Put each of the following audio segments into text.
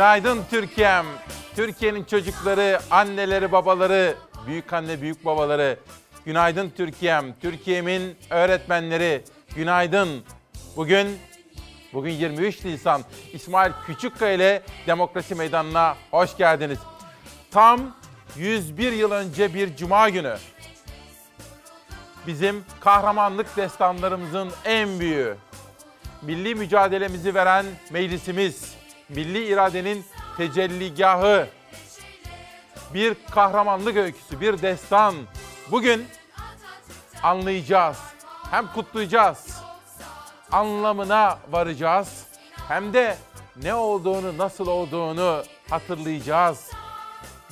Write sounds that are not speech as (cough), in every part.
Günaydın Türkiye'm. Türkiye'nin çocukları, anneleri, babaları, büyük anne, büyük babaları. Günaydın Türkiye'm. Türkiye'min öğretmenleri. Günaydın. Bugün bugün 23 Nisan. İsmail Küçükkaya ile Demokrasi Meydanı'na hoş geldiniz. Tam 101 yıl önce bir cuma günü. Bizim kahramanlık destanlarımızın en büyüğü. Milli mücadelemizi veren meclisimiz, milli iradenin tecelligahı, bir kahramanlık öyküsü, bir destan. Bugün anlayacağız, hem kutlayacağız, anlamına varacağız, hem de ne olduğunu, nasıl olduğunu hatırlayacağız.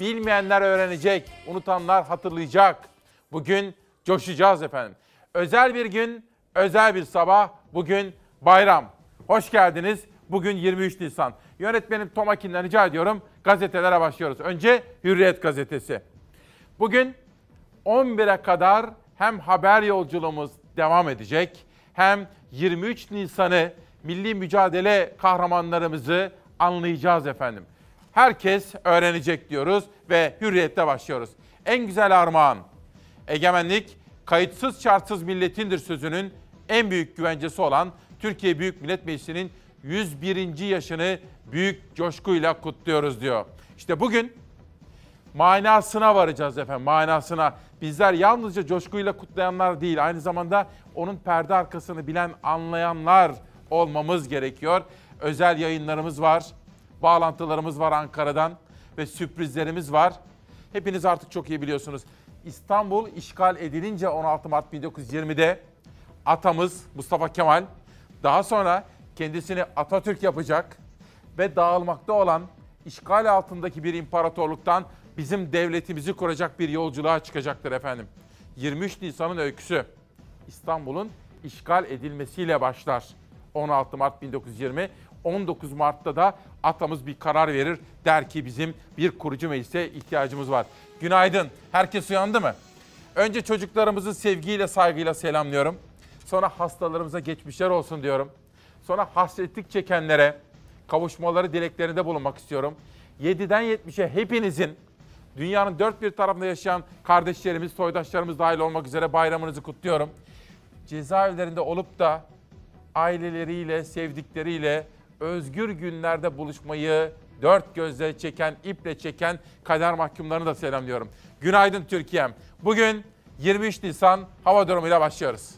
Bilmeyenler öğrenecek, unutanlar hatırlayacak. Bugün coşacağız efendim. Özel bir gün, özel bir sabah. Bugün bayram. Hoş geldiniz. Bugün 23 Nisan. Yönetmenim Tom Akin'den rica ediyorum. Gazetelere başlıyoruz. Önce Hürriyet gazetesi. Bugün 11'e kadar hem haber yolculuğumuz devam edecek hem 23 Nisan'ı milli mücadele kahramanlarımızı anlayacağız efendim. Herkes öğrenecek diyoruz ve hürriyette başlıyoruz. En güzel armağan. Egemenlik kayıtsız şartsız milletindir sözünün en büyük güvencesi olan Türkiye Büyük Millet Meclisi'nin 101. yaşını büyük coşkuyla kutluyoruz diyor. İşte bugün manasına varacağız efendim, manasına. Bizler yalnızca coşkuyla kutlayanlar değil, aynı zamanda onun perde arkasını bilen, anlayanlar olmamız gerekiyor. Özel yayınlarımız var, bağlantılarımız var Ankara'dan ve sürprizlerimiz var. Hepiniz artık çok iyi biliyorsunuz. İstanbul işgal edilince 16 Mart 1920'de atamız Mustafa Kemal daha sonra kendisini Atatürk yapacak ve dağılmakta olan işgal altındaki bir imparatorluktan bizim devletimizi kuracak bir yolculuğa çıkacaktır efendim. 23 Nisan'ın öyküsü İstanbul'un işgal edilmesiyle başlar. 16 Mart 1920, 19 Mart'ta da atamız bir karar verir. Der ki bizim bir kurucu meclise ihtiyacımız var. Günaydın. Herkes uyandı mı? Önce çocuklarımızı sevgiyle, saygıyla selamlıyorum. Sonra hastalarımıza geçmişler olsun diyorum. Sonra hasretlik çekenlere kavuşmaları dileklerinde bulunmak istiyorum. 7'den 70'e hepinizin dünyanın dört bir tarafında yaşayan kardeşlerimiz, soydaşlarımız dahil olmak üzere bayramınızı kutluyorum. Cezaevlerinde olup da aileleriyle, sevdikleriyle özgür günlerde buluşmayı dört gözle çeken, iple çeken kader mahkumlarını da selamlıyorum. Günaydın Türkiye'm. Bugün 23 Nisan hava durumuyla başlıyoruz.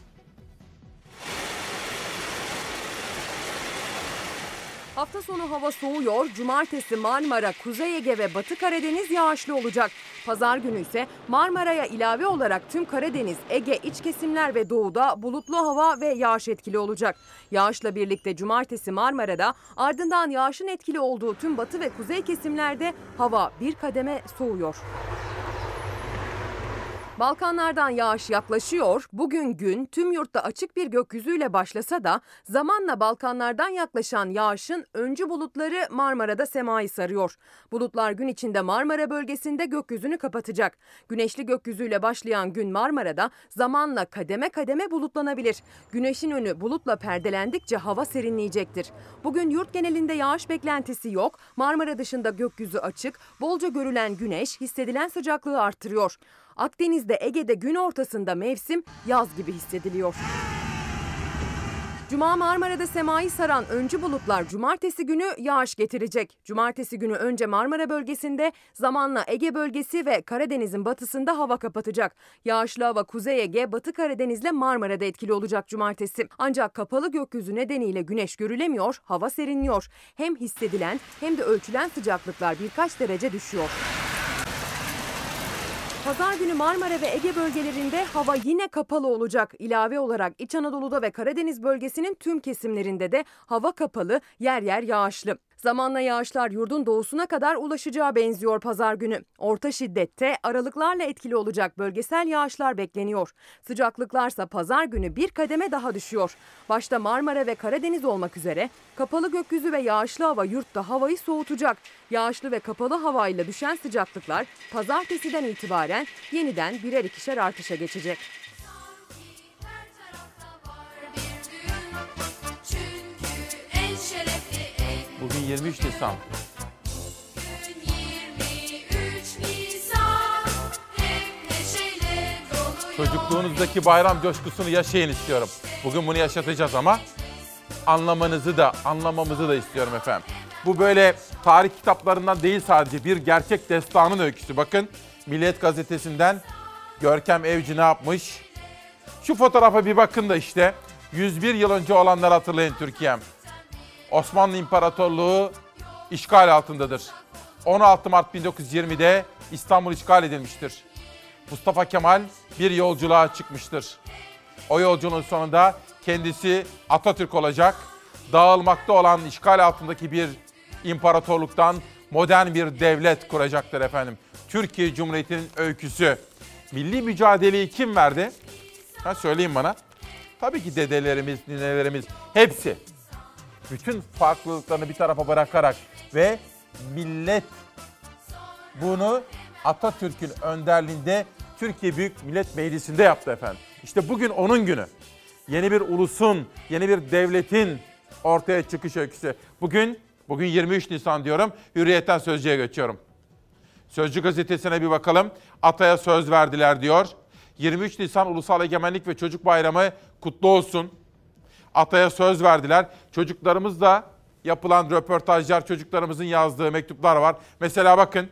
Hafta sonu hava soğuyor. Cumartesi Marmara, Kuzey Ege ve Batı Karadeniz yağışlı olacak. Pazar günü ise Marmara'ya ilave olarak tüm Karadeniz, Ege, iç kesimler ve doğuda bulutlu hava ve yağış etkili olacak. Yağışla birlikte cumartesi Marmara'da ardından yağışın etkili olduğu tüm batı ve kuzey kesimlerde hava bir kademe soğuyor. Balkanlardan yağış yaklaşıyor. Bugün gün tüm yurtta açık bir gökyüzüyle başlasa da zamanla Balkanlardan yaklaşan yağışın öncü bulutları Marmara'da semayı sarıyor. Bulutlar gün içinde Marmara bölgesinde gökyüzünü kapatacak. Güneşli gökyüzüyle başlayan gün Marmara'da zamanla kademe kademe bulutlanabilir. Güneşin önü bulutla perdelendikçe hava serinleyecektir. Bugün yurt genelinde yağış beklentisi yok. Marmara dışında gökyüzü açık. Bolca görülen güneş hissedilen sıcaklığı arttırıyor. Akdeniz'de Ege'de gün ortasında mevsim yaz gibi hissediliyor. Cuma Marmara'da semayı saran öncü bulutlar cumartesi günü yağış getirecek. Cumartesi günü önce Marmara bölgesinde zamanla Ege bölgesi ve Karadeniz'in batısında hava kapatacak. Yağışlı hava Kuzey Ege, Batı Karadeniz'le Marmara'da etkili olacak cumartesi. Ancak kapalı gökyüzü nedeniyle güneş görülemiyor, hava serinliyor. Hem hissedilen hem de ölçülen sıcaklıklar birkaç derece düşüyor. Pazar günü Marmara ve Ege bölgelerinde hava yine kapalı olacak. İlave olarak İç Anadolu'da ve Karadeniz bölgesinin tüm kesimlerinde de hava kapalı, yer yer yağışlı. Zamanla yağışlar yurdun doğusuna kadar ulaşacağı benziyor pazar günü. Orta şiddette aralıklarla etkili olacak bölgesel yağışlar bekleniyor. Sıcaklıklarsa pazar günü bir kademe daha düşüyor. Başta Marmara ve Karadeniz olmak üzere kapalı gökyüzü ve yağışlı hava yurtta havayı soğutacak. Yağışlı ve kapalı havayla düşen sıcaklıklar pazartesiden itibaren yeniden birer ikişer artışa geçecek. Bugün 23 Nisan. Çocukluğunuzdaki bayram coşkusunu yaşayın istiyorum. Bugün bunu yaşatacağız ama anlamanızı da anlamamızı da istiyorum efendim. Bu böyle tarih kitaplarından değil sadece bir gerçek destanın öyküsü. Bakın Milliyet Gazetesi'nden Görkem Evci ne yapmış? Şu fotoğrafa bir bakın da işte 101 yıl önce olanları hatırlayın Türkiye'm. Osmanlı İmparatorluğu işgal altındadır. 16 Mart 1920'de İstanbul işgal edilmiştir. Mustafa Kemal bir yolculuğa çıkmıştır. O yolculuğun sonunda kendisi Atatürk olacak. Dağılmakta olan işgal altındaki bir imparatorluktan modern bir devlet kuracaktır efendim. Türkiye Cumhuriyeti'nin öyküsü. Milli mücadeleyi kim verdi? Ha söyleyin bana. Tabii ki dedelerimiz, ninelerimiz hepsi. Bütün farklılıklarını bir tarafa bırakarak ve millet bunu Atatürk'ün önderliğinde Türkiye Büyük Millet Meclisi'nde yaptı efendim. İşte bugün onun günü. Yeni bir ulusun, yeni bir devletin ortaya çıkış öyküsü. Bugün, bugün 23 Nisan diyorum, Hürriyet'ten Sözcü'ye geçiyorum. Sözcü gazetesine bir bakalım. Ataya söz verdiler diyor. 23 Nisan Ulusal Egemenlik ve Çocuk Bayramı kutlu olsun. Ataya söz verdiler. Çocuklarımızla yapılan röportajlar, çocuklarımızın yazdığı mektuplar var. Mesela bakın.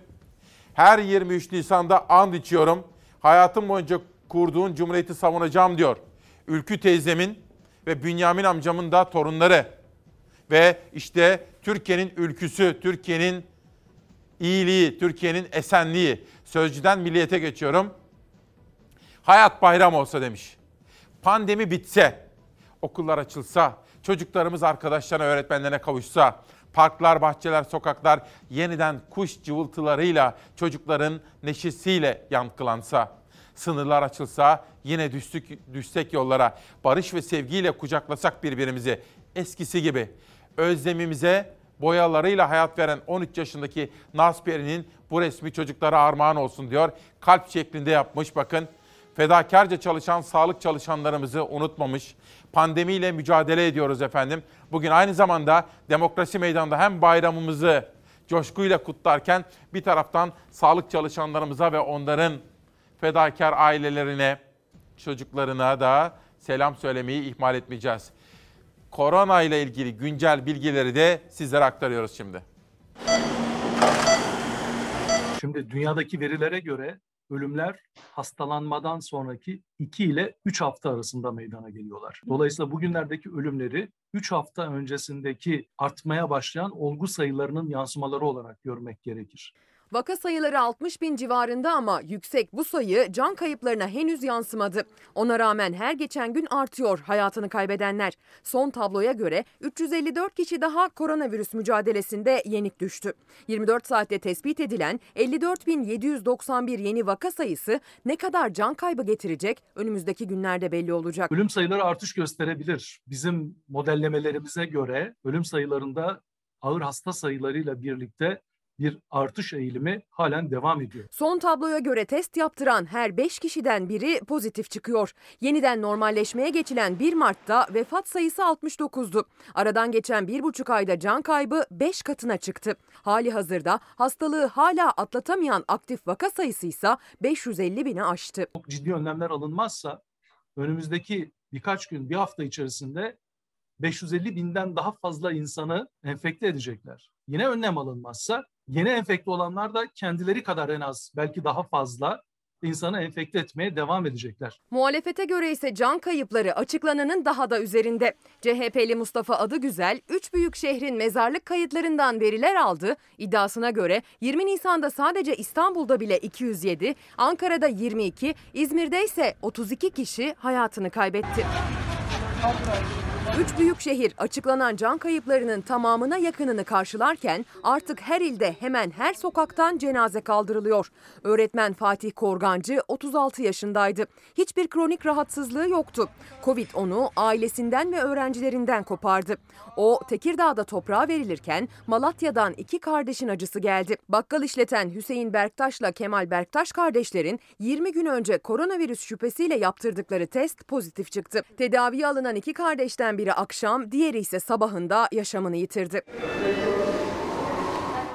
Her 23 Nisan'da and içiyorum. Hayatım boyunca kurduğun cumhuriyeti savunacağım diyor. Ülkü teyzemin ve Bünyamin amcamın da torunları. Ve işte Türkiye'nin ülküsü, Türkiye'nin iyiliği, Türkiye'nin esenliği. Sözcüden milliyete geçiyorum. Hayat bayram olsa demiş. Pandemi bitse, okullar açılsa, çocuklarımız arkadaşlarına, öğretmenlerine kavuşsa, parklar, bahçeler, sokaklar yeniden kuş cıvıltılarıyla, çocukların neşesiyle yankılansa, sınırlar açılsa, yine düştük, düşsek yollara, barış ve sevgiyle kucaklasak birbirimizi eskisi gibi. Özlemimize boyalarıyla hayat veren 13 yaşındaki Nasperi'nin bu resmi çocuklara armağan olsun diyor. Kalp şeklinde yapmış bakın. Fedakarca çalışan sağlık çalışanlarımızı unutmamış. Pandemiyle mücadele ediyoruz efendim. Bugün aynı zamanda demokrasi meydanında hem bayramımızı coşkuyla kutlarken bir taraftan sağlık çalışanlarımıza ve onların fedakar ailelerine, çocuklarına da selam söylemeyi ihmal etmeyeceğiz. Korona ile ilgili güncel bilgileri de sizlere aktarıyoruz şimdi. Şimdi dünyadaki verilere göre ölümler hastalanmadan sonraki 2 ile 3 hafta arasında meydana geliyorlar. Dolayısıyla bugünlerdeki ölümleri 3 hafta öncesindeki artmaya başlayan olgu sayılarının yansımaları olarak görmek gerekir. Vaka sayıları 60 bin civarında ama yüksek bu sayı can kayıplarına henüz yansımadı. Ona rağmen her geçen gün artıyor hayatını kaybedenler. Son tabloya göre 354 kişi daha koronavirüs mücadelesinde yenik düştü. 24 saatte tespit edilen 54.791 yeni vaka sayısı ne kadar can kaybı getirecek önümüzdeki günlerde belli olacak. Ölüm sayıları artış gösterebilir. Bizim modellemelerimize göre ölüm sayılarında ağır hasta sayılarıyla birlikte bir artış eğilimi halen devam ediyor. Son tabloya göre test yaptıran her 5 kişiden biri pozitif çıkıyor. Yeniden normalleşmeye geçilen 1 Mart'ta vefat sayısı 69'du. Aradan geçen 1,5 ayda can kaybı 5 katına çıktı. Hali hazırda hastalığı hala atlatamayan aktif vaka sayısı ise 550 bini aştı. Çok ciddi önlemler alınmazsa önümüzdeki birkaç gün, bir hafta içerisinde 550 binden daha fazla insanı enfekte edecekler. Yine önlem alınmazsa yeni enfekte olanlar da kendileri kadar en az belki daha fazla insanı enfekte etmeye devam edecekler. Muhalefete göre ise can kayıpları açıklananın daha da üzerinde. CHP'li Mustafa Adıgüzel, 3 büyük şehrin mezarlık kayıtlarından veriler aldı. İddiasına göre 20 Nisan'da sadece İstanbul'da bile 207, Ankara'da 22, İzmir'de ise 32 kişi hayatını kaybetti. Üç büyük şehir açıklanan can kayıplarının tamamına yakınını karşılarken artık her ilde hemen her sokaktan cenaze kaldırılıyor. Öğretmen Fatih Korgancı 36 yaşındaydı. Hiçbir kronik rahatsızlığı yoktu. Covid onu ailesinden ve öğrencilerinden kopardı. O Tekirdağ'da toprağa verilirken Malatya'dan iki kardeşin acısı geldi. Bakkal işleten Hüseyin Berktaş'la Kemal Berktaş kardeşlerin 20 gün önce koronavirüs şüphesiyle yaptırdıkları test pozitif çıktı. Tedaviye alınan iki kardeşten biri akşam, diğeri ise sabahında yaşamını yitirdi.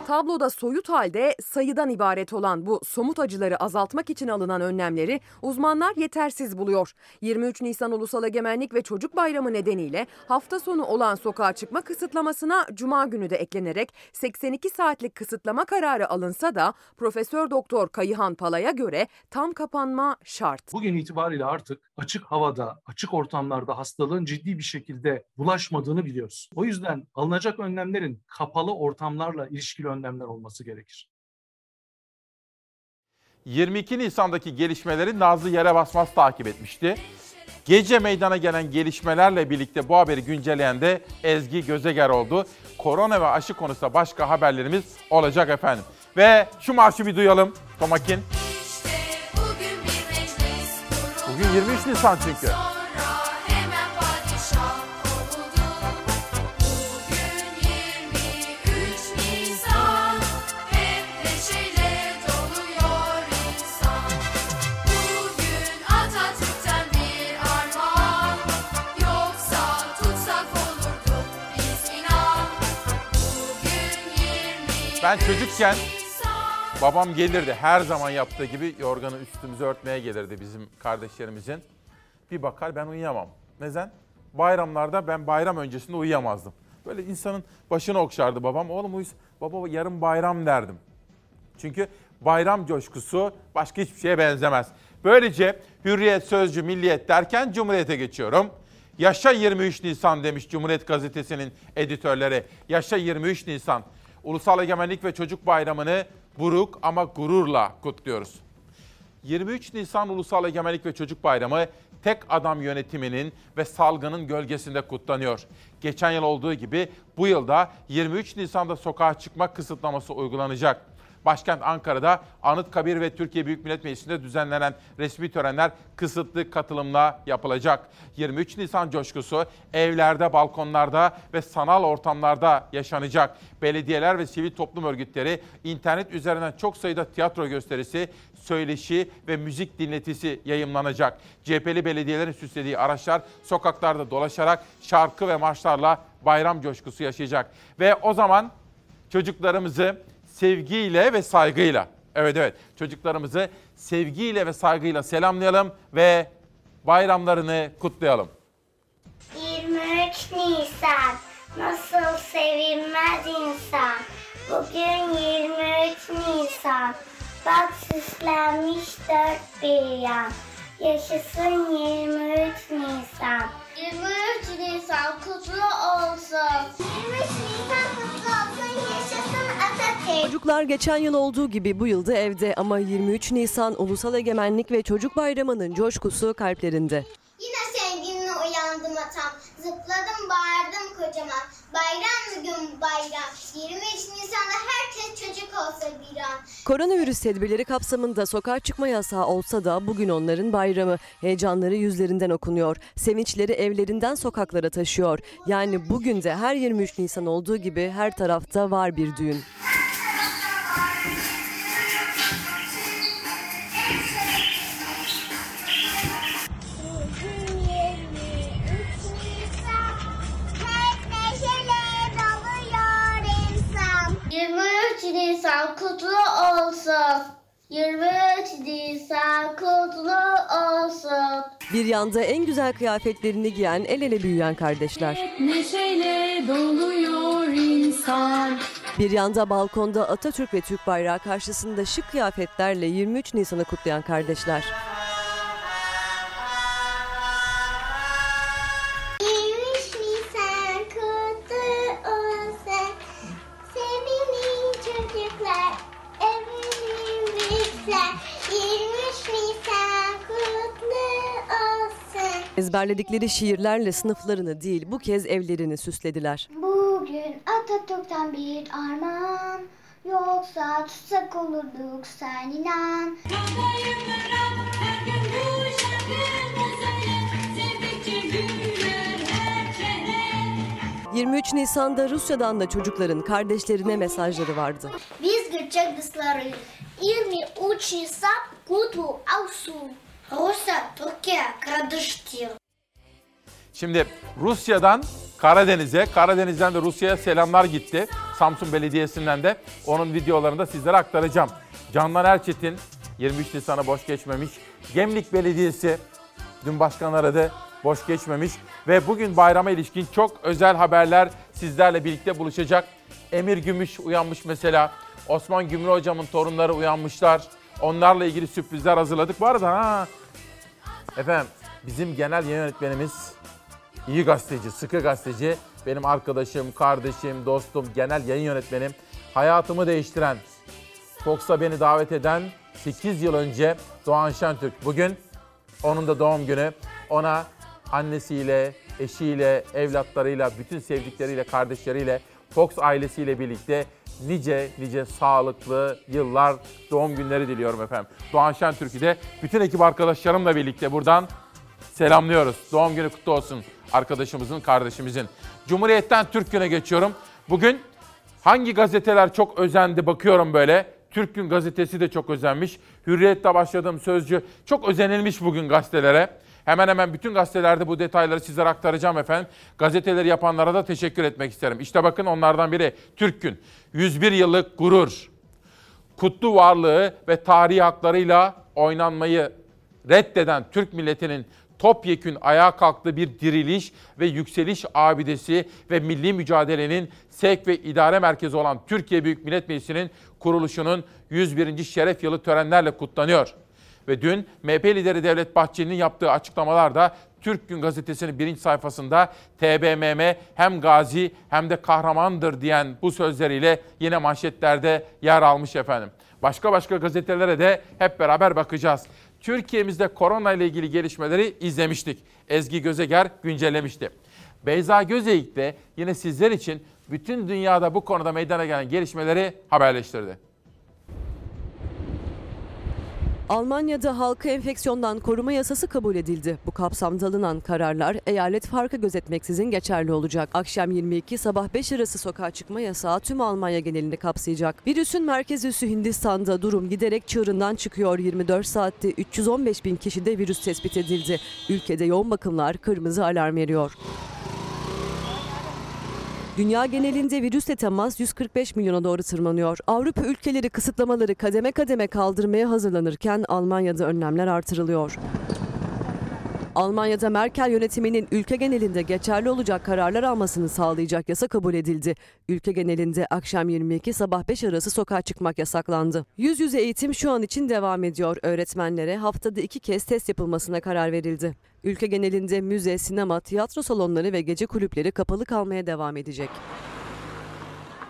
Tabloda soyut halde sayıdan ibaret olan bu somut acıları azaltmak için alınan önlemleri uzmanlar yetersiz buluyor. 23 Nisan Ulusal Egemenlik ve Çocuk Bayramı nedeniyle hafta sonu olan sokağa çıkma kısıtlamasına cuma günü de eklenerek 82 saatlik kısıtlama kararı alınsa da Profesör Doktor Kayıhan Pala'ya göre tam kapanma şart. Bugün itibariyle artık açık havada, açık ortamlarda hastalığın ciddi bir şekilde bulaşmadığını biliyoruz. O yüzden alınacak önlemlerin kapalı ortamlarla ilişkili önlemler olması gerekir. 22 Nisan'daki gelişmeleri Nazlı Yere Basmaz takip etmişti. Gece meydana gelen gelişmelerle birlikte bu haberi güncelleyen de Ezgi Gözeger oldu. Korona ve aşı konusunda başka haberlerimiz olacak efendim. Ve şu marşı bir duyalım Tomakin. İşte. Bugün 23 Nisan çünkü. Ben çocukken babam gelirdi her zaman yaptığı gibi yorganı üstümüze örtmeye gelirdi bizim kardeşlerimizin. Bir bakar ben uyuyamam. Neden? Bayramlarda ben bayram öncesinde uyuyamazdım. Böyle insanın başını okşardı babam. Oğlum uyus, baba yarın bayram derdim. Çünkü bayram coşkusu başka hiçbir şeye benzemez. Böylece hürriyet, sözcü, milliyet derken cumhuriyete geçiyorum. Yaşa 23 Nisan demiş Cumhuriyet Gazetesi'nin editörleri. Yaşa 23 Nisan. Ulusal Egemenlik ve Çocuk Bayramı'nı buruk ama gururla kutluyoruz. 23 Nisan Ulusal Egemenlik ve Çocuk Bayramı tek adam yönetiminin ve salgının gölgesinde kutlanıyor. Geçen yıl olduğu gibi bu yılda 23 Nisan'da sokağa çıkma kısıtlaması uygulanacak. Başkent Ankara'da Anıtkabir ve Türkiye Büyük Millet Meclisi'nde düzenlenen resmi törenler kısıtlı katılımla yapılacak. 23 Nisan coşkusu evlerde, balkonlarda ve sanal ortamlarda yaşanacak. Belediyeler ve sivil toplum örgütleri internet üzerinden çok sayıda tiyatro gösterisi, söyleşi ve müzik dinletisi yayımlanacak. CHP'li belediyelerin süslediği araçlar sokaklarda dolaşarak şarkı ve marşlarla bayram coşkusu yaşayacak. Ve o zaman çocuklarımızı sevgiyle ve saygıyla, evet evet çocuklarımızı sevgiyle ve saygıyla selamlayalım ve bayramlarını kutlayalım. 23 Nisan nasıl sevilmez insan. Bugün 23 Nisan. Bak süslenmiş dört bir yan. Yaşasın 23 Nisan. 23 Nisan kutlu olsun. 23 Nisan kutlu olsun. Yaşasın. Çocuklar geçen yıl olduğu gibi bu yılda evde ama 23 Nisan Ulusal Egemenlik ve Çocuk Bayramı'nın coşkusu kalplerinde. Yine sevgimle uyandım atam. Zıpladım bağırdım kocaman. Bayram bugün bayram. 23 Nisan'da herkes çocuk olsa bir an. Koronavirüs tedbirleri kapsamında sokağa çıkma yasağı olsa da bugün onların bayramı. Heyecanları yüzlerinden okunuyor. Sevinçleri evlerinden sokaklara taşıyor. Yani bugün de her 23 Nisan olduğu gibi her tarafta var bir düğün. 23 Nisan kutlu olsun. 23 Nisan kutlu olsun. Bir yanda en güzel kıyafetlerini giyen el ele büyüyen kardeşler. Neşeyle doluyor insan. Bir yanda balkonda Atatürk ve Türk bayrağı karşısında şık kıyafetlerle 23 Nisan'ı kutlayan kardeşler. Ezberledikleri şiirlerle sınıflarını değil bu kez evlerini süslediler. Bugün Atatürk'ten bir armağan. Yoksa tutsak olurduk sen inan. 23 Nisan'da Rusya'dan da çocukların kardeşlerine mesajları vardı. Biz dışları 23 Nisan kutlu olsun. Rusya, Türkiye kardeştir. Şimdi Rusya'dan Karadeniz'e. Karadeniz'den de Rusya'ya selamlar gitti. Samsun Belediyesi'nden de onun videolarını da sizlere aktaracağım. Candan Erçetin 23 Nisan'a boş geçmemiş. Gemlik Belediyesi dün başkan aradı boş geçmemiş. Ve bugün bayrama ilişkin çok özel haberler sizlerle birlikte buluşacak. Emir Gümüş uyanmış mesela. Osman Gümrü hocamın torunları uyanmışlar. Onlarla ilgili sürprizler hazırladık. Bu arada ha, efendim bizim genel yayın yönetmenimiz iyi gazeteci, sıkı gazeteci. Benim arkadaşım, kardeşim, dostum, genel yayın yönetmenim. Hayatımı değiştiren, Fox'a beni davet eden 8 yıl önce Doğan Şentürk. Bugün onun da doğum günü. Ona annesiyle, eşiyle, evlatlarıyla, bütün sevdikleriyle, kardeşleriyle, Fox ailesiyle birlikte nice nice sağlıklı yıllar, doğum günleri diliyorum efendim. Doğan Şentürk'ü de bütün ekip arkadaşlarımla birlikte buradan selamlıyoruz. Doğum günü kutlu olsun arkadaşımızın, kardeşimizin. Cumhuriyet'ten Türk Günü'ne geçiyorum. Bugün hangi gazeteler çok özendi bakıyorum böyle. Türk Gün gazetesi de çok özenmiş. Hürriyet'te başladığım sözcü çok özenilmiş bugün gazetelere. Hemen hemen bütün gazetelerde bu detayları sizlere aktaracağım efendim. Gazeteleri yapanlara da teşekkür etmek isterim. İşte bakın onlardan biri Türk Gün. 101 yıllık gurur. Kutlu varlığı ve tarihi haklarıyla oynanmayı reddeden Türk milletinin topyekün ayağa kalktığı bir diriliş ve yükseliş abidesi ve milli mücadelenin sevk ve idare merkezi olan Türkiye Büyük Millet Meclisi'nin kuruluşunun 101. şeref yılı törenlerle kutlanıyor. Ve dün MHP lideri Devlet Bahçeli'nin yaptığı açıklamalarda Türk Gün Gazetesi'nin birinci sayfasında TBMM hem gazi hem de kahramandır diyen bu sözleriyle yine manşetlerde yer almış efendim. Başka başka gazetelere de hep beraber bakacağız. Türkiye'mizde korona ile ilgili gelişmeleri izlemiştik. Ezgi Gözeger güncellemişti. Beyza Gözeyik de yine sizler için bütün dünyada bu konuda meydana gelen gelişmeleri haberleştirdi. Almanya'da halkı enfeksiyondan koruma yasası kabul edildi. Bu kapsamda alınan kararlar eyalet farkı gözetmeksizin geçerli olacak. Akşam 22 sabah 5 arası sokağa çıkma yasağı tüm Almanya genelini kapsayacak. Virüsün merkez üssü Hindistan'da durum giderek çığırından çıkıyor. 24 saatte 315 bin kişide virüs tespit edildi. Ülkede yoğun bakımlar kırmızı alarm veriyor. Dünya genelinde virüsle temas 145 milyona doğru tırmanıyor. Avrupa ülkeleri kısıtlamaları kademe kademe kaldırmaya hazırlanırken Almanya'da önlemler artırılıyor. Almanya'da Merkel yönetiminin ülke genelinde geçerli olacak kararlar almasını sağlayacak yasa kabul edildi. Ülke genelinde akşam 22 sabah 5 arası sokağa çıkmak yasaklandı. Yüz yüze eğitim şu an için devam ediyor. Öğretmenlere haftada iki kez test yapılmasına karar verildi. Ülke genelinde müze, sinema, tiyatro salonları ve gece kulüpleri kapalı kalmaya devam edecek.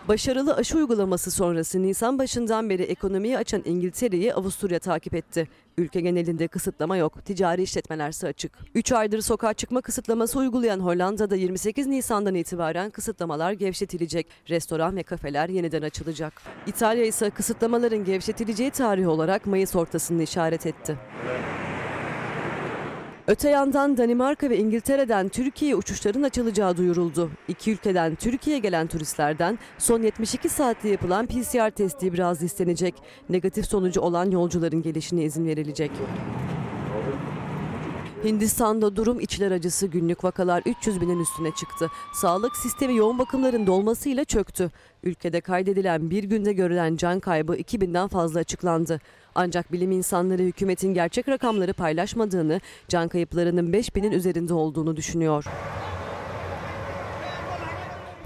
Başarılı aşı uygulaması sonrası Nisan başından beri ekonomiyi açan İngiltere'yi Avusturya takip etti. Ülke genelinde kısıtlama yok, ticari işletmelerse açık. 3 aydır sokağa çıkma kısıtlaması uygulayan Hollanda'da 28 Nisan'dan itibaren kısıtlamalar gevşetilecek. Restoran ve kafeler yeniden açılacak. İtalya ise kısıtlamaların gevşetileceği tarih olarak Mayıs ortasını işaret etti. Öte yandan Danimarka ve İngiltere'den Türkiye uçuşların açılacağı duyuruldu. İki ülkeden Türkiye'ye gelen turistlerden son 72 saatte yapılan PCR testi biraz istenecek. Negatif sonucu olan yolcuların gelişine izin verilecek. Hindistan'da durum içler acısı günlük vakalar 300 binin üstüne çıktı. Sağlık sistemi yoğun bakımların dolmasıyla çöktü. Ülkede kaydedilen bir günde görülen can kaybı 2000'den fazla açıklandı. Ancak bilim insanları hükümetin gerçek rakamları paylaşmadığını, can kayıplarının 5000'in üzerinde olduğunu düşünüyor.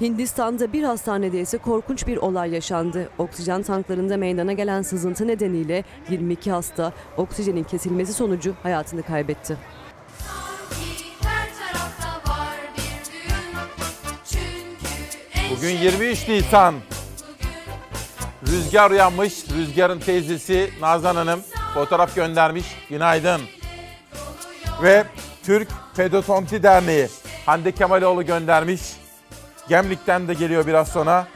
Hindistan'da bir hastanede ise korkunç bir olay yaşandı. Oksijen tanklarında meydana gelen sızıntı nedeniyle 22 hasta oksijenin kesilmesi sonucu hayatını kaybetti. Bugün 23 Nisan. Rüzgar uyanmış. Rüzgar'ın teyzesi Nazan Hanım fotoğraf göndermiş. Günaydın. Ve Türk Pedotonti Derneği Hande Kemaloğlu göndermiş. Gemlik'ten de geliyor biraz sonra.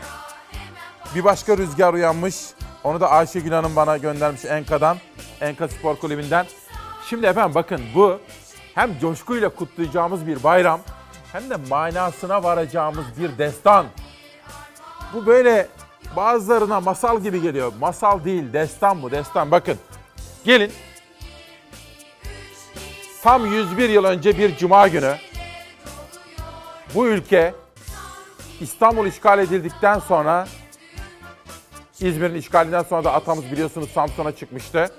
Bir başka rüzgar uyanmış. Onu da Ayşegül Hanım bana göndermiş Enka'dan. Enka Spor Kulübü'nden. Şimdi efendim bakın bu hem coşkuyla kutlayacağımız bir bayram hem de manasına varacağımız bir destan. Bu böyle bazılarına masal gibi geliyor. Masal değil, destan bu, destan. Bakın, gelin. Tam 101 yıl önce bir cuma günü bu ülke İstanbul işgal edildikten sonra İzmir'in işgalinden sonra da atamız biliyorsunuz Samsun'a çıkmıştı.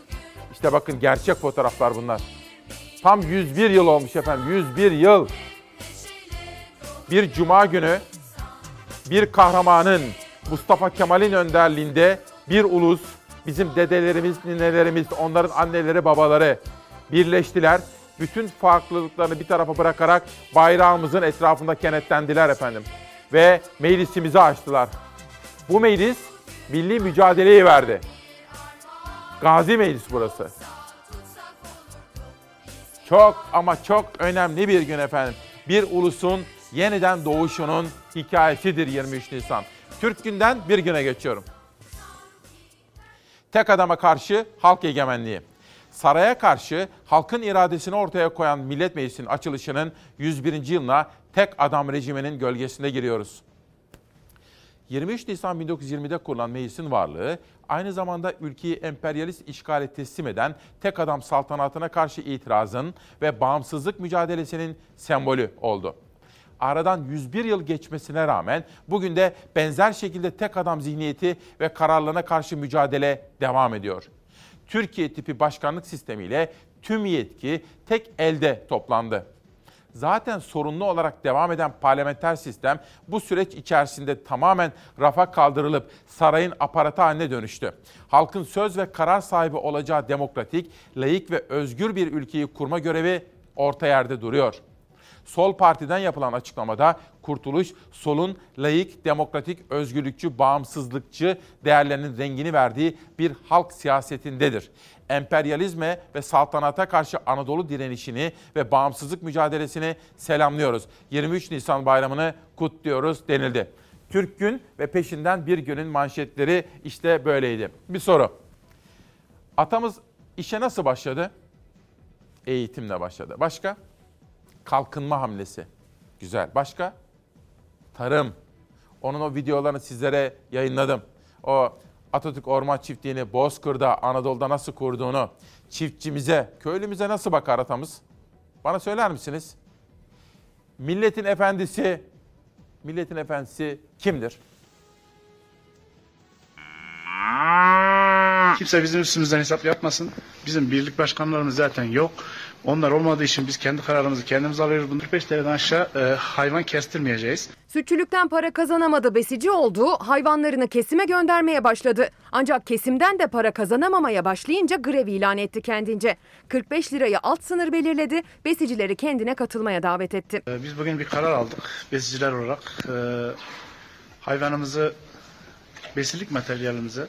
İşte bakın gerçek fotoğraflar bunlar. Tam 101 yıl olmuş efendim. 101 yıl. Bir cuma günü bir kahramanın Mustafa Kemal'in önderliğinde bir ulus, bizim dedelerimiz, ninelerimiz, onların anneleri, babaları birleştiler. Bütün farklılıklarını bir tarafa bırakarak bayrağımızın etrafında kenetlendiler efendim. Ve meclisimizi açtılar. Bu meclis milli mücadeleyi verdi. Gazi Meclis burası. Çok ama çok önemli bir gün efendim. Bir ulusun yeniden doğuşunun hikayesidir 23 Nisan. Türk günden bir güne geçiyorum. Tek adama karşı halk egemenliği. Saraya karşı halkın iradesini ortaya koyan Millet Meclisi'nin açılışının 101. yılına tek adam rejiminin gölgesinde giriyoruz. 23 Nisan 1920'de kurulan meclisin varlığı aynı zamanda ülkeyi emperyalist işgale teslim eden tek adam saltanatına karşı itirazın ve bağımsızlık mücadelesinin sembolü oldu. Aradan 101 yıl geçmesine rağmen bugün de benzer şekilde tek adam zihniyeti ve kararlarına karşı mücadele devam ediyor. Türkiye tipi başkanlık sistemiyle tüm yetki tek elde toplandı zaten sorunlu olarak devam eden parlamenter sistem bu süreç içerisinde tamamen rafa kaldırılıp sarayın aparatı haline dönüştü. Halkın söz ve karar sahibi olacağı demokratik, layık ve özgür bir ülkeyi kurma görevi orta yerde duruyor. Sol Parti'den yapılan açıklamada kurtuluş solun layık, demokratik, özgürlükçü, bağımsızlıkçı değerlerinin rengini verdiği bir halk siyasetindedir. Emperyalizme ve saltanata karşı Anadolu direnişini ve bağımsızlık mücadelesini selamlıyoruz. 23 Nisan bayramını kutluyoruz denildi. Türk Gün ve peşinden bir günün manşetleri işte böyleydi. Bir soru. Atamız işe nasıl başladı? Eğitimle başladı. Başka? Kalkınma hamlesi. Güzel. Başka? Tarım. Onun o videolarını sizlere yayınladım. O Atatürk Orman Çiftliği'ni Bozkır'da, Anadolu'da nasıl kurduğunu, çiftçimize, köylümüze nasıl bakar atamız? Bana söyler misiniz? Milletin efendisi, milletin efendisi kimdir? Kimse bizim üstümüzden hesap yapmasın. Bizim birlik başkanlarımız zaten yok. Onlar olmadığı için biz kendi kararımızı kendimiz alıyoruz. Bunu 45 TL'den aşağı e, hayvan kestirmeyeceğiz. Sütçülükten para kazanamadı, besici oldu, hayvanlarını kesime göndermeye başladı. Ancak kesimden de para kazanamamaya başlayınca grev ilan etti kendince. 45 lirayı alt sınır belirledi, besicileri kendine katılmaya davet etti. E, biz bugün bir karar aldık besiciler olarak. E, hayvanımızı, besilik materyalimizi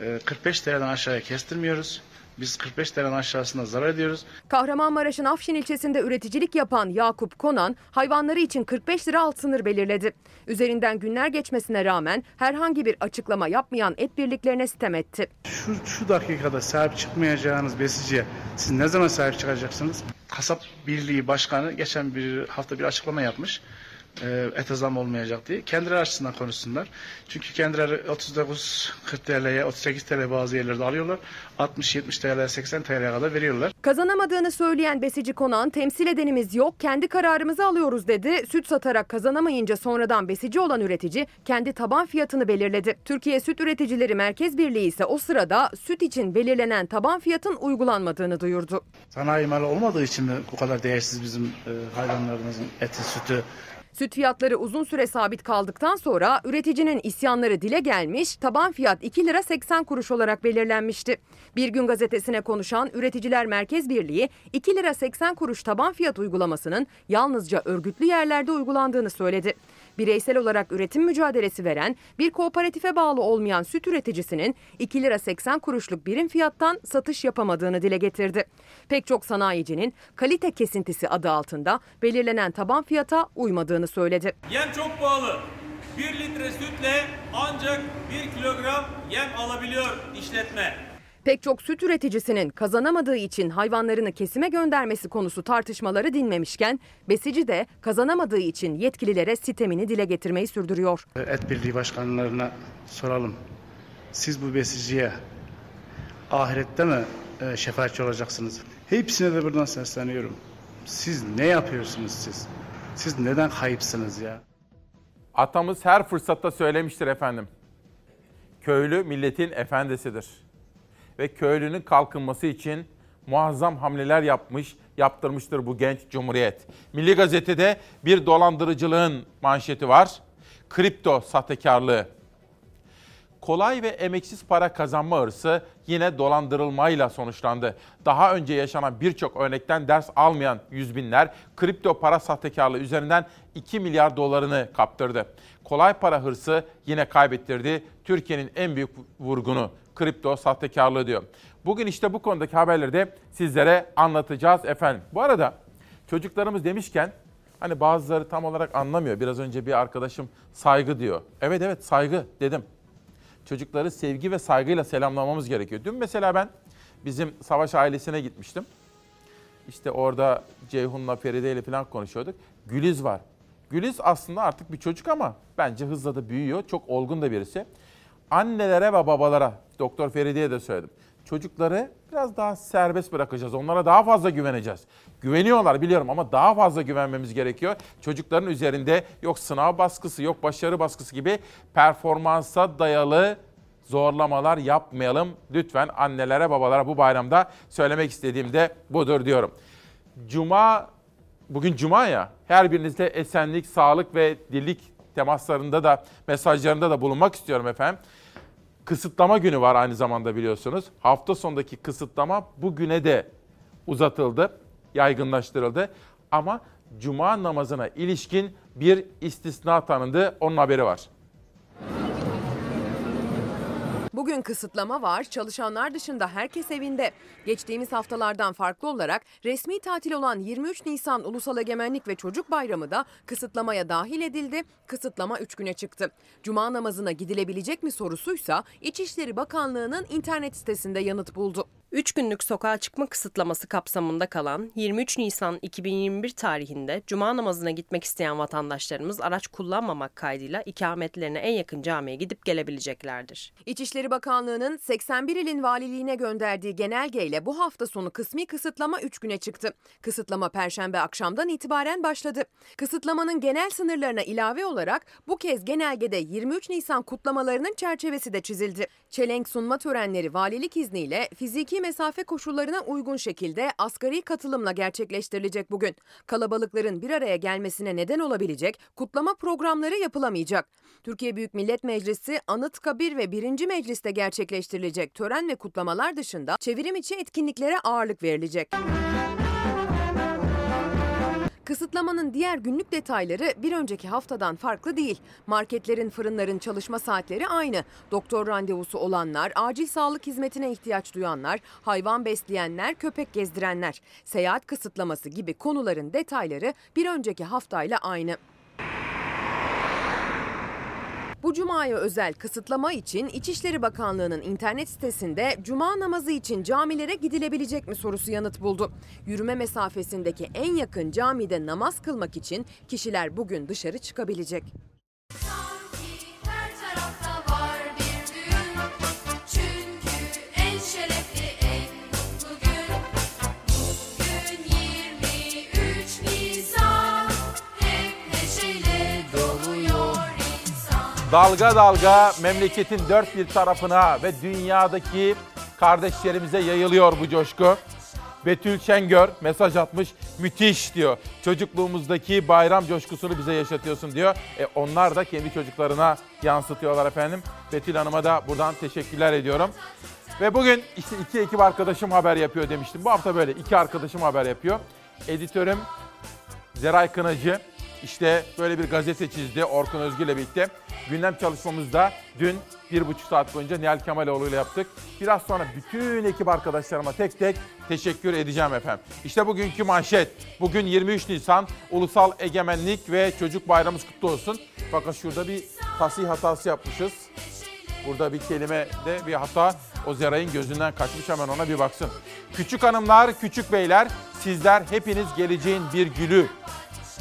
e, 45 TL'den aşağıya kestirmiyoruz. Biz 45 TL'den aşağısında zarar ediyoruz. Kahramanmaraş'ın Afşin ilçesinde üreticilik yapan Yakup Konan hayvanları için 45 lira alt sınır belirledi. Üzerinden günler geçmesine rağmen herhangi bir açıklama yapmayan et birliklerine sitem etti. Şu, şu dakikada sahip çıkmayacağınız besiciye siz ne zaman sahip çıkacaksınız? Kasap Birliği Başkanı geçen bir hafta bir açıklama yapmış. E, ete zam olmayacak diye. Kendileri açısından konuşsunlar. Çünkü kendileri 39 40 TL'ye 38 TL bazı yerlerde alıyorlar. 60 70 TL 80 TL'ye kadar veriyorlar. Kazanamadığını söyleyen besici Konan temsil edenimiz yok kendi kararımızı alıyoruz dedi. Süt satarak kazanamayınca sonradan besici olan üretici kendi taban fiyatını belirledi. Türkiye Süt Üreticileri Merkez Birliği ise o sırada süt için belirlenen taban fiyatın uygulanmadığını duyurdu. Sanayi malı olmadığı için mi bu kadar değersiz bizim e, hayvanlarımızın eti, sütü? Süt fiyatları uzun süre sabit kaldıktan sonra üreticinin isyanları dile gelmiş, taban fiyat 2 lira 80 kuruş olarak belirlenmişti. Bir gün gazetesine konuşan Üreticiler Merkez Birliği 2 lira 80 kuruş taban fiyat uygulamasının yalnızca örgütlü yerlerde uygulandığını söyledi. Bireysel olarak üretim mücadelesi veren bir kooperatife bağlı olmayan süt üreticisinin 2 lira 80 kuruşluk birim fiyattan satış yapamadığını dile getirdi. Pek çok sanayicinin kalite kesintisi adı altında belirlenen taban fiyata uymadığını söyledi. Yem çok pahalı. 1 litre sütle ancak 1 kilogram yem alabiliyor işletme. Pek çok süt üreticisinin kazanamadığı için hayvanlarını kesime göndermesi konusu tartışmaları dinmemişken besici de kazanamadığı için yetkililere sitemini dile getirmeyi sürdürüyor. E, Et Birliği başkanlarına soralım. Siz bu besiciye ahirette mi e, şefaatçi olacaksınız? Hepsine de buradan sesleniyorum. Siz ne yapıyorsunuz siz? Siz neden kayıpsınız ya? Atamız her fırsatta söylemiştir efendim. Köylü milletin efendisidir. Ve köylünün kalkınması için muazzam hamleler yapmış, yaptırmıştır bu genç cumhuriyet. Milli Gazete'de bir dolandırıcılığın manşeti var. Kripto sahtekarlığı. Kolay ve emeksiz para kazanma hırsı yine dolandırılmayla sonuçlandı. Daha önce yaşanan birçok örnekten ders almayan yüz binler kripto para sahtekarlığı üzerinden 2 milyar dolarını kaptırdı. Kolay para hırsı yine kaybettirdi. Türkiye'nin en büyük vurgunu kripto sahtekarlığı diyor. Bugün işte bu konudaki haberleri de sizlere anlatacağız efendim. Bu arada çocuklarımız demişken hani bazıları tam olarak anlamıyor. Biraz önce bir arkadaşım saygı diyor. Evet evet saygı dedim çocukları sevgi ve saygıyla selamlamamız gerekiyor. Dün mesela ben bizim Savaş ailesine gitmiştim. İşte orada Ceyhun'la Feride ile falan konuşuyorduk. Güliz var. Güliz aslında artık bir çocuk ama bence hızla da büyüyor. Çok olgun da birisi. Annelere ve babalara, Doktor Feride'ye de söyledim. Çocukları biraz daha serbest bırakacağız. Onlara daha fazla güveneceğiz. Güveniyorlar biliyorum ama daha fazla güvenmemiz gerekiyor. Çocukların üzerinde yok sınav baskısı, yok başarı baskısı gibi performansa dayalı zorlamalar yapmayalım. Lütfen annelere, babalara bu bayramda söylemek istediğim de budur diyorum. Cuma, bugün Cuma ya, her birinizde esenlik, sağlık ve dillik temaslarında da, mesajlarında da bulunmak istiyorum efendim. Kısıtlama günü var aynı zamanda biliyorsunuz. Hafta sonundaki kısıtlama bugüne de uzatıldı, yaygınlaştırıldı. Ama Cuma namazına ilişkin bir istisna tanındı. Onun haberi var. Bugün kısıtlama var. Çalışanlar dışında herkes evinde. Geçtiğimiz haftalardan farklı olarak resmi tatil olan 23 Nisan Ulusal Egemenlik ve Çocuk Bayramı da kısıtlamaya dahil edildi. Kısıtlama 3 güne çıktı. Cuma namazına gidilebilecek mi sorusuysa İçişleri Bakanlığı'nın internet sitesinde yanıt buldu. 3 günlük sokağa çıkma kısıtlaması kapsamında kalan 23 Nisan 2021 tarihinde cuma namazına gitmek isteyen vatandaşlarımız araç kullanmamak kaydıyla ikametlerine en yakın camiye gidip gelebileceklerdir. İçişleri Bakanlığı'nın 81 ilin valiliğine gönderdiği genelgeyle bu hafta sonu kısmi kısıtlama 3 güne çıktı. Kısıtlama perşembe akşamdan itibaren başladı. Kısıtlamanın genel sınırlarına ilave olarak bu kez genelgede 23 Nisan kutlamalarının çerçevesi de çizildi. Çelenk sunma törenleri valilik izniyle fiziki mesafe koşullarına uygun şekilde asgari katılımla gerçekleştirilecek bugün. Kalabalıkların bir araya gelmesine neden olabilecek kutlama programları yapılamayacak. Türkiye Büyük Millet Meclisi, Anıtkabir ve 1. Meclis'te gerçekleştirilecek tören ve kutlamalar dışında çevirim içi etkinliklere ağırlık verilecek. Kısıtlamanın diğer günlük detayları bir önceki haftadan farklı değil. Marketlerin, fırınların çalışma saatleri aynı. Doktor randevusu olanlar, acil sağlık hizmetine ihtiyaç duyanlar, hayvan besleyenler, köpek gezdirenler. Seyahat kısıtlaması gibi konuların detayları bir önceki haftayla aynı. Bu cumaya özel kısıtlama için İçişleri Bakanlığı'nın internet sitesinde cuma namazı için camilere gidilebilecek mi sorusu yanıt buldu. Yürüme mesafesindeki en yakın camide namaz kılmak için kişiler bugün dışarı çıkabilecek. Dalga dalga memleketin dört bir tarafına ve dünyadaki kardeşlerimize yayılıyor bu coşku. Betül Şengör mesaj atmış. Müthiş diyor. Çocukluğumuzdaki bayram coşkusunu bize yaşatıyorsun diyor. E onlar da kendi çocuklarına yansıtıyorlar efendim. Betül Hanım'a da buradan teşekkürler ediyorum. Ve bugün işte iki ekip arkadaşım haber yapıyor demiştim. Bu hafta böyle iki arkadaşım haber yapıyor. Editörüm Zeray Kınacı işte böyle bir gazete çizdi Orkun Özgür ile birlikte. Gündem çalışmamızda dün bir buçuk saat boyunca Nihal Kemaloğlu ile yaptık. Biraz sonra bütün ekip arkadaşlarıma tek tek teşekkür edeceğim efendim. İşte bugünkü manşet. Bugün 23 Nisan Ulusal Egemenlik ve Çocuk Bayramımız kutlu olsun. Fakat şurada bir tasih hatası yapmışız. Burada bir kelime de bir hata o Zeray'ın gözünden kaçmış hemen ona bir baksın. Küçük hanımlar, küçük beyler sizler hepiniz geleceğin bir gülü,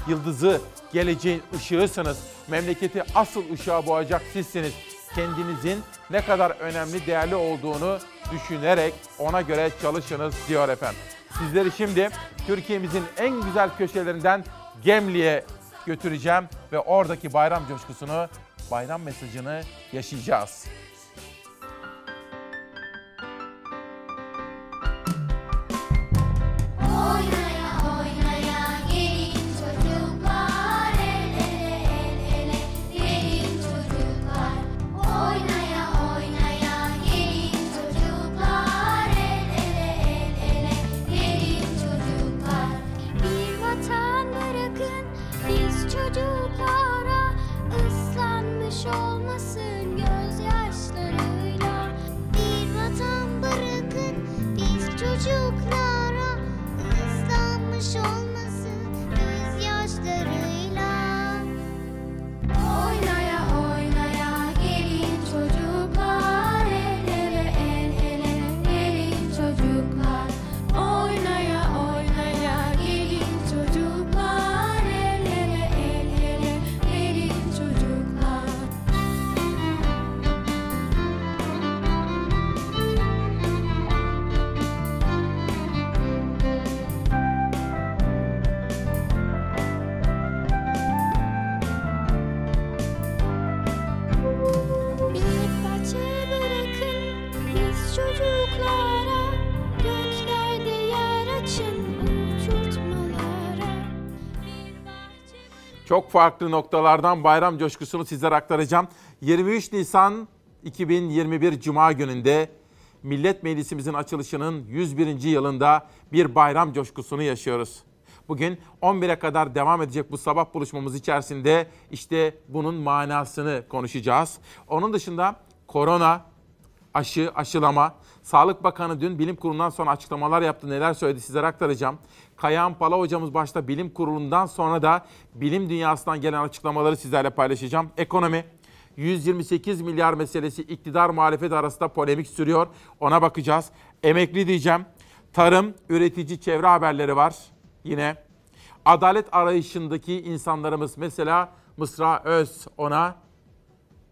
yıldızı, geleceğin ışığısınız. Memleketi asıl ışığa boğacak sizsiniz. Kendinizin ne kadar önemli, değerli olduğunu düşünerek ona göre çalışınız diyor efendim. Sizleri şimdi Türkiye'mizin en güzel köşelerinden Gemli'ye götüreceğim ve oradaki bayram coşkusunu, bayram mesajını yaşayacağız. Oynaya oynaya olmasın Çok farklı noktalardan bayram coşkusunu sizlere aktaracağım. 23 Nisan 2021 Cuma gününde Millet Meclisimizin açılışının 101. yılında bir bayram coşkusunu yaşıyoruz. Bugün 11'e kadar devam edecek bu sabah buluşmamız içerisinde işte bunun manasını konuşacağız. Onun dışında korona, aşı, aşılama. Sağlık Bakanı dün bilim kurulundan sonra açıklamalar yaptı. Neler söyledi sizlere aktaracağım. Kayahan Pala hocamız başta bilim kurulundan sonra da bilim dünyasından gelen açıklamaları sizlerle paylaşacağım. Ekonomi, 128 milyar meselesi iktidar muhalefet arasında polemik sürüyor. Ona bakacağız. Emekli diyeceğim. Tarım, üretici, çevre haberleri var. Yine adalet arayışındaki insanlarımız mesela Mısra Öz ona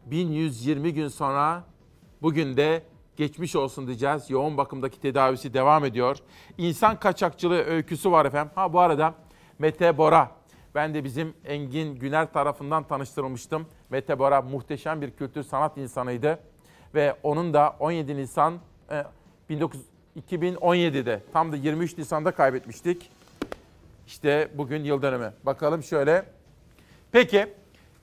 1120 gün sonra bugün de geçmiş olsun diyeceğiz. Yoğun bakımdaki tedavisi devam ediyor. İnsan kaçakçılığı öyküsü var efendim. Ha bu arada Mete Bora. Ben de bizim Engin Güner tarafından tanıştırılmıştım. Mete Bora muhteşem bir kültür sanat insanıydı. Ve onun da 17 Nisan e, 19 2017'de tam da 23 Nisan'da kaybetmiştik. İşte bugün yıl dönümü. Bakalım şöyle. Peki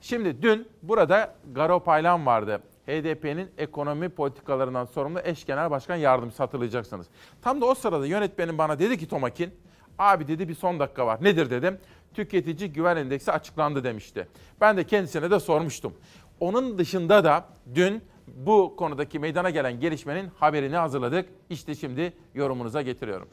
şimdi dün burada Garo Paylan vardı. HDP'nin ekonomi politikalarından sorumlu eş genel başkan yardımcısı hatırlayacaksınız. Tam da o sırada yönetmenim bana dedi ki Tomakin, abi dedi bir son dakika var. Nedir dedim. Tüketici güven endeksi açıklandı demişti. Ben de kendisine de sormuştum. Onun dışında da dün bu konudaki meydana gelen gelişmenin haberini hazırladık. İşte şimdi yorumunuza getiriyorum.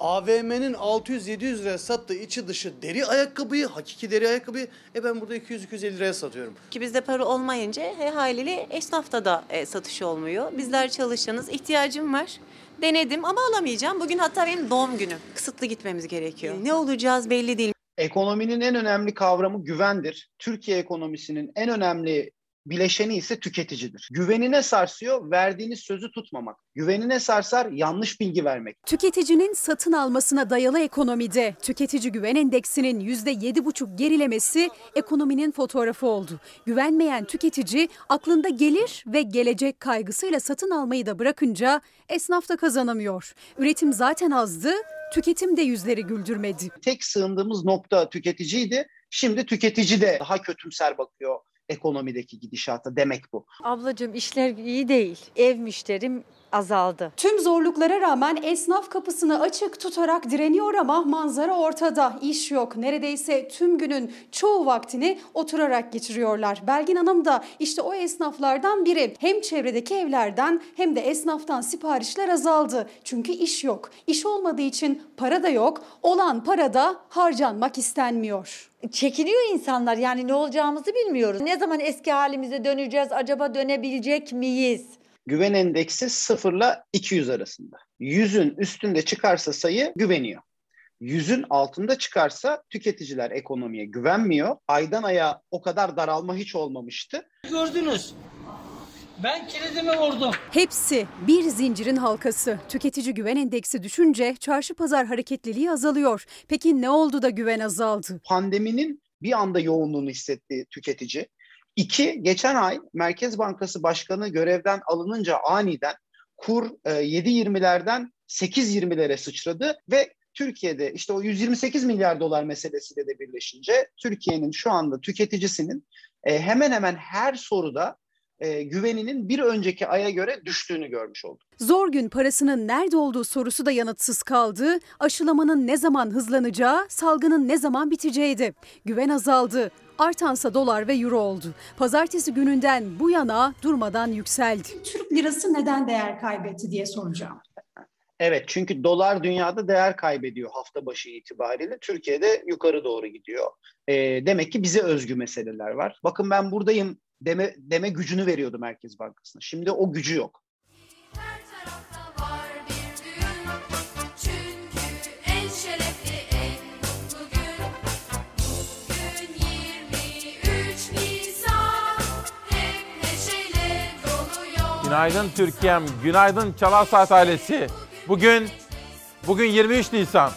AVM'nin 600-700 liraya sattığı içi dışı deri ayakkabıyı, hakiki deri ayakkabıyı e ben burada 200-250 liraya satıyorum. Ki bizde para olmayınca he, haliyle esnafta da e, satış olmuyor. Bizler çalışanız, ihtiyacım var. Denedim ama alamayacağım. Bugün hatta benim doğum günüm. Kısıtlı gitmemiz gerekiyor. Ne olacağız belli değil. Ekonominin en önemli kavramı güvendir. Türkiye ekonomisinin en önemli bileşeni ise tüketicidir. Güvenine sarsıyor, verdiğiniz sözü tutmamak. Güvenine sarsar, yanlış bilgi vermek. Tüketicinin satın almasına dayalı ekonomide tüketici güven endeksinin %7,5 gerilemesi ekonominin fotoğrafı oldu. Güvenmeyen tüketici aklında gelir ve gelecek kaygısıyla satın almayı da bırakınca esnaf da kazanamıyor. Üretim zaten azdı, tüketim de yüzleri güldürmedi. Tek sığındığımız nokta tüketiciydi. Şimdi tüketici de daha kötümser bakıyor ekonomideki gidişata demek bu. Ablacığım işler iyi değil. Ev müşterim azaldı. Tüm zorluklara rağmen esnaf kapısını açık tutarak direniyor ama manzara ortada. İş yok. Neredeyse tüm günün çoğu vaktini oturarak geçiriyorlar. Belgin Hanım da işte o esnaflardan biri. Hem çevredeki evlerden hem de esnaftan siparişler azaldı. Çünkü iş yok. İş olmadığı için para da yok. Olan para da harcanmak istenmiyor. Çekiniyor insanlar yani ne olacağımızı bilmiyoruz. Ne zaman eski halimize döneceğiz acaba dönebilecek miyiz? Güven endeksi 0 ile 200 arasında. 100'ün üstünde çıkarsa sayı güveniyor. 100'ün altında çıkarsa tüketiciler ekonomiye güvenmiyor. Aydan aya o kadar daralma hiç olmamıştı. Gördünüz. Ben kilidimi vurdum. Hepsi bir zincirin halkası. Tüketici güven endeksi düşünce çarşı pazar hareketliliği azalıyor. Peki ne oldu da güven azaldı? Pandeminin bir anda yoğunluğunu hissetti tüketici. İki, geçen ay Merkez Bankası Başkanı görevden alınınca aniden kur e, 7.20'lerden 8.20'lere sıçradı ve Türkiye'de işte o 128 milyar dolar meselesiyle de birleşince Türkiye'nin şu anda tüketicisinin e, hemen hemen her soruda e, güveninin bir önceki aya göre düştüğünü görmüş olduk. Zor gün parasının nerede olduğu sorusu da yanıtsız kaldı. Aşılamanın ne zaman hızlanacağı, salgının ne zaman biteceğiydi. Güven azaldı. Artansa dolar ve euro oldu. Pazartesi gününden bu yana durmadan yükseldi. Türk lirası neden değer kaybetti diye soracağım. Evet çünkü dolar dünyada değer kaybediyor hafta başı itibariyle. Türkiye'de yukarı doğru gidiyor. E, demek ki bize özgü meseleler var. Bakın ben buradayım deme, deme gücünü veriyordu Merkez Bankası'na. Şimdi o gücü yok. Günaydın Türkiye'm, günaydın Çalar Saat ailesi. Bugün, bugün 23 Nisan.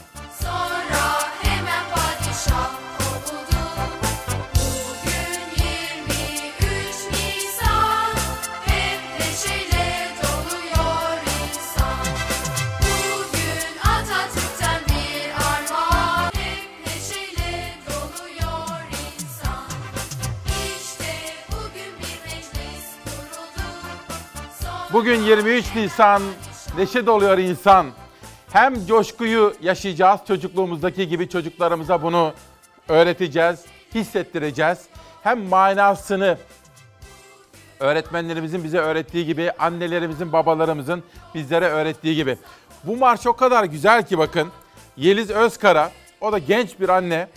Bugün 23 Nisan, neşe doluyor insan. Hem coşkuyu yaşayacağız çocukluğumuzdaki gibi çocuklarımıza bunu öğreteceğiz, hissettireceğiz. Hem manasını öğretmenlerimizin bize öğrettiği gibi, annelerimizin, babalarımızın bizlere öğrettiği gibi. Bu marş o kadar güzel ki bakın. Yeliz Özkara, o da genç bir anne.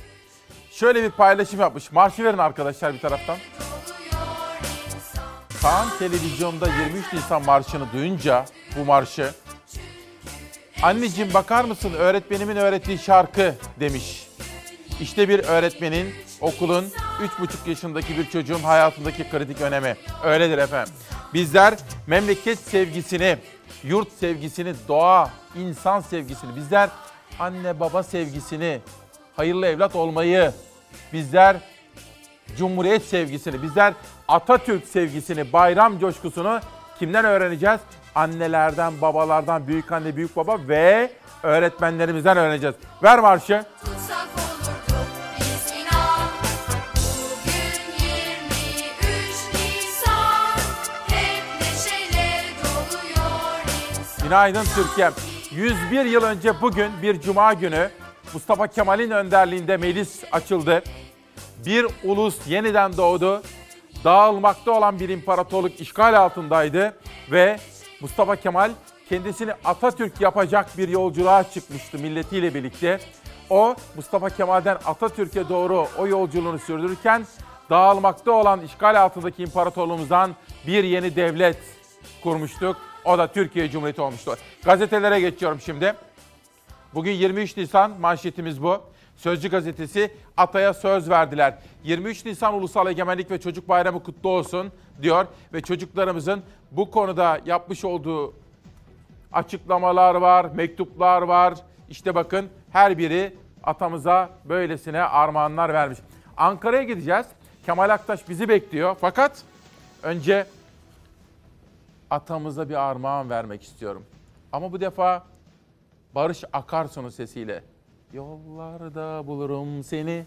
Şöyle bir paylaşım yapmış. Marşı verin arkadaşlar bir taraftan. Kaan televizyonda 23 Nisan marşını duyunca bu marşı Anneciğim bakar mısın öğretmenimin öğrettiği şarkı demiş. İşte bir öğretmenin okulun 3,5 yaşındaki bir çocuğun hayatındaki kritik önemi. Öyledir efendim. Bizler memleket sevgisini, yurt sevgisini, doğa, insan sevgisini, bizler anne baba sevgisini, hayırlı evlat olmayı, bizler Cumhuriyet sevgisini, bizler Atatürk sevgisini, bayram coşkusunu kimden öğreneceğiz? Annelerden, babalardan, büyük anne, büyük baba ve öğretmenlerimizden öğreneceğiz. Ver marşı. tutsak olurduk biz inan Bugün 23 Nisan Hep neşeyle doluyor insan Günaydın Türkiye'm. 101 yıl önce bugün bir cuma günü Mustafa Kemal'in önderliğinde meclis açıldı. Bir ulus yeniden doğdu. Dağılmakta olan bir imparatorluk işgal altındaydı ve Mustafa Kemal kendisini Atatürk yapacak bir yolculuğa çıkmıştı milletiyle birlikte. O Mustafa Kemal'den Atatürk'e doğru o yolculuğunu sürdürürken dağılmakta olan işgal altındaki imparatorluğumuzdan bir yeni devlet kurmuştuk. O da Türkiye Cumhuriyeti olmuştu. Gazetelere geçiyorum şimdi. Bugün 23 Nisan manşetimiz bu. Sözcü gazetesi Atay'a söz verdiler. 23 Nisan Ulusal Egemenlik ve Çocuk Bayramı kutlu olsun diyor ve çocuklarımızın bu konuda yapmış olduğu açıklamalar var, mektuplar var. İşte bakın her biri atamıza böylesine armağanlar vermiş. Ankara'ya gideceğiz. Kemal Aktaş bizi bekliyor. Fakat önce atamıza bir armağan vermek istiyorum. Ama bu defa Barış Akarsu'nun sesiyle. Yollarda bulurum seni.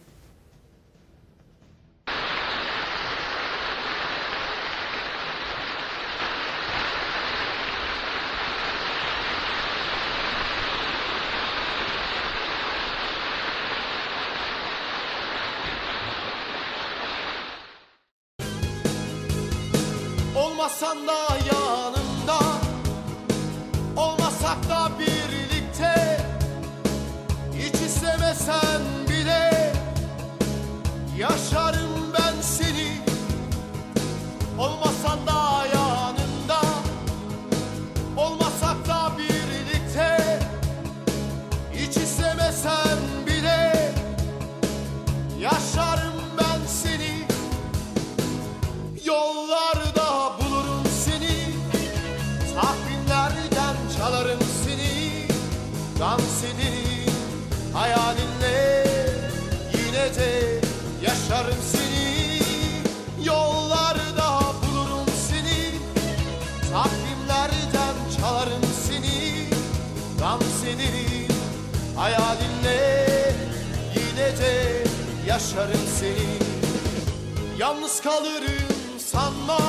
Kalırım sanma.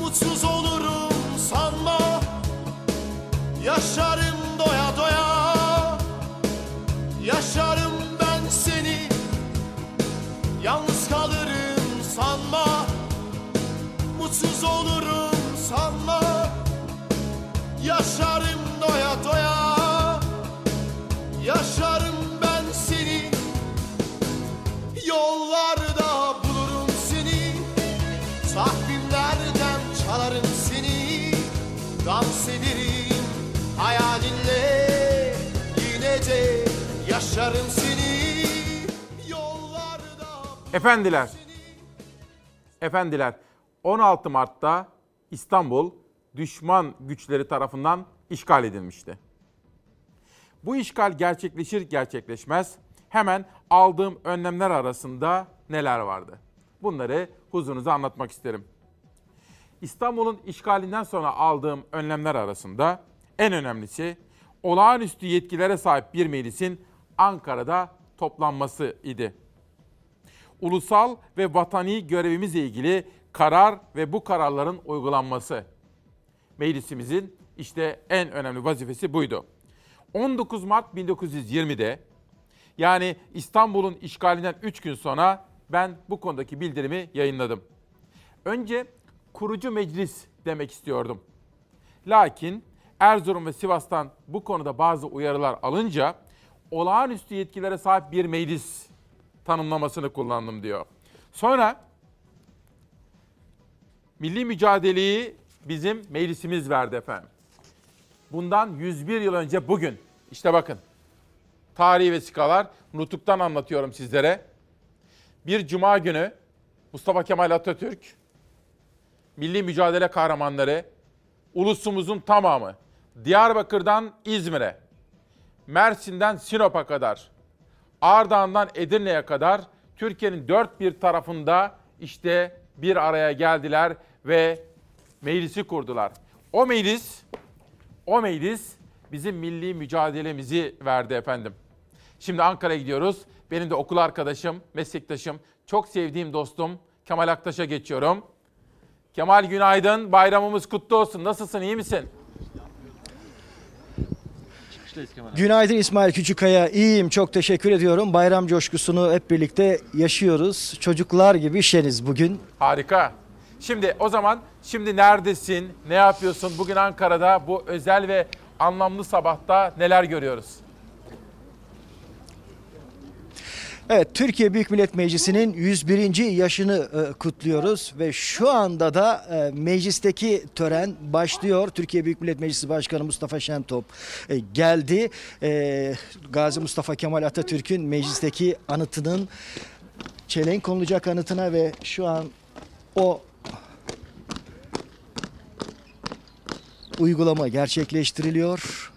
Mutsuz olurum sanma. Yaşarım doya doya. Yaşarım ben seni. Yalnız kalırım sanma. Mutsuz olurum sanma Dans ederim hayalinle Yine de yaşarım seni Yollarda Efendiler, efendiler 16 Mart'ta İstanbul düşman güçleri tarafından işgal edilmişti. Bu işgal gerçekleşir gerçekleşmez hemen aldığım önlemler arasında neler vardı? Bunları huzurunuza anlatmak isterim. İstanbul'un işgalinden sonra aldığım önlemler arasında en önemlisi olağanüstü yetkilere sahip bir meclisin Ankara'da toplanması idi. Ulusal ve vatani görevimizle ilgili karar ve bu kararların uygulanması. Meclisimizin işte en önemli vazifesi buydu. 19 Mart 1920'de yani İstanbul'un işgalinden 3 gün sonra ben bu konudaki bildirimi yayınladım. Önce kurucu meclis demek istiyordum. Lakin Erzurum ve Sivas'tan bu konuda bazı uyarılar alınca olağanüstü yetkilere sahip bir meclis tanımlamasını kullandım diyor. Sonra milli mücadeleyi bizim meclisimiz verdi efendim. Bundan 101 yıl önce bugün, işte bakın, tarihi vesikalar, nutuktan anlatıyorum sizlere. Bir cuma günü Mustafa Kemal Atatürk, milli mücadele kahramanları, ulusumuzun tamamı, Diyarbakır'dan İzmir'e, Mersin'den Sinop'a kadar, Ardahan'dan Edirne'ye kadar Türkiye'nin dört bir tarafında işte bir araya geldiler ve meclisi kurdular. O meclis, o meclis bizim milli mücadelemizi verdi efendim. Şimdi Ankara'ya gidiyoruz. Benim de okul arkadaşım, meslektaşım, çok sevdiğim dostum Kemal Aktaş'a geçiyorum. Kemal günaydın, bayramımız kutlu olsun. Nasılsın, iyi misin? Günaydın İsmail Küçükkaya. İyiyim, çok teşekkür ediyorum. Bayram coşkusunu hep birlikte yaşıyoruz. Çocuklar gibi şeniz bugün. Harika. Şimdi o zaman şimdi neredesin? Ne yapıyorsun? Bugün Ankara'da bu özel ve anlamlı sabahta neler görüyoruz? Evet, Türkiye Büyük Millet Meclisi'nin 101. yaşını e, kutluyoruz ve şu anda da e, meclisteki tören başlıyor. Türkiye Büyük Millet Meclisi Başkanı Mustafa Şentop e, geldi. E, Gazi Mustafa Kemal Atatürk'ün meclisteki anıtının çelenk konulacak anıtına ve şu an o uygulama gerçekleştiriliyor.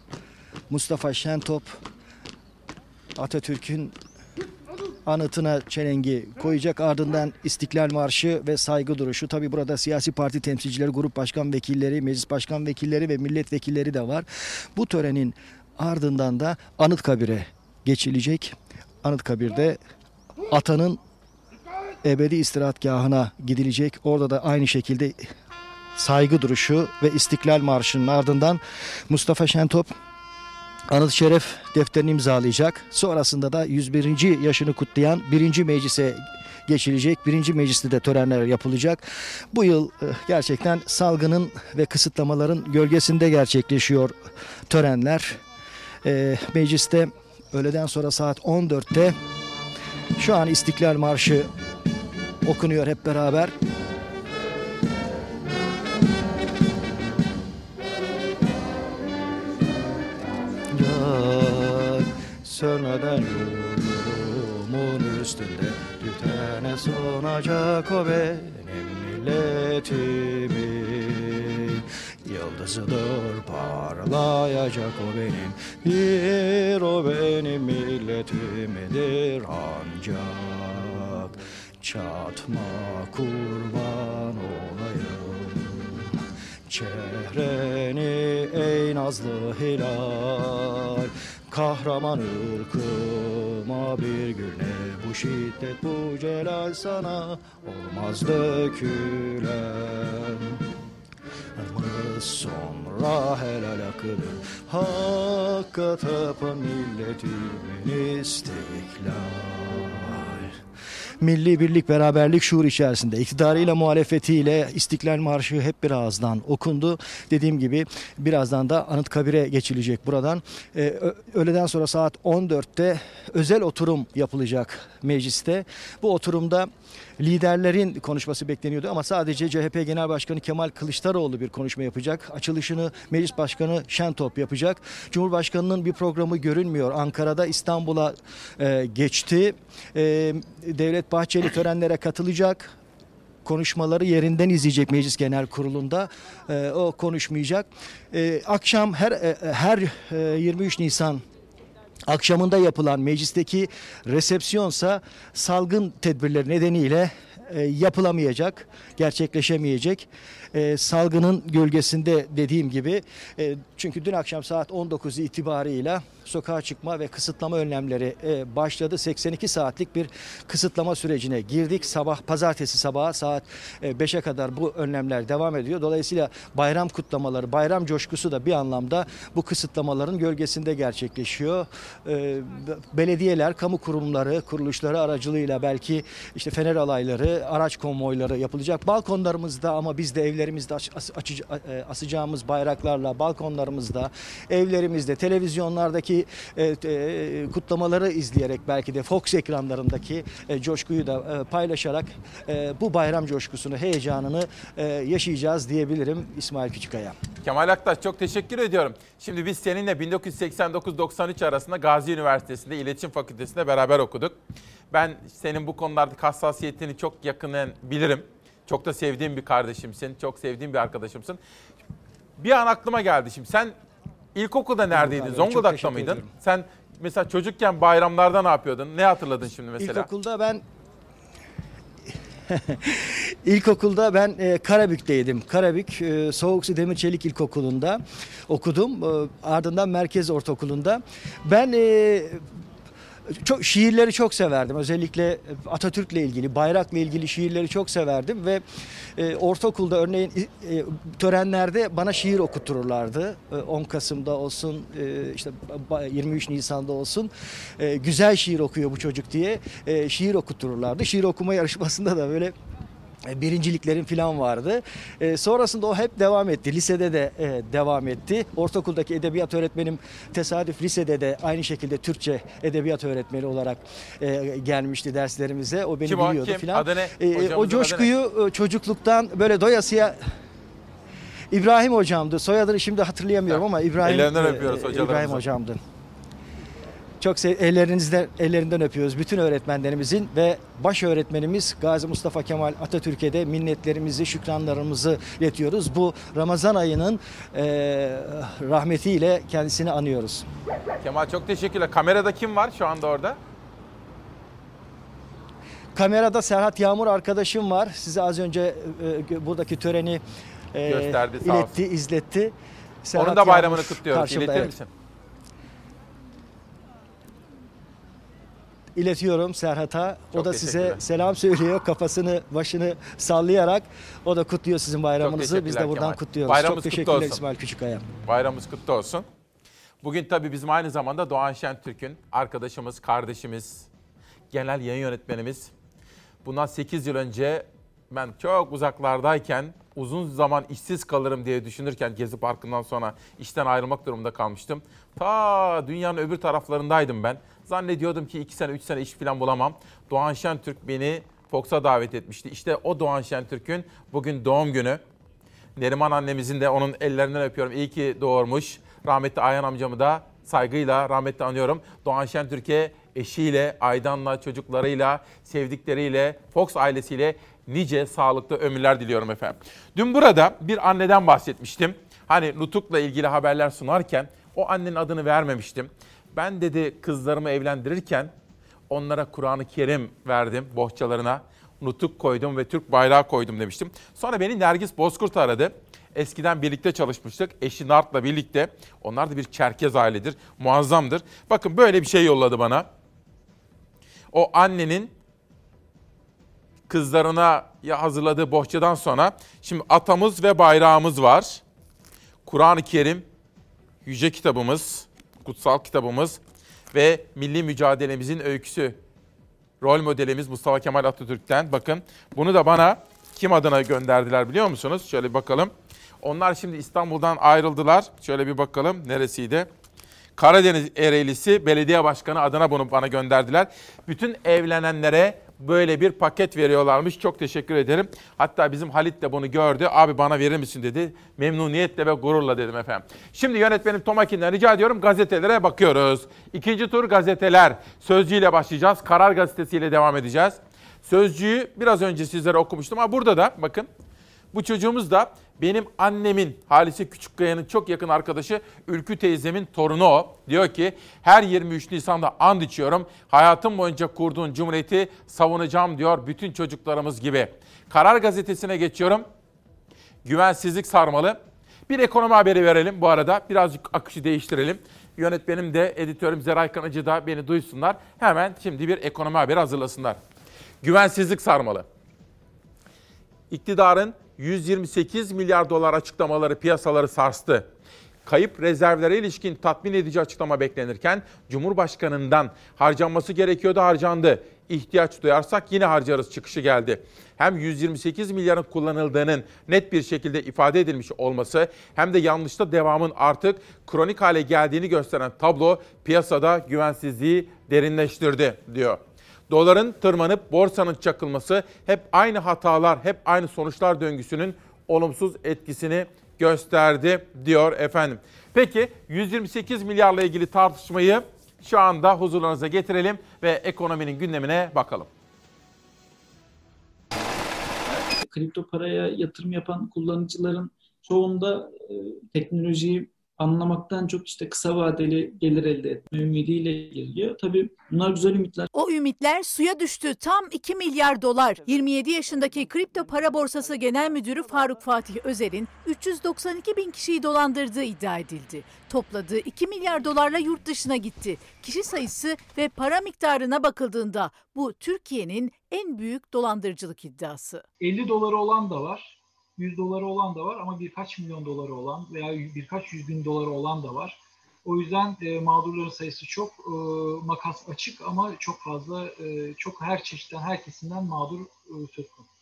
Mustafa Şentop Atatürk'ün anıtına çelengi koyacak. Ardından İstiklal Marşı ve saygı duruşu. Tabi burada siyasi parti temsilcileri, grup başkan vekilleri, meclis başkan vekilleri ve milletvekilleri de var. Bu törenin ardından da Anıtkabir'e geçilecek. Anıtkabir'de atanın ebedi istirahatgahına gidilecek. Orada da aynı şekilde saygı duruşu ve İstiklal Marşı'nın ardından Mustafa Şentop Anıt Şeref defterini imzalayacak. Sonrasında da 101. yaşını kutlayan 1. meclise geçilecek. Birinci mecliste de törenler yapılacak. Bu yıl e, gerçekten salgının ve kısıtlamaların gölgesinde gerçekleşiyor törenler. E, mecliste öğleden sonra saat 14'te şu an İstiklal Marşı okunuyor hep beraber. Sönmeden yolumun üstünde. Tütene sonacak o benim milletimin. Yıldızıdır parlayacak o benim. Bir o benim milletimdir ancak Çatma kurban olayım. Çehreni ey nazlı hilal kahraman ırkıma bir güne bu şiddet bu celal sana olmaz dökülen. Mı sonra helal akıdır Hakka tapan milletimin istiklal Milli birlik, beraberlik şuur içerisinde iktidarıyla muhalefetiyle İstiklal Marşı hep bir ağızdan okundu. Dediğim gibi birazdan da Anıtkabir'e geçilecek buradan. Ee, öğleden sonra saat 14'te özel oturum yapılacak mecliste. Bu oturumda liderlerin konuşması bekleniyordu ama sadece CHP Genel Başkanı Kemal Kılıçdaroğlu bir konuşma yapacak. Açılışını Meclis Başkanı Şentop yapacak. Cumhurbaşkanının bir programı görünmüyor. Ankara'da İstanbul'a e, geçti. E, Devlet Bahçeli törenlere katılacak konuşmaları yerinden izleyecek Meclis Genel Kurulu'nda. E, o konuşmayacak. E, akşam her e, her e, 23 Nisan akşamında yapılan meclisteki resepsiyonsa salgın tedbirleri nedeniyle e, yapılamayacak, gerçekleşemeyecek. E, salgının gölgesinde dediğim gibi e, çünkü dün akşam saat 19 itibarıyla sokağa çıkma ve kısıtlama önlemleri e, başladı. 82 saatlik bir kısıtlama sürecine girdik. Sabah pazartesi sabahı saat e, 5'e kadar bu önlemler devam ediyor. Dolayısıyla bayram kutlamaları, bayram coşkusu da bir anlamda bu kısıtlamaların gölgesinde gerçekleşiyor. E, belediyeler, kamu kurumları, kuruluşları aracılığıyla belki işte fener alayları, araç konvoyları yapılacak. Balkonlarımızda ama biz de evlerimizde aç- as- açıcı- e, asacağımız bayraklarla balkonlarımızda, evlerimizde, televizyonlardaki e, e, kutlamaları izleyerek belki de Fox ekranlarındaki e, coşkuyu da e, paylaşarak e, bu bayram coşkusunu, heyecanını e, yaşayacağız diyebilirim İsmail Küçükaya. Kemal Aktaş çok teşekkür ediyorum. Şimdi biz seninle 1989-93 arasında Gazi Üniversitesi'nde İletişim Fakültesi'nde beraber okuduk. Ben senin bu konulardaki hassasiyetini çok yakından bilirim. Çok da sevdiğim bir kardeşimsin, çok sevdiğim bir arkadaşımsın. Bir an aklıma geldi şimdi. Sen ilkokulda neredeydin? Zonguldak'ta mıydın? ederim. Sen mesela çocukken bayramlarda ne yapıyordun? Ne hatırladın şimdi mesela? İlkokulda ben (laughs) İlkokulda ben e, Karabük'teydim. Karabük e, Soğuk Su Demir Çelik İlkokulu'nda okudum. E, ardından Merkez Ortaokulu'nda. Ben e, çok şiirleri çok severdim. Özellikle Atatürk'le ilgili, bayrakla ilgili şiirleri çok severdim ve e, ortaokulda örneğin e, törenlerde bana şiir okutururlardı. E, 10 Kasım'da olsun, e, işte ba- 23 Nisan'da olsun. E, güzel şiir okuyor bu çocuk diye e, şiir okutururlardı. Şiir okuma yarışmasında da böyle e, birinciliklerin falan vardı. E, sonrasında o hep devam etti. Lisede de e, devam etti. Ortaokuldaki edebiyat öğretmenim tesadüf lisede de aynı şekilde Türkçe edebiyat öğretmeni olarak e, gelmişti derslerimize. O beni Kim o? biliyordu Kim? falan. Adı ne? E, o adı coşkuyu e, çocukluktan böyle doyasıya İbrahim hocamdı. Soyadını şimdi hatırlayamıyorum ama İbrahim Ellerinden e, öpüyoruz e. İbrahim hocamdı. Çok sev ellerinizden ellerinden öpüyoruz bütün öğretmenlerimizin ve baş öğretmenimiz Gazi Mustafa Kemal Atatürk'e de minnetlerimizi, şükranlarımızı iletiyoruz. Bu Ramazan ayının e, rahmetiyle kendisini anıyoruz. Kemal çok teşekkürler. Kamerada kim var şu anda orada? Kamerada Serhat Yağmur arkadaşım var. Size az önce e, buradaki töreni e, Gösterdi, iletti, izletti. Onun da bayramını Yağmur kutluyoruz. İletir evet. misin? İletiyorum Serhat'a. O Çok da size teşekkürler. selam söylüyor. Kafasını, başını sallayarak o da kutluyor sizin bayramınızı. Biz de teşekkürler buradan Kemal. kutluyoruz. Bayramımız Çok kutlu teşekkürler olsun. İsmail Küçükaya. Bayramımız kutlu olsun. Bugün tabii bizim aynı zamanda Doğan Şentürk'ün arkadaşımız, kardeşimiz, genel yayın yönetmenimiz. Bundan 8 yıl önce ben çok uzaklardayken uzun zaman işsiz kalırım diye düşünürken Gezi Parkı'ndan sonra işten ayrılmak durumunda kalmıştım. Ta dünyanın öbür taraflarındaydım ben. Zannediyordum ki 2 sene 3 sene iş falan bulamam. Doğan Şentürk beni Fox'a davet etmişti. İşte o Doğan Şentürk'ün bugün doğum günü. Neriman annemizin de onun ellerinden öpüyorum. İyi ki doğurmuş. Rahmetli Ayhan amcamı da saygıyla rahmetli anıyorum. Doğan Şentürk'e eşiyle, Aydan'la, çocuklarıyla, sevdikleriyle, Fox ailesiyle nice sağlıklı ömürler diliyorum efendim. Dün burada bir anneden bahsetmiştim. Hani nutukla ilgili haberler sunarken o annenin adını vermemiştim. Ben dedi kızlarımı evlendirirken onlara Kur'an-ı Kerim verdim bohçalarına. Nutuk koydum ve Türk bayrağı koydum demiştim. Sonra beni Nergis Bozkurt aradı. eskiden birlikte çalışmıştık. Eşi Nart'la birlikte. Onlar da bir Çerkez ailedir. Muazzamdır. Bakın böyle bir şey yolladı bana. O annenin kızlarına ya hazırladığı bohçadan sonra şimdi atamız ve bayrağımız var. Kur'an-ı Kerim, yüce kitabımız, kutsal kitabımız ve milli mücadelemizin öyküsü. Rol modelimiz Mustafa Kemal Atatürk'ten. Bakın bunu da bana kim adına gönderdiler biliyor musunuz? Şöyle bir bakalım. Onlar şimdi İstanbul'dan ayrıldılar. Şöyle bir bakalım neresiydi? Karadeniz Ereğlisi Belediye Başkanı adına bunu bana gönderdiler. Bütün evlenenlere böyle bir paket veriyorlarmış. Çok teşekkür ederim. Hatta bizim Halit de bunu gördü. Abi bana verir misin dedi. Memnuniyetle ve gururla dedim efendim. Şimdi yönetmenim Tomakin'den rica ediyorum gazetelere bakıyoruz. İkinci tur gazeteler. Sözcü ile başlayacağız. Karar gazetesiyle devam edeceğiz. Sözcüyü biraz önce sizlere okumuştum ama burada da bakın bu çocuğumuz da benim annemin Halise Küçükkaya'nın çok yakın arkadaşı Ülkü teyzemin torunu o. Diyor ki her 23 Nisan'da and içiyorum. Hayatım boyunca kurduğun cumhuriyeti savunacağım diyor bütün çocuklarımız gibi. Karar gazetesine geçiyorum. Güvensizlik sarmalı. Bir ekonomi haberi verelim bu arada. Birazcık akışı değiştirelim. Yönetmenim de editörüm Zeray Kanıcı da beni duysunlar. Hemen şimdi bir ekonomi haberi hazırlasınlar. Güvensizlik sarmalı. İktidarın 128 milyar dolar açıklamaları piyasaları sarstı. Kayıp rezervlere ilişkin tatmin edici açıklama beklenirken Cumhurbaşkanı'ndan harcanması gerekiyordu harcandı. İhtiyaç duyarsak yine harcarız çıkışı geldi. Hem 128 milyarın kullanıldığının net bir şekilde ifade edilmiş olması hem de yanlışta devamın artık kronik hale geldiğini gösteren tablo piyasada güvensizliği derinleştirdi diyor. Doların tırmanıp borsanın çakılması hep aynı hatalar, hep aynı sonuçlar döngüsünün olumsuz etkisini gösterdi diyor efendim. Peki 128 milyarla ilgili tartışmayı şu anda huzurlarınıza getirelim ve ekonominin gündemine bakalım. kripto paraya yatırım yapan kullanıcıların çoğunda e, teknolojiyi anlamaktan çok işte kısa vadeli gelir elde etme ümidiyle geliyor. Tabii bunlar güzel ümitler. O ümitler suya düştü. Tam 2 milyar dolar. 27 yaşındaki kripto para borsası genel müdürü Faruk Fatih Özer'in 392 bin kişiyi dolandırdığı iddia edildi. Topladığı 2 milyar dolarla yurt dışına gitti. Kişi sayısı ve para miktarına bakıldığında bu Türkiye'nin en büyük dolandırıcılık iddiası. 50 doları olan da var, 100 doları olan da var ama birkaç milyon doları olan veya birkaç yüz bin doları olan da var. O yüzden e, mağdurların sayısı çok, e, makas açık ama çok fazla, e, çok her çeşitten, her kesimden mağdur e, söz konusu.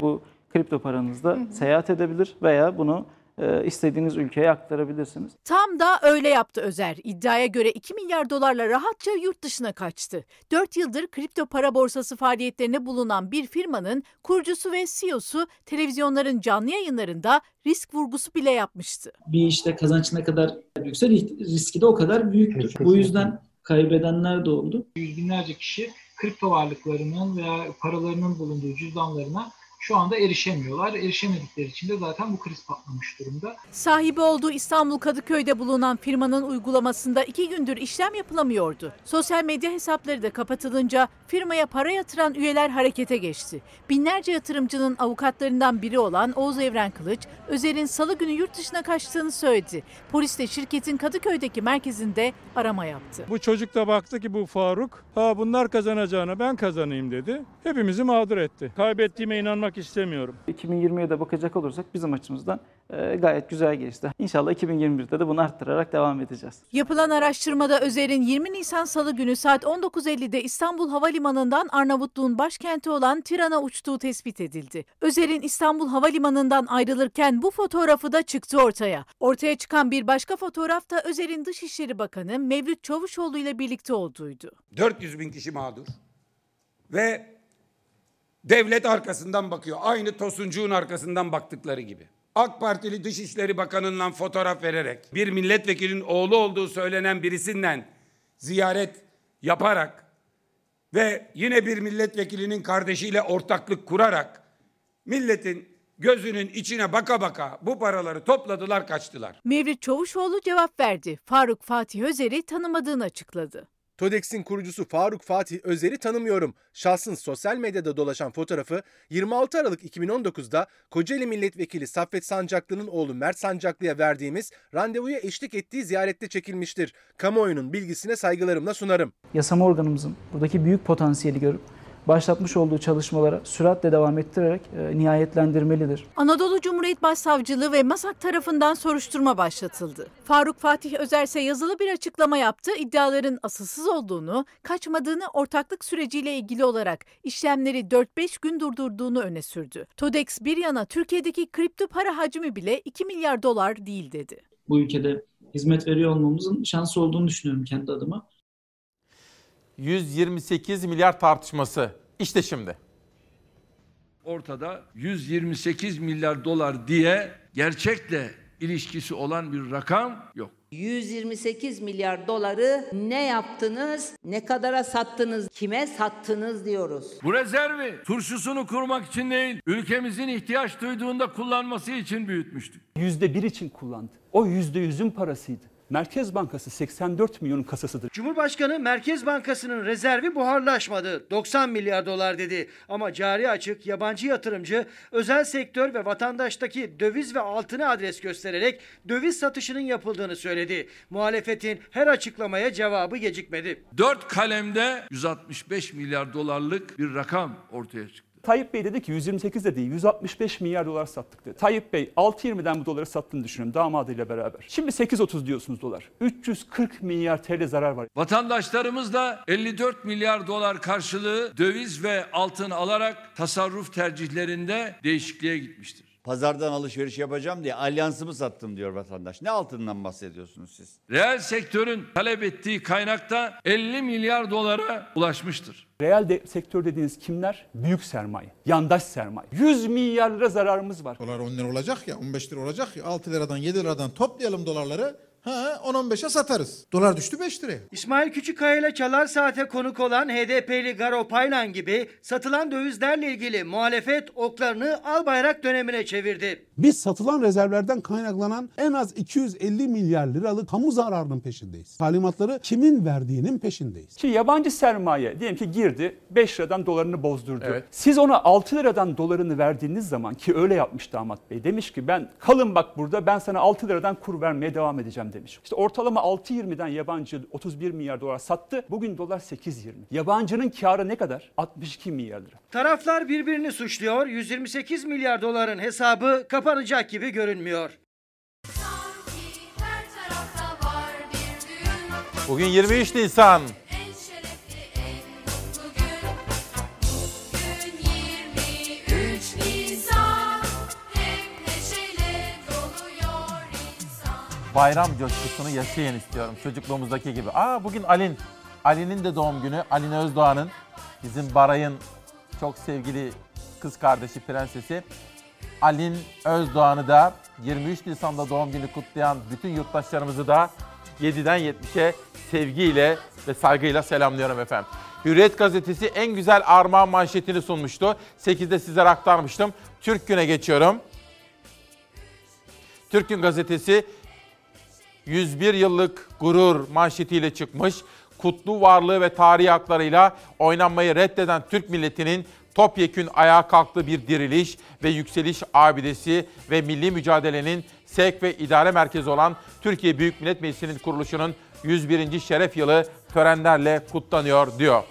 Bu kripto paranızda seyahat edebilir veya bunu e, istediğiniz ülkeye aktarabilirsiniz. Tam da öyle yaptı Özer. İddiaya göre 2 milyar dolarla rahatça yurt dışına kaçtı. 4 yıldır kripto para borsası faaliyetlerine bulunan bir firmanın kurucusu ve CEO'su televizyonların canlı yayınlarında risk vurgusu bile yapmıştı. Bir işte kazanç ne kadar büyükse riski de o kadar büyüktür. Bu yüzden kaybedenler de oldu. Yüz binlerce kişi kripto varlıklarının veya paralarının bulunduğu cüzdanlarına şu anda erişemiyorlar. Erişemedikleri için de zaten bu kriz patlamış durumda. Sahibi olduğu İstanbul Kadıköy'de bulunan firmanın uygulamasında iki gündür işlem yapılamıyordu. Sosyal medya hesapları da kapatılınca firmaya para yatıran üyeler harekete geçti. Binlerce yatırımcının avukatlarından biri olan Oğuz Evren Kılıç, Özer'in salı günü yurt dışına kaçtığını söyledi. Polis de şirketin Kadıköy'deki merkezinde arama yaptı. Bu çocuk da baktı ki bu Faruk, ha bunlar kazanacağına ben kazanayım dedi. Hepimizi mağdur etti. Kaybettiğime inanmak istemiyorum. 2020'ye de bakacak olursak bizim açımızdan e, gayet güzel geçti. İnşallah 2021'de de bunu arttırarak devam edeceğiz. Yapılan araştırmada Özer'in 20 Nisan Salı günü saat 19.50'de İstanbul Havalimanı'ndan Arnavutluğun başkenti olan Tiran'a uçtuğu tespit edildi. Özer'in İstanbul Havalimanı'ndan ayrılırken bu fotoğrafı da çıktı ortaya. Ortaya çıkan bir başka fotoğraf da Özer'in Dışişleri Bakanı Mevlüt Çavuşoğlu ile birlikte olduğuydu. 400 bin kişi mağdur ve devlet arkasından bakıyor. Aynı Tosuncuğun arkasından baktıkları gibi. AK Partili Dışişleri Bakanı'ndan fotoğraf vererek bir milletvekilinin oğlu olduğu söylenen birisinden ziyaret yaparak ve yine bir milletvekilinin kardeşiyle ortaklık kurarak milletin gözünün içine baka baka bu paraları topladılar kaçtılar. Mevlüt Çavuşoğlu cevap verdi. Faruk Fatih Özer'i tanımadığını açıkladı. TODEX'in kurucusu Faruk Fatih Özer'i tanımıyorum. Şahsın sosyal medyada dolaşan fotoğrafı 26 Aralık 2019'da Kocaeli Milletvekili Saffet Sancaklı'nın oğlu Mert Sancaklı'ya verdiğimiz randevuya eşlik ettiği ziyarette çekilmiştir. Kamuoyunun bilgisine saygılarımla sunarım. Yasama organımızın buradaki büyük potansiyeli görüp başlatmış olduğu çalışmalara süratle devam ettirerek e, nihayetlendirmelidir. Anadolu Cumhuriyet Başsavcılığı ve MASAK tarafından soruşturma başlatıldı. Faruk Fatih Özer ise yazılı bir açıklama yaptı. İddiaların asılsız olduğunu, kaçmadığını ortaklık süreciyle ilgili olarak işlemleri 4-5 gün durdurduğunu öne sürdü. TODEX bir yana Türkiye'deki kripto para hacmi bile 2 milyar dolar değil dedi. Bu ülkede hizmet veriyor olmamızın şansı olduğunu düşünüyorum kendi adıma. 128 milyar tartışması. İşte şimdi. ortada 128 milyar dolar diye gerçekle ilişkisi olan bir rakam yok. 128 milyar doları ne yaptınız, ne kadara sattınız, kime sattınız diyoruz. Bu rezervi turşusunu kurmak için değil, ülkemizin ihtiyaç duyduğunda kullanması için büyütmüştük. Yüzde bir için kullandı. O yüzde yüzün parasıydı. Merkez Bankası 84 milyonun kasasıdır. Cumhurbaşkanı Merkez Bankası'nın rezervi buharlaşmadı. 90 milyar dolar dedi. Ama cari açık, yabancı yatırımcı, özel sektör ve vatandaştaki döviz ve altını adres göstererek döviz satışının yapıldığını söyledi. Muhalefetin her açıklamaya cevabı gecikmedi. Dört kalemde 165 milyar dolarlık bir rakam ortaya çıktı. Tayyip Bey dedi ki 128 de değil 165 milyar dolar sattık dedi. Tayyip Bey 6.20'den bu doları sattığını düşünüyorum damadıyla beraber. Şimdi 8.30 diyorsunuz dolar. 340 milyar TL zarar var. Vatandaşlarımız da 54 milyar dolar karşılığı döviz ve altın alarak tasarruf tercihlerinde değişikliğe gitmiştir. Pazardan alışveriş yapacağım diye alyansımı sattım diyor vatandaş. Ne altından bahsediyorsunuz siz? Reel sektörün talep ettiği kaynakta 50 milyar dolara ulaşmıştır. Reel de, sektör dediğiniz kimler? Büyük sermaye, yandaş sermaye. 100 milyar lira zararımız var. Dolar 10 lira olacak ya 15 lira olacak ya 6 liradan 7 liradan toplayalım dolarları. Ha 10-15'e satarız. Dolar düştü 5 liraya. İsmail Küçükkaya ile Çalar Saat'e konuk olan HDP'li Garo Paylan gibi satılan dövizlerle ilgili muhalefet oklarını Albayrak dönemine çevirdi. Biz satılan rezervlerden kaynaklanan en az 250 milyar liralık kamu zararının peşindeyiz. Talimatları kimin verdiğinin peşindeyiz. Ki yabancı sermaye diyelim ki girdi 5 liradan dolarını bozdurdu. Evet. Siz ona 6 liradan dolarını verdiğiniz zaman ki öyle yapmış damat bey. Demiş ki ben kalın bak burada ben sana 6 liradan kur vermeye devam edeceğim demiş. İşte ortalama 6.20'den yabancı 31 milyar dolar sattı. Bugün dolar 8.20. Yabancının karı ne kadar? 62 milyar lira. Taraflar birbirini suçluyor. 128 milyar doların hesabı kapanacak gibi görünmüyor. Bugün 23 Nisan. Bayram coşkusunu yaşayın istiyorum çocukluğumuzdaki gibi. Aa bugün Alin. Ali'nin de doğum günü. Alin Özdoğan'ın bizim Baray'ın çok sevgili kız kardeşi prensesi. Alin Özdoğan'ı da 23 Nisan'da doğum günü kutlayan bütün yurttaşlarımızı da 7'den 70'e sevgiyle ve saygıyla selamlıyorum efendim. Hürriyet gazetesi en güzel armağan manşetini sunmuştu. 8'de sizlere aktarmıştım. Türk Gün'e geçiyorum. Türk Gün gazetesi 101 yıllık gurur manşetiyle çıkmış. Kutlu varlığı ve tarihi haklarıyla oynanmayı reddeden Türk milletinin topyekün ayağa kalktığı bir diriliş ve yükseliş abidesi ve milli mücadelenin sevk ve idare merkezi olan Türkiye Büyük Millet Meclisi'nin kuruluşunun 101. şeref yılı törenlerle kutlanıyor diyor.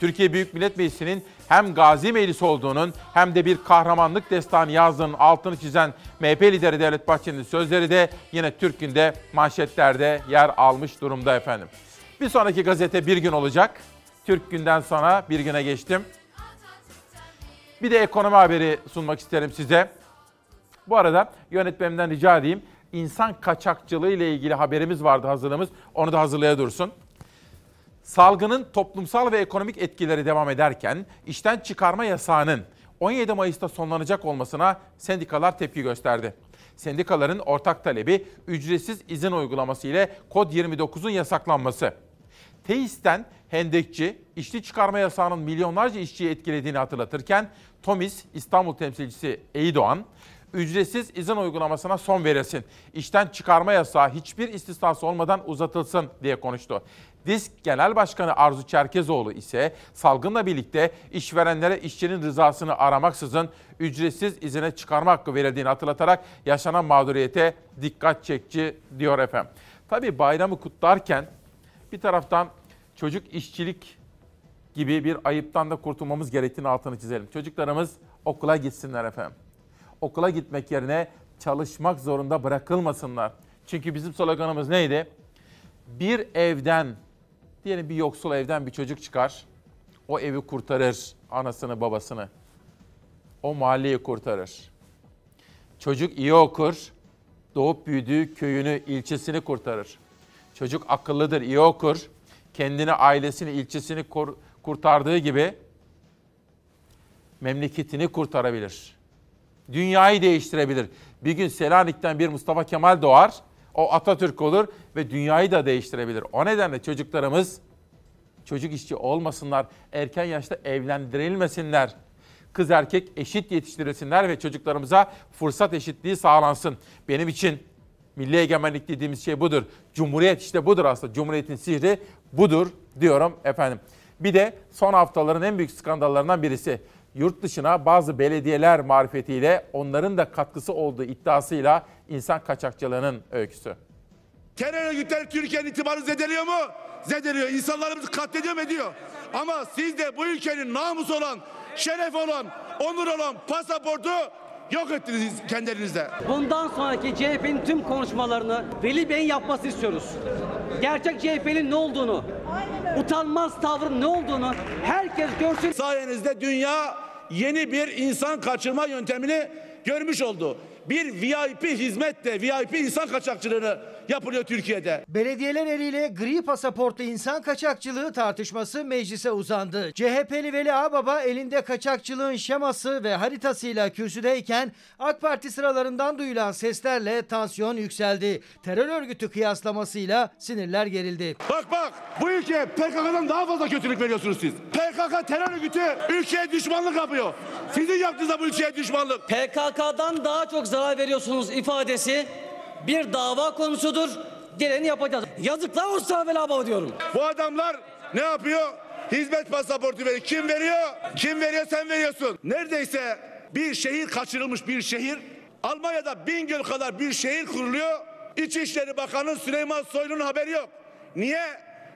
Türkiye Büyük Millet Meclisi'nin hem gazi meclis olduğunun hem de bir kahramanlık destanı yazdığının altını çizen MHP lideri Devlet Bahçeli'nin sözleri de yine Türk Gün'de manşetlerde yer almış durumda efendim. Bir sonraki gazete bir gün olacak. Türk Gün'den sonra bir güne geçtim. Bir de ekonomi haberi sunmak isterim size. Bu arada yönetmenimden rica edeyim. İnsan kaçakçılığı ile ilgili haberimiz vardı hazırlığımız. Onu da hazırlaya dursun. Salgının toplumsal ve ekonomik etkileri devam ederken işten çıkarma yasağının 17 Mayıs'ta sonlanacak olmasına sendikalar tepki gösterdi. Sendikaların ortak talebi ücretsiz izin uygulaması ile kod 29'un yasaklanması. Teis'ten Hendekçi, işçi çıkarma yasağının milyonlarca işçiyi etkilediğini hatırlatırken, Tomis İstanbul temsilcisi Eydoğan, Ücretsiz izin uygulamasına son verilsin. İşten çıkarma yasağı hiçbir istisnası olmadan uzatılsın diye konuştu. Disk Genel Başkanı Arzu Çerkezoğlu ise salgınla birlikte işverenlere işçinin rızasını aramaksızın ücretsiz izine çıkarma hakkı verildiğini hatırlatarak yaşanan mağduriyete dikkat çekci diyor efendim. Tabii bayramı kutlarken bir taraftan çocuk işçilik gibi bir ayıptan da kurtulmamız gerektiğini altını çizelim. Çocuklarımız okula gitsinler efendim. Okula gitmek yerine çalışmak zorunda bırakılmasınlar. Çünkü bizim sloganımız neydi? Bir evden, diyelim bir yoksul evden bir çocuk çıkar. O evi kurtarır, anasını babasını. O mahalleyi kurtarır. Çocuk iyi okur, doğup büyüdüğü köyünü, ilçesini kurtarır. Çocuk akıllıdır, iyi okur. Kendini, ailesini, ilçesini kur- kurtardığı gibi memleketini kurtarabilir. Dünyayı değiştirebilir. Bir gün Selanik'ten bir Mustafa Kemal doğar. O Atatürk olur ve dünyayı da değiştirebilir. O nedenle çocuklarımız çocuk işçi olmasınlar, erken yaşta evlendirilmesinler. Kız erkek eşit yetiştirilsinler ve çocuklarımıza fırsat eşitliği sağlansın. Benim için milli egemenlik dediğimiz şey budur. Cumhuriyet işte budur aslında. Cumhuriyetin sihri budur diyorum efendim. Bir de son haftaların en büyük skandallarından birisi. Yurt dışına bazı belediyeler marifetiyle onların da katkısı olduğu iddiasıyla insan kaçakçılığının öyküsü. Terör örgütleri Türkiye'nin itibarını zedeliyor mu? Zedeliyor. İnsanlarımızı katlediyor mu ediyor. Ama siz de bu ülkenin namusu olan, şeref olan, onur olan pasaportu yok ettiniz kendi elinizde. Bundan sonraki CHP'nin tüm konuşmalarını Veli Bey'in yapmasını istiyoruz. Gerçek CHP'nin ne olduğunu, utanmaz tavrın ne olduğunu herkes görsün. Sayenizde dünya yeni bir insan kaçırma yöntemini görmüş oldu. Bir VIP hizmet de VIP insan kaçakçılığını yapılıyor Türkiye'de. Belediyeler eliyle gri pasaportlu insan kaçakçılığı tartışması meclise uzandı. CHP'li Veli Ağbaba elinde kaçakçılığın şeması ve haritasıyla kürsüdeyken AK Parti sıralarından duyulan seslerle tansiyon yükseldi. Terör örgütü kıyaslamasıyla sinirler gerildi. Bak bak bu ülkeye PKK'dan daha fazla kötülük veriyorsunuz siz. PKK terör örgütü ülkeye düşmanlık yapıyor. Sizin yaptığınız da bu ülkeye düşmanlık. PKK'dan daha çok zarar veriyorsunuz ifadesi bir dava konusudur. Geleni yapacağız. Yazıklar olsun sana Veli Baba diyorum. Bu adamlar ne yapıyor? Hizmet pasaportu veriyor. Kim veriyor? Kim veriyor sen veriyorsun. Neredeyse bir şehir kaçırılmış bir şehir. Almanya'da Bingöl kadar bir şehir kuruluyor. İçişleri Bakanı Süleyman Soylu'nun haberi yok. Niye?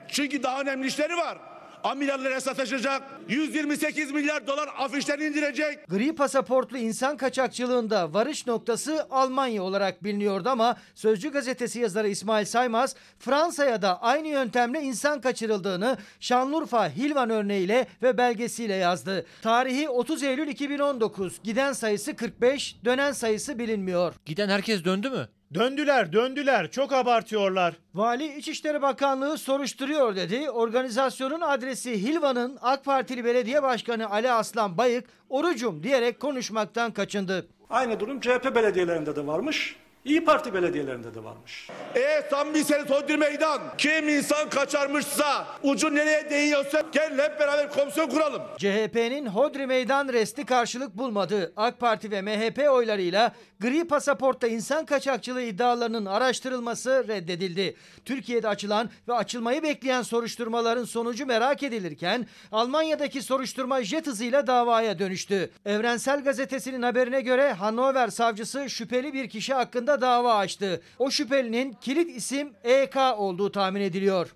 Çünkü daha önemli işleri var. Amirallere sataşacak. 128 milyar dolar afişten indirecek. Gri pasaportlu insan kaçakçılığında varış noktası Almanya olarak biliniyordu ama Sözcü gazetesi yazarı İsmail Saymaz Fransa'ya da aynı yöntemle insan kaçırıldığını Şanlıurfa Hilvan örneğiyle ve belgesiyle yazdı. Tarihi 30 Eylül 2019. Giden sayısı 45, dönen sayısı bilinmiyor. Giden herkes döndü mü? Döndüler, döndüler. Çok abartıyorlar. Vali İçişleri Bakanlığı soruşturuyor dedi. Organizasyonun adresi Hilvan'ın AK Partili Belediye Başkanı Ali Aslan Bayık orucum diyerek konuşmaktan kaçındı. Aynı durum CHP belediyelerinde de varmış. İyi Parti belediyelerinde de varmış. E tam bir sene Hodri Meydan. Kim insan kaçarmışsa ucu nereye değiyorsa gel hep beraber komisyon kuralım. CHP'nin Hodri Meydan resti karşılık bulmadı. AK Parti ve MHP oylarıyla gri pasaportta insan kaçakçılığı iddialarının araştırılması reddedildi. Türkiye'de açılan ve açılmayı bekleyen soruşturmaların sonucu merak edilirken Almanya'daki soruşturma jet hızıyla davaya dönüştü. Evrensel Gazetesi'nin haberine göre Hannover savcısı şüpheli bir kişi hakkında dava açtı. O şüphelinin kilit isim EK olduğu tahmin ediliyor.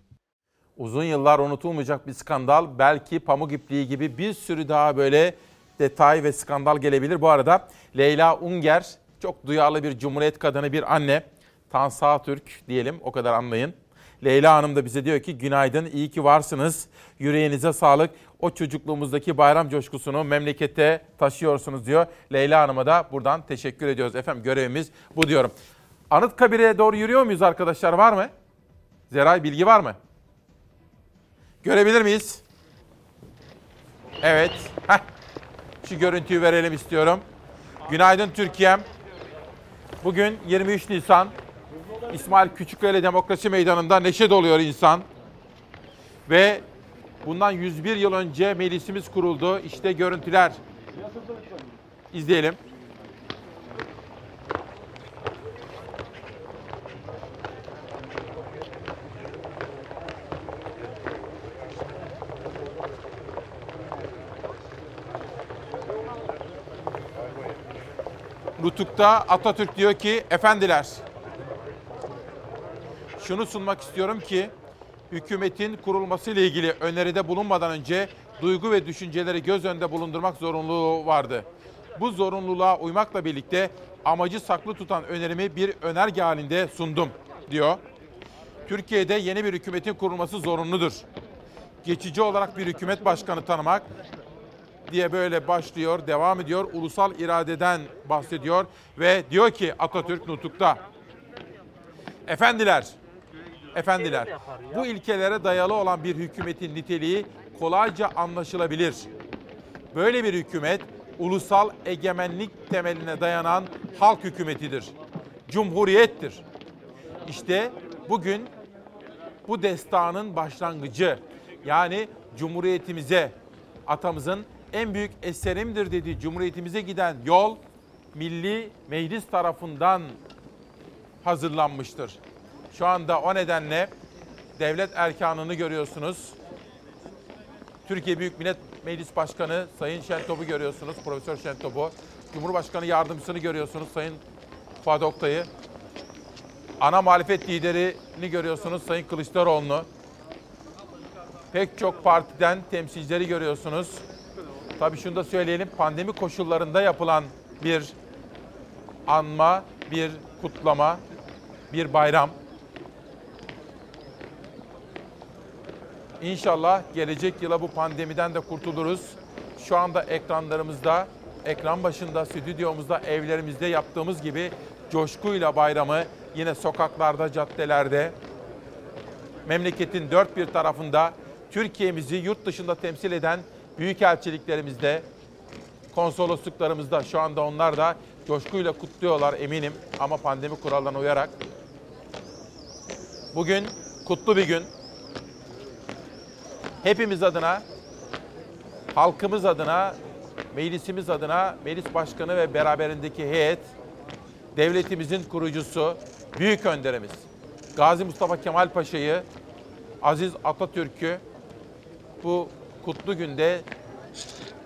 Uzun yıllar unutulmayacak bir skandal. Belki pamuk ipliği gibi bir sürü daha böyle detay ve skandal gelebilir. Bu arada Leyla Unger çok duyarlı bir cumhuriyet kadını bir anne. Tan Sağtürk diyelim o kadar anlayın. Leyla Hanım da bize diyor ki günaydın iyi ki varsınız. Yüreğinize sağlık. O çocukluğumuzdaki bayram coşkusunu memlekete taşıyorsunuz diyor. Leyla Hanım'a da buradan teşekkür ediyoruz. Efendim görevimiz bu diyorum. Anıtkabir'e doğru yürüyor muyuz arkadaşlar var mı? Zeray bilgi var mı? Görebilir miyiz? Evet. Heh. Şu görüntüyü verelim istiyorum. Günaydın Türkiye'm. Bugün 23 Nisan. İsmail Küçüköy'le Demokrasi Meydanı'nda neşe doluyor insan. Ve bundan 101 yıl önce meclisimiz kuruldu. İşte görüntüler. İzleyelim. Nutuk'ta Atatürk diyor ki efendiler şunu sunmak istiyorum ki hükümetin kurulması ile ilgili öneride bulunmadan önce duygu ve düşünceleri göz önünde bulundurmak zorunluluğu vardı. Bu zorunluluğa uymakla birlikte amacı saklı tutan önerimi bir önerge halinde sundum diyor. Türkiye'de yeni bir hükümetin kurulması zorunludur. Geçici olarak bir hükümet başkanı tanımak diye böyle başlıyor, devam ediyor. Ulusal iradeden bahsediyor ve diyor ki Atatürk Nutuk'ta. Efendiler, efendiler bu ilkelere dayalı olan bir hükümetin niteliği kolayca anlaşılabilir. Böyle bir hükümet ulusal egemenlik temeline dayanan halk hükümetidir. Cumhuriyettir. İşte bugün bu destanın başlangıcı yani cumhuriyetimize atamızın en büyük eserimdir dediği cumhuriyetimize giden yol Milli Meclis tarafından hazırlanmıştır. Şu anda o nedenle devlet erkanını görüyorsunuz. Türkiye Büyük Millet Meclis Başkanı Sayın Şentop'u görüyorsunuz, Profesör Şentop'u. Cumhurbaşkanı Yardımcısını görüyorsunuz, Sayın Fuat Oktay'ı. Ana muhalefet liderini görüyorsunuz, Sayın Kılıçdaroğlu'nu. Pek çok partiden temsilcileri görüyorsunuz. Tabii şunu da söyleyelim, pandemi koşullarında yapılan bir anma, bir kutlama, bir bayram. İnşallah gelecek yıla bu pandemiden de kurtuluruz. Şu anda ekranlarımızda, ekran başında, stüdyomuzda, evlerimizde yaptığımız gibi coşkuyla bayramı yine sokaklarda, caddelerde, memleketin dört bir tarafında Türkiye'mizi yurt dışında temsil eden büyükelçiliklerimizde, konsolosluklarımızda şu anda onlar da coşkuyla kutluyorlar eminim ama pandemi kurallarına uyarak. Bugün kutlu bir gün. Hepimiz adına, halkımız adına, meclisimiz adına, meclis başkanı ve beraberindeki heyet, devletimizin kurucusu, büyük önderimiz Gazi Mustafa Kemal Paşa'yı, Aziz Atatürk'ü bu kutlu günde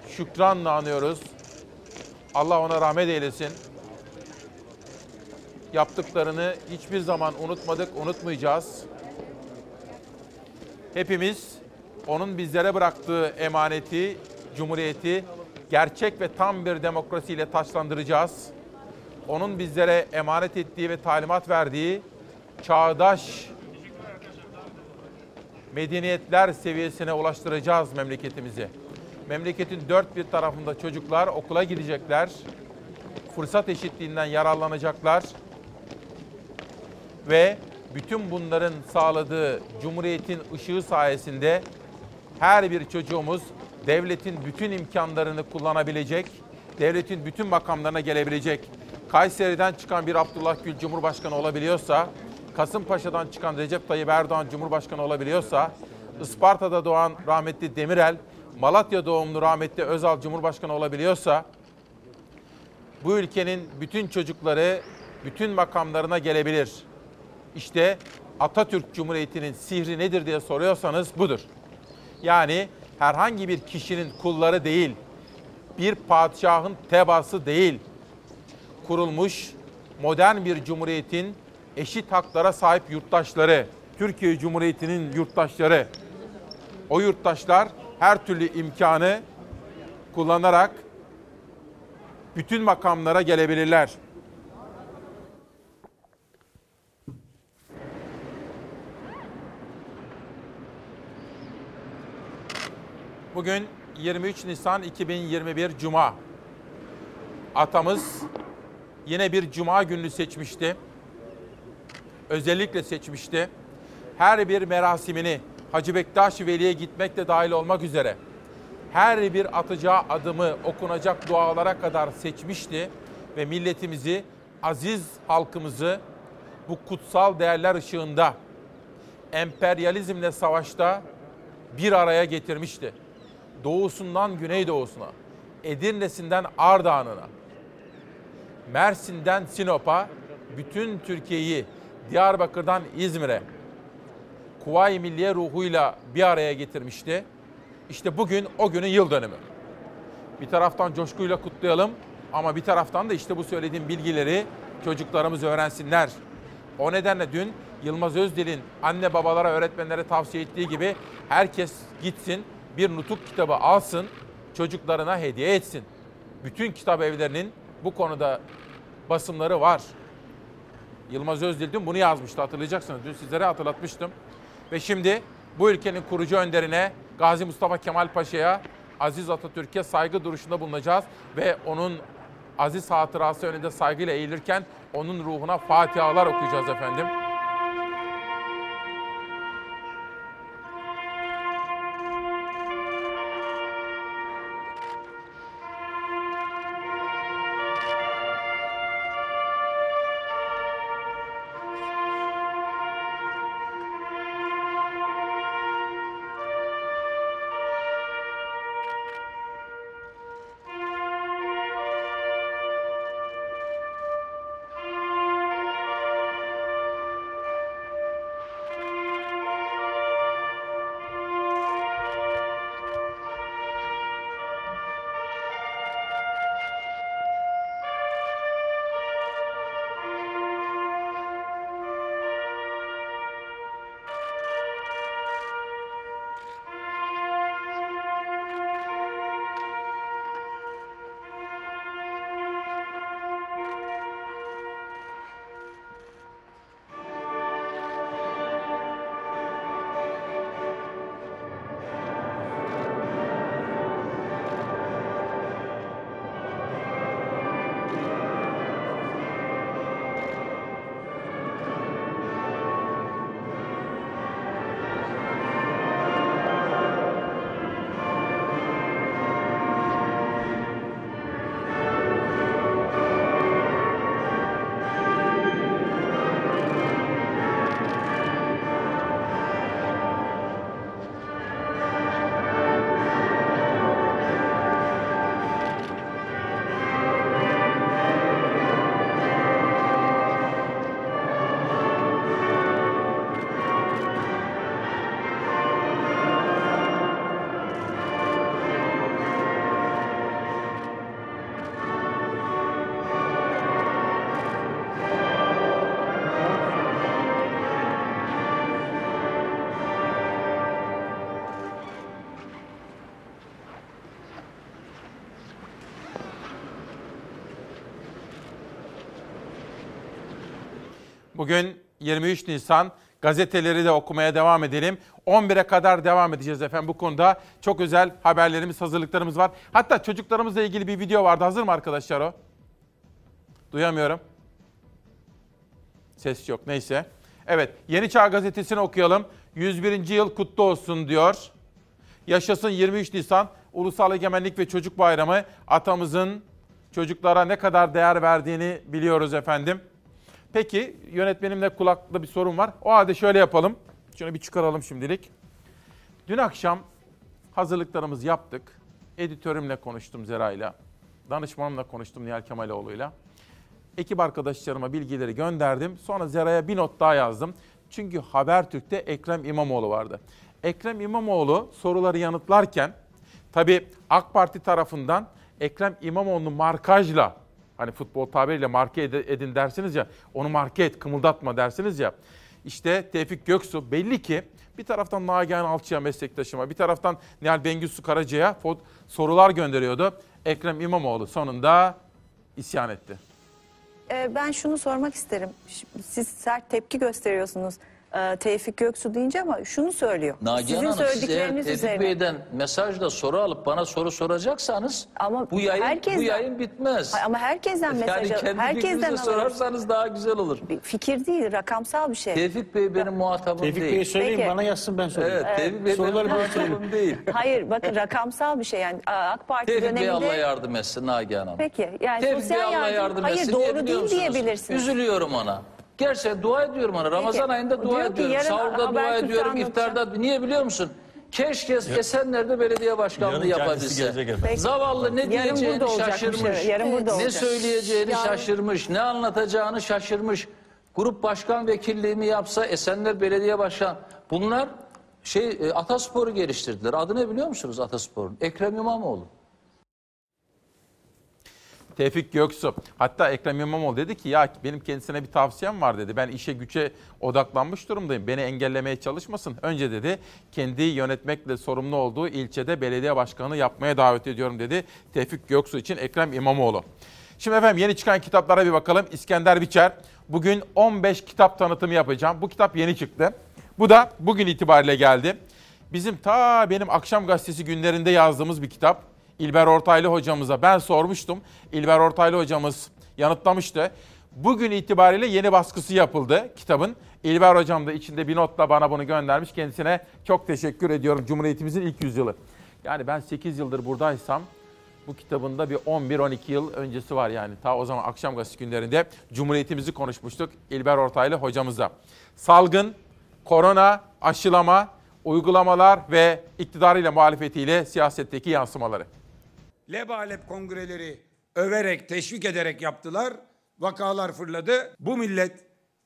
şükranla anıyoruz. Allah ona rahmet eylesin. Yaptıklarını hiçbir zaman unutmadık, unutmayacağız. Hepimiz onun bizlere bıraktığı emaneti, cumhuriyeti gerçek ve tam bir demokrasiyle taçlandıracağız. Onun bizlere emanet ettiği ve talimat verdiği çağdaş medeniyetler seviyesine ulaştıracağız memleketimizi. Memleketin dört bir tarafında çocuklar okula gidecekler. Fırsat eşitliğinden yararlanacaklar. Ve bütün bunların sağladığı cumhuriyetin ışığı sayesinde her bir çocuğumuz devletin bütün imkanlarını kullanabilecek, devletin bütün makamlarına gelebilecek. Kayseri'den çıkan bir Abdullah Gül Cumhurbaşkanı olabiliyorsa, Kasımpaşa'dan çıkan Recep Tayyip Erdoğan Cumhurbaşkanı olabiliyorsa, Isparta'da doğan rahmetli Demirel, Malatya doğumlu rahmetli Özal Cumhurbaşkanı olabiliyorsa, bu ülkenin bütün çocukları bütün makamlarına gelebilir. İşte Atatürk Cumhuriyeti'nin sihri nedir diye soruyorsanız budur. Yani herhangi bir kişinin kulları değil, bir padişahın tebaası değil, kurulmuş modern bir cumhuriyetin eşit haklara sahip yurttaşları, Türkiye Cumhuriyeti'nin yurttaşları. O yurttaşlar her türlü imkanı kullanarak bütün makamlara gelebilirler. Bugün 23 Nisan 2021 Cuma. Atamız yine bir cuma gününü seçmişti. Özellikle seçmişti. Her bir merasimini Hacı Bektaş Veli'ye gitmekle dahil olmak üzere her bir atacağı adımı okunacak dualara kadar seçmişti ve milletimizi, aziz halkımızı bu kutsal değerler ışığında emperyalizmle savaşta bir araya getirmişti. Doğusundan güneydoğusuna, Edirne'sinden Ardahan'ına, Mersin'den Sinop'a, bütün Türkiye'yi Diyarbakır'dan İzmir'e Kuvayi Milliye ruhuyla bir araya getirmişti. İşte bugün o günün yıl dönümü. Bir taraftan coşkuyla kutlayalım, Ama bir taraftan da işte bu söylediğim bilgileri çocuklarımız öğrensinler. O nedenle dün Yılmaz Özdil'in anne babalara, öğretmenlere tavsiye ettiği gibi herkes gitsin bir nutuk kitabı alsın, çocuklarına hediye etsin. Bütün kitap evlerinin bu konuda basımları var. Yılmaz Özdil dün bunu yazmıştı hatırlayacaksınız. Dün sizlere hatırlatmıştım. Ve şimdi bu ülkenin kurucu önderine Gazi Mustafa Kemal Paşa'ya Aziz Atatürk'e saygı duruşunda bulunacağız ve onun aziz hatırası önünde saygıyla eğilirken onun ruhuna fatihalar okuyacağız efendim. Bugün 23 Nisan gazeteleri de okumaya devam edelim. 11'e kadar devam edeceğiz efendim bu konuda. Çok özel haberlerimiz, hazırlıklarımız var. Hatta çocuklarımızla ilgili bir video vardı. Hazır mı arkadaşlar o? Duyamıyorum. Ses yok neyse. Evet Yeni Çağ Gazetesi'ni okuyalım. 101. yıl kutlu olsun diyor. Yaşasın 23 Nisan Ulusal Egemenlik ve Çocuk Bayramı. Atamızın çocuklara ne kadar değer verdiğini biliyoruz efendim. Peki yönetmenimle kulaklı bir sorun var. O halde şöyle yapalım. Şunu bir çıkaralım şimdilik. Dün akşam hazırlıklarımızı yaptık. Editörümle konuştum Zera'yla. Danışmanımla konuştum Nihal Kemaloğlu'yla. Ekip arkadaşlarıma bilgileri gönderdim. Sonra Zera'ya bir not daha yazdım. Çünkü Habertürk'te Ekrem İmamoğlu vardı. Ekrem İmamoğlu soruları yanıtlarken tabii AK Parti tarafından Ekrem İmamoğlu'nu markajla hani futbol tabiriyle marke ed- edin dersiniz ya onu marke et kımıldatma dersiniz ya. İşte Tevfik Göksu belli ki bir taraftan Nagihan Alçı'ya meslektaşıma bir taraftan Nihal Bengüsü Karaca'ya sorular gönderiyordu. Ekrem İmamoğlu sonunda isyan etti. Ee, Ben şunu sormak isterim. Siz sert tepki gösteriyorsunuz e, Tevfik Göksu deyince ama şunu söylüyor. Nagihan Sizin Hanım siz eğer söyledikleriniz Tevfik üzerine. Bey'den mesajla soru alıp bana soru soracaksanız bu yayın, herkesten- bu yayın bitmez. Ama herkesten mesaj Yani al- kendi herkesten sorarsanız daha güzel olur. Fikir değil, rakamsal bir şey. Tevfik Bey benim muhatabım Tevfik değil. Bey'e söyleyin, Peki. bana yazsın ben söyleyeyim. Evet. Tevfik Bey Soruları benim bana muhatabım değil. (laughs) Hayır bakın rakamsal bir şey yani AK Parti Tevfik Bey Allah döneminde... yardım etsin Nagihan Hanım. Peki yani Tevfik Bey sosyal Allah yardım, yardım hayır etsin. Niye doğru biliyor değil musunuz? diyebilirsiniz. Üzülüyorum ona. Gerçekten dua ediyorum ona. Ramazan ayında dua Diyor ki ediyorum. yarın Sahurda dua Habertürk'te ediyorum. iftarda. Niye biliyor musun? Keşke Esenler'de belediye başkanlığı Yarın kendisi yapabilse. gelecek efendim. Peki. Zavallı ne Yarın diyeceğini olacakmış, şaşırmış. yarın burada ne olacak. söyleyeceğini Yarın- şaşırmış. Ne anlatacağını şaşırmış. Grup başkan vekilliğimi yapsa Esenler Belediye Başkan. Bunlar şey e, Ataspor'u geliştirdiler. Adı ne biliyor musunuz Ataspor'un? Ekrem İmamoğlu. Tevfik Göksu. Hatta Ekrem İmamoğlu dedi ki ya benim kendisine bir tavsiyem var dedi. Ben işe güce odaklanmış durumdayım. Beni engellemeye çalışmasın. Önce dedi kendi yönetmekle sorumlu olduğu ilçede belediye başkanı yapmaya davet ediyorum dedi. Tevfik Göksu için Ekrem İmamoğlu. Şimdi efendim yeni çıkan kitaplara bir bakalım. İskender Biçer. Bugün 15 kitap tanıtımı yapacağım. Bu kitap yeni çıktı. Bu da bugün itibariyle geldi. Bizim ta benim akşam gazetesi günlerinde yazdığımız bir kitap. İlber Ortaylı hocamıza ben sormuştum. İlber Ortaylı hocamız yanıtlamıştı. Bugün itibariyle yeni baskısı yapıldı kitabın. İlber hocam da içinde bir notla bana bunu göndermiş. Kendisine çok teşekkür ediyorum. Cumhuriyetimizin ilk yüzyılı. Yani ben 8 yıldır buradaysam bu kitabında bir 11-12 yıl öncesi var yani. Ta o zaman akşam gazetesi günlerinde Cumhuriyetimizi konuşmuştuk İlber Ortaylı hocamızla. Salgın, korona, aşılama, uygulamalar ve iktidarıyla muhalefetiyle siyasetteki yansımaları. Lebalep kongreleri överek, teşvik ederek yaptılar. Vakalar fırladı. Bu millet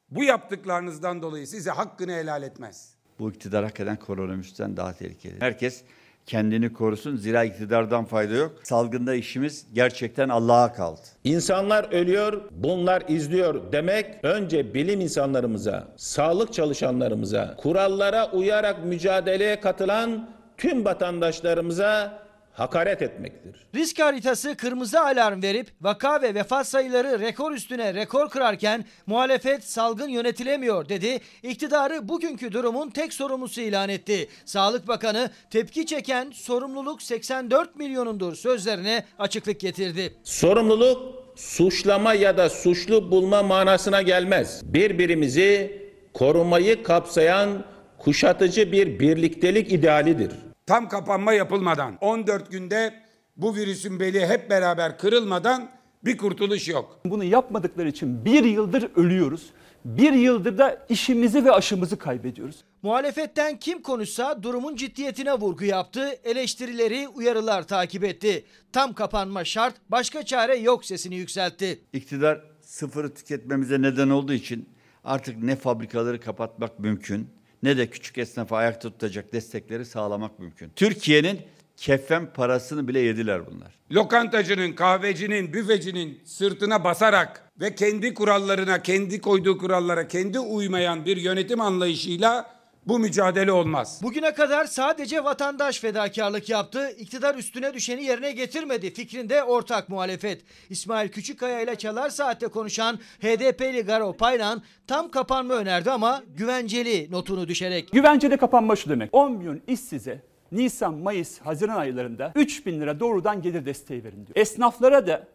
bu yaptıklarınızdan dolayı size hakkını helal etmez. Bu iktidar hakikaten koronavirüsten daha tehlikeli. Herkes kendini korusun. Zira iktidardan fayda yok. Salgında işimiz gerçekten Allah'a kaldı. İnsanlar ölüyor, bunlar izliyor demek önce bilim insanlarımıza, sağlık çalışanlarımıza, kurallara uyarak mücadeleye katılan tüm vatandaşlarımıza hakaret etmektir. Risk haritası kırmızı alarm verip vaka ve vefat sayıları rekor üstüne rekor kırarken muhalefet salgın yönetilemiyor dedi. İktidarı bugünkü durumun tek sorumlusu ilan etti. Sağlık Bakanı tepki çeken sorumluluk 84 milyonundur sözlerine açıklık getirdi. Sorumluluk suçlama ya da suçlu bulma manasına gelmez. Birbirimizi korumayı kapsayan kuşatıcı bir birliktelik idealidir. Tam kapanma yapılmadan 14 günde bu virüsün beli hep beraber kırılmadan bir kurtuluş yok. Bunu yapmadıkları için bir yıldır ölüyoruz. Bir yıldır da işimizi ve aşımızı kaybediyoruz. Muhalefetten kim konuşsa durumun ciddiyetine vurgu yaptı, eleştirileri, uyarılar takip etti. Tam kapanma şart, başka çare yok sesini yükseltti. İktidar sıfırı tüketmemize neden olduğu için artık ne fabrikaları kapatmak mümkün ne de küçük esnafa ayakta tutacak destekleri sağlamak mümkün. Türkiye'nin kefen parasını bile yediler bunlar. Lokantacının, kahvecinin, büfecinin sırtına basarak ve kendi kurallarına, kendi koyduğu kurallara kendi uymayan bir yönetim anlayışıyla bu mücadele olmaz. Bugüne kadar sadece vatandaş fedakarlık yaptı, iktidar üstüne düşeni yerine getirmedi fikrinde ortak muhalefet. İsmail Küçükkaya ile Çalar Saat'te konuşan HDP'li Garo Paylan tam kapanma önerdi ama güvenceli notunu düşerek. Güvenceli kapanma şu demek. 10 milyon işsize Nisan, Mayıs, Haziran aylarında 3 bin lira doğrudan gelir desteği verin diyor. Esnaflara da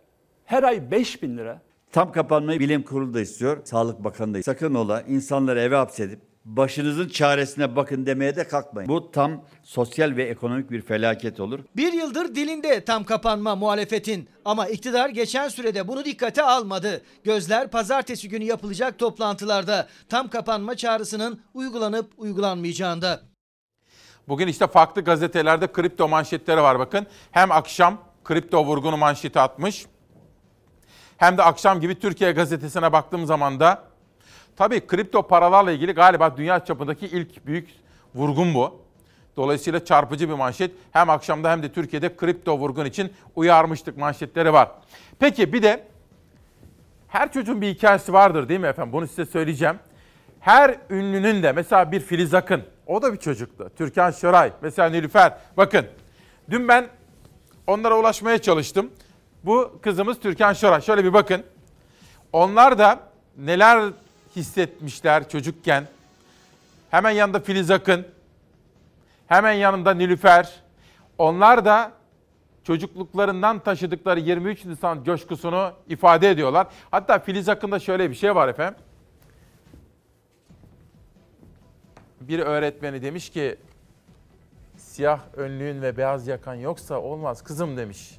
her ay 5 bin lira. Tam kapanmayı bilim kurulu da istiyor, Sağlık Bakanı da. Sakın ola insanları eve hapsedip başınızın çaresine bakın demeye de kalkmayın. Bu tam sosyal ve ekonomik bir felaket olur. Bir yıldır dilinde tam kapanma muhalefetin ama iktidar geçen sürede bunu dikkate almadı. Gözler pazartesi günü yapılacak toplantılarda tam kapanma çağrısının uygulanıp uygulanmayacağında. Bugün işte farklı gazetelerde kripto manşetleri var bakın. Hem akşam kripto vurgunu manşeti atmış. Hem de akşam gibi Türkiye gazetesine baktığım zaman da tabii kripto paralarla ilgili galiba dünya çapındaki ilk büyük vurgun bu. Dolayısıyla çarpıcı bir manşet. Hem akşamda hem de Türkiye'de kripto vurgun için uyarmıştık manşetleri var. Peki bir de her çocuğun bir hikayesi vardır değil mi efendim? Bunu size söyleyeceğim. Her ünlünün de mesela bir Filiz Akın, o da bir çocuktu. Türkan Şoray, mesela Nilüfer. Bakın dün ben onlara ulaşmaya çalıştım. Bu kızımız Türkan Şoray. Şöyle bir bakın. Onlar da neler hissetmişler çocukken. Hemen yanında Filiz Akın. Hemen yanında Nilüfer. Onlar da çocukluklarından taşıdıkları 23 Nisan coşkusunu ifade ediyorlar. Hatta Filiz Akın'da şöyle bir şey var efendim. Bir öğretmeni demiş ki siyah önlüğün ve beyaz yakan yoksa olmaz kızım demiş.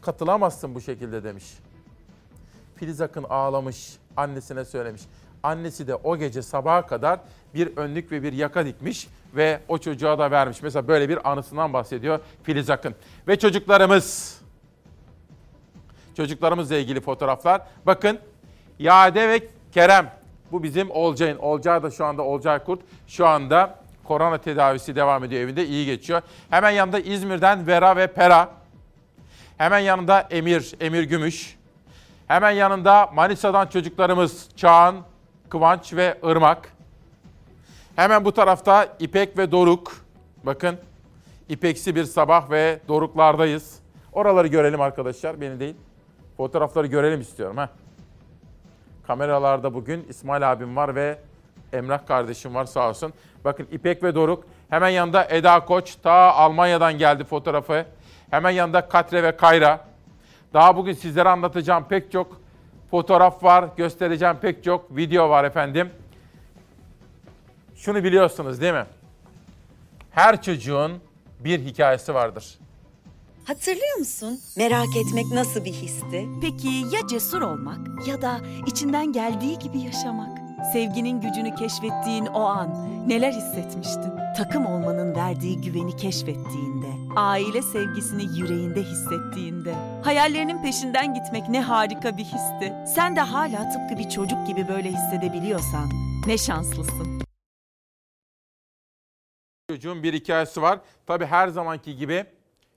Katılamazsın bu şekilde demiş. Filiz Akın ağlamış, annesine söylemiş. Annesi de o gece sabaha kadar bir önlük ve bir yaka dikmiş ve o çocuğa da vermiş. Mesela böyle bir anısından bahsediyor Filiz Akın. Ve çocuklarımız, çocuklarımızla ilgili fotoğraflar. Bakın Yade ve Kerem. Bu bizim Olcay'ın. Olcay da şu anda Olcay Kurt. Şu anda korona tedavisi devam ediyor evinde. iyi geçiyor. Hemen yanında İzmir'den Vera ve Pera. Hemen yanında Emir, Emir Gümüş. Hemen yanında Manisa'dan çocuklarımız Çağan, Kıvanç ve Irmak. Hemen bu tarafta İpek ve Doruk. Bakın İpeksi bir sabah ve Doruklardayız. Oraları görelim arkadaşlar, beni değil. Fotoğrafları görelim istiyorum ha. Kameralarda bugün İsmail abim var ve Emrah kardeşim var sağ olsun. Bakın İpek ve Doruk. Hemen yanında Eda Koç ta Almanya'dan geldi fotoğrafı. Hemen yanında Katre ve Kayra. Daha bugün sizlere anlatacağım pek çok fotoğraf var, göstereceğim pek çok video var efendim. Şunu biliyorsunuz değil mi? Her çocuğun bir hikayesi vardır. Hatırlıyor musun? Merak etmek nasıl bir histi? Peki ya cesur olmak ya da içinden geldiği gibi yaşamak? Sevginin gücünü keşfettiğin o an neler hissetmiştin? Takım olmanın verdiği güveni keşfettiğinde, aile sevgisini yüreğinde hissettiğinde, hayallerinin peşinden gitmek ne harika bir histi. Sen de hala tıpkı bir çocuk gibi böyle hissedebiliyorsan ne şanslısın. Çocuğun bir hikayesi var. Tabii her zamanki gibi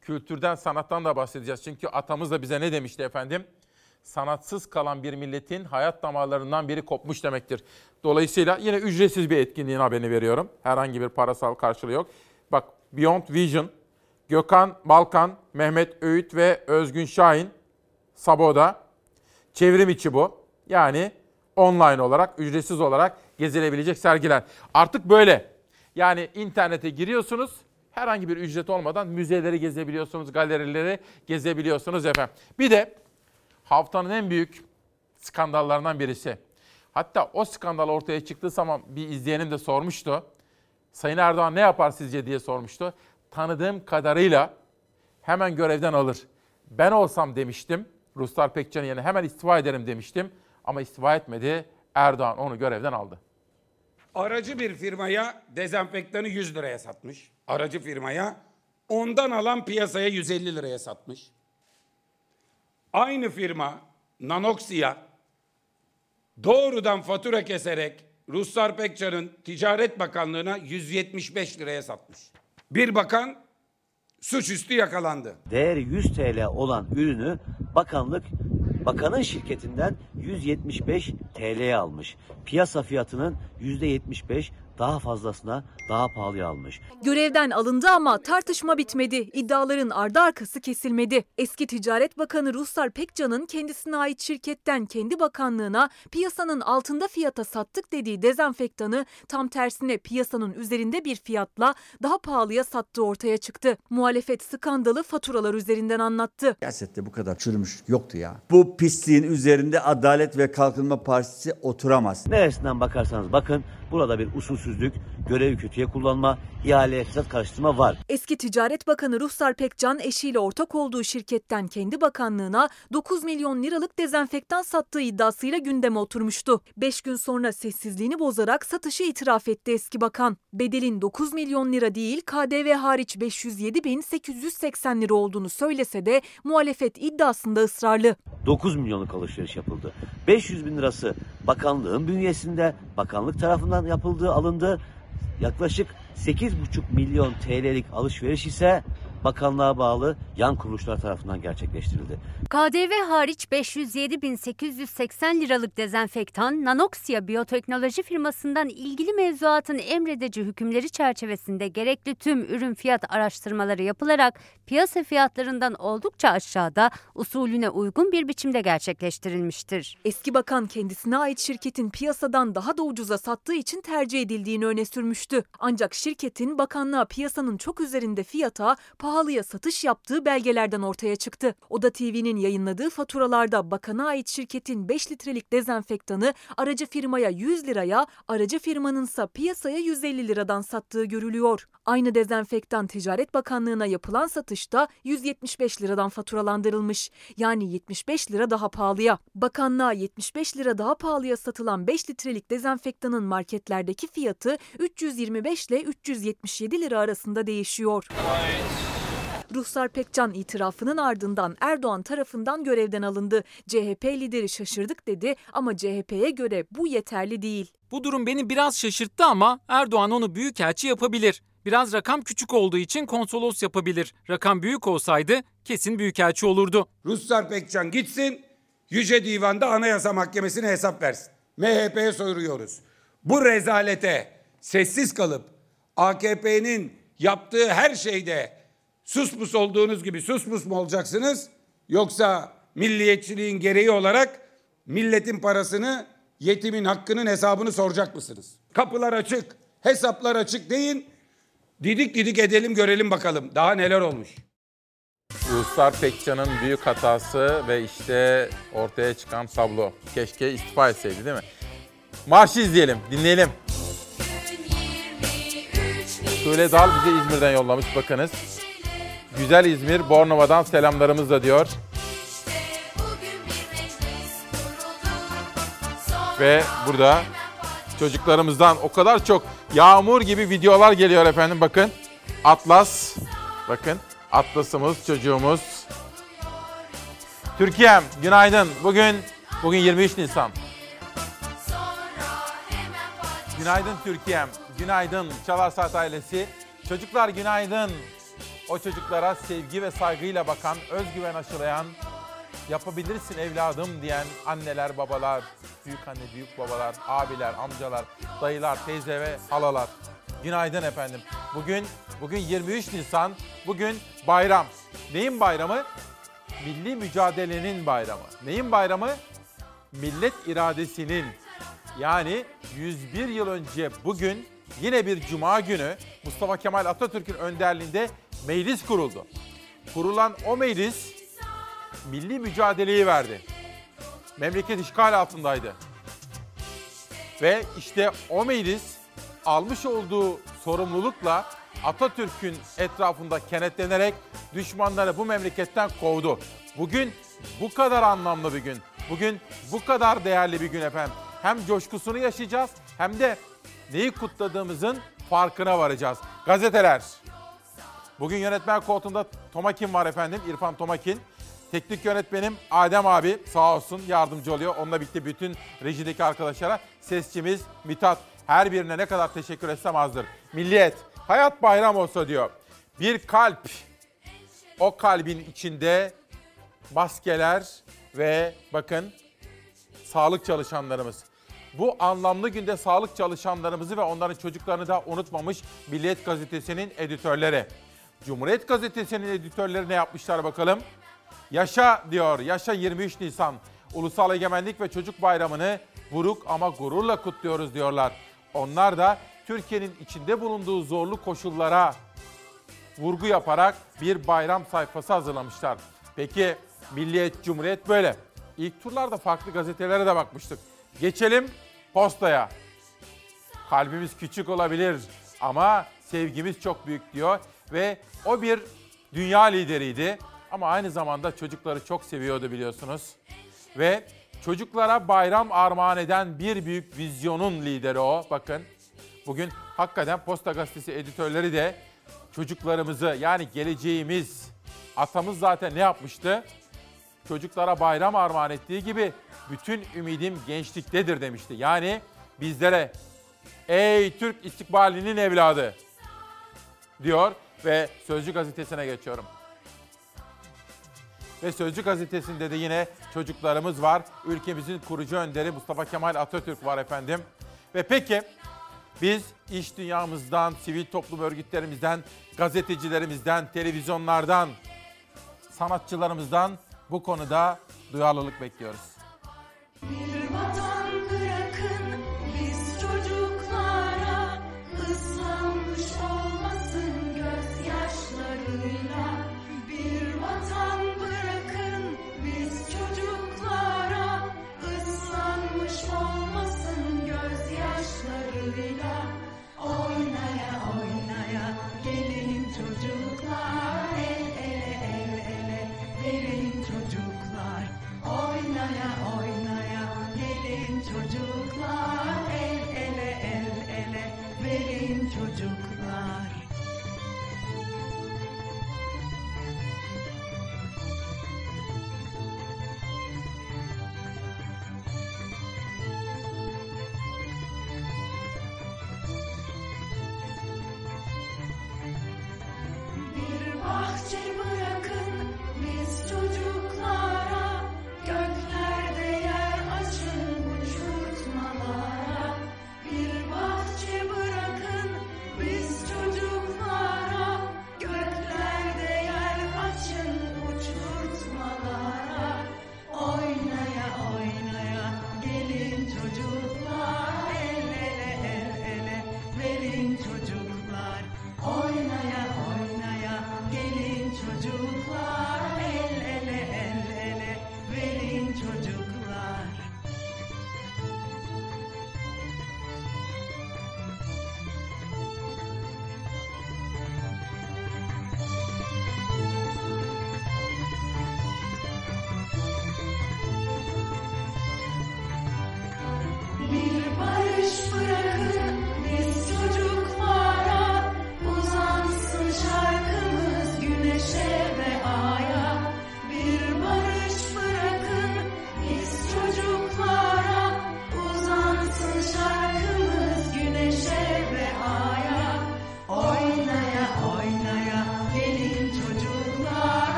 kültürden, sanattan da bahsedeceğiz. Çünkü atamız da bize ne demişti efendim? Sanatsız kalan bir milletin hayat damarlarından biri kopmuş demektir. Dolayısıyla yine ücretsiz bir etkinliğin haberini veriyorum. Herhangi bir parasal karşılığı yok. Bak Beyond Vision, Gökhan Balkan, Mehmet Öğüt ve Özgün Şahin Sabo'da. Çevrim içi bu. Yani online olarak, ücretsiz olarak gezilebilecek sergiler. Artık böyle. Yani internete giriyorsunuz, herhangi bir ücret olmadan müzeleri gezebiliyorsunuz, galerileri gezebiliyorsunuz efendim. Bir de haftanın en büyük skandallarından birisi. Hatta o skandal ortaya çıktığı zaman bir izleyenim de sormuştu. Sayın Erdoğan ne yapar sizce diye sormuştu. Tanıdığım kadarıyla hemen görevden alır. Ben olsam demiştim. Ruslar Pekcan'ın yerine hemen istifa ederim demiştim. Ama istifa etmedi. Erdoğan onu görevden aldı. Aracı bir firmaya dezenfektanı 100 liraya satmış. Aracı firmaya ondan alan piyasaya 150 liraya satmış. Aynı firma Nanoxia doğrudan fatura keserek Ruslar Pekcan'ın Ticaret Bakanlığı'na 175 liraya satmış. Bir bakan suçüstü yakalandı. Değeri 100 TL olan ürünü bakanlık bakanın şirketinden 175 TL'ye almış. Piyasa fiyatının %75 daha fazlasına daha pahalıya almış. Görevden alındı ama tartışma bitmedi. İddiaların ardı arkası kesilmedi. Eski Ticaret Bakanı Ruslar Pekcan'ın kendisine ait şirketten kendi bakanlığına piyasanın altında fiyata sattık dediği dezenfektanı tam tersine piyasanın üzerinde bir fiyatla daha pahalıya sattığı ortaya çıktı. Muhalefet skandalı faturalar üzerinden anlattı. Siyasette bu kadar çürümüş yoktu ya. Bu pisliğin üzerinde Adalet ve Kalkınma Partisi oturamaz. Neresinden bakarsanız bakın burada bir usulsüzlük, görevi kötüye kullanma, ihaleye fesat karıştırma var. Eski Ticaret Bakanı Ruslar Pekcan eşiyle ortak olduğu şirketten kendi bakanlığına 9 milyon liralık dezenfektan sattığı iddiasıyla gündeme oturmuştu. 5 gün sonra sessizliğini bozarak satışı itiraf etti eski bakan. Bedelin 9 milyon lira değil KDV hariç 507.880 lira olduğunu söylese de muhalefet iddiasında ısrarlı. 9 milyonluk alışveriş yapıldı. 500 bin lirası bakanlığın bünyesinde bakanlık tarafından yapıldığı alındı. Yaklaşık 8,5 milyon TL'lik alışveriş ise bakanlığa bağlı yan kuruluşlar tarafından gerçekleştirildi. KDV hariç 507.880 liralık dezenfektan Nanoxia biyoteknoloji firmasından ilgili mevzuatın emredici hükümleri çerçevesinde gerekli tüm ürün fiyat araştırmaları yapılarak piyasa fiyatlarından oldukça aşağıda usulüne uygun bir biçimde gerçekleştirilmiştir. Eski bakan kendisine ait şirketin piyasadan daha da ucuza sattığı için tercih edildiğini öne sürmüştü. Ancak şirketin bakanlığa piyasanın çok üzerinde fiyata pahalıya satış yaptığı belgelerden ortaya çıktı. Oda TV'nin yayınladığı faturalarda bakana ait şirketin 5 litrelik dezenfektanı aracı firmaya 100 liraya, aracı firmanınsa piyasaya 150 liradan sattığı görülüyor. Aynı dezenfektan Ticaret Bakanlığı'na yapılan satışta 175 liradan faturalandırılmış. Yani 75 lira daha pahalıya. Bakanlığa 75 lira daha pahalıya satılan 5 litrelik dezenfektanın marketlerdeki fiyatı 325 ile 377 lira arasında değişiyor. Ruhsar Pekcan itirafının ardından Erdoğan tarafından görevden alındı. CHP lideri şaşırdık dedi ama CHP'ye göre bu yeterli değil. Bu durum beni biraz şaşırttı ama Erdoğan onu büyükelçi yapabilir. Biraz rakam küçük olduğu için konsolos yapabilir. Rakam büyük olsaydı kesin büyükelçi olurdu. Ruslar Pekcan gitsin, Yüce Divan'da Anayasa Mahkemesi'ne hesap versin. MHP'ye soruyoruz. Bu rezalete sessiz kalıp AKP'nin yaptığı her şeyde sus pus olduğunuz gibi sus pus mu olacaksınız? Yoksa milliyetçiliğin gereği olarak milletin parasını, yetimin hakkının hesabını soracak mısınız? Kapılar açık, hesaplar açık deyin. Didik didik edelim görelim bakalım daha neler olmuş. Ruslar Pekcan'ın büyük hatası ve işte ortaya çıkan tablo. Keşke istifa etseydi değil mi? Marşı izleyelim, dinleyelim. Şöyle Dal bize İzmir'den yollamış bakınız. Güzel İzmir, Bornova'dan selamlarımızla diyor. Ve burada çocuklarımızdan o kadar çok yağmur gibi videolar geliyor efendim bakın. Atlas, bakın Atlas'ımız, çocuğumuz. Türkiye'm günaydın. Bugün bugün 23 Nisan. Günaydın Türkiye'm. Günaydın Çalar Saat ailesi. Çocuklar günaydın. O çocuklara sevgi ve saygıyla bakan, özgüven aşılayan, yapabilirsin evladım diyen anneler, babalar, büyük anne, büyük babalar, abiler, amcalar, dayılar, teyze ve halalar. Günaydın efendim. Bugün bugün 23 Nisan. Bugün bayram. Neyin bayramı? Milli mücadelenin bayramı. Neyin bayramı? Millet iradesinin. Yani 101 yıl önce bugün yine bir cuma günü Mustafa Kemal Atatürk'ün önderliğinde meclis kuruldu. Kurulan o meclis milli mücadeleyi verdi. Memleket işgal altındaydı. Ve işte o meclis almış olduğu sorumlulukla Atatürk'ün etrafında kenetlenerek düşmanları bu memleketten kovdu. Bugün bu kadar anlamlı bir gün. Bugün bu kadar değerli bir gün efendim. Hem coşkusunu yaşayacağız hem de neyi kutladığımızın farkına varacağız. Gazeteler. Bugün yönetmen koltuğunda Tomakin var efendim, İrfan Tomakin. Teknik yönetmenim Adem abi sağ olsun yardımcı oluyor. Onunla birlikte bütün rejideki arkadaşlara sesçimiz Mithat. Her birine ne kadar teşekkür etsem azdır. Milliyet, hayat bayram olsa diyor. Bir kalp, o kalbin içinde maskeler ve bakın sağlık çalışanlarımız. Bu anlamlı günde sağlık çalışanlarımızı ve onların çocuklarını da unutmamış Milliyet Gazetesi'nin editörleri. Cumhuriyet Gazetesi'nin editörleri ne yapmışlar bakalım? Yaşa diyor, yaşa 23 Nisan. Ulusal Egemenlik ve Çocuk Bayramı'nı buruk ama gururla kutluyoruz diyorlar. Onlar da Türkiye'nin içinde bulunduğu zorlu koşullara vurgu yaparak bir bayram sayfası hazırlamışlar. Peki Milliyet, Cumhuriyet böyle. İlk turlarda farklı gazetelere de bakmıştık. Geçelim postaya. Kalbimiz küçük olabilir ama sevgimiz çok büyük diyor ve o bir dünya lideriydi ama aynı zamanda çocukları çok seviyordu biliyorsunuz. Ve çocuklara bayram armağan eden bir büyük vizyonun lideri o. Bakın bugün hakikaten Posta Gazetesi editörleri de çocuklarımızı yani geleceğimiz atamız zaten ne yapmıştı? Çocuklara bayram armağan ettiği gibi bütün ümidim gençliktedir demişti. Yani bizlere ey Türk istikbalinin evladı diyor ve Sözcü gazetesine geçiyorum. Ve Sözcü gazetesinde de yine çocuklarımız var. Ülkemizin kurucu önderi Mustafa Kemal Atatürk var efendim. Ve peki biz iş dünyamızdan, sivil toplum örgütlerimizden, gazetecilerimizden, televizyonlardan, sanatçılarımızdan bu konuda duyarlılık bekliyoruz.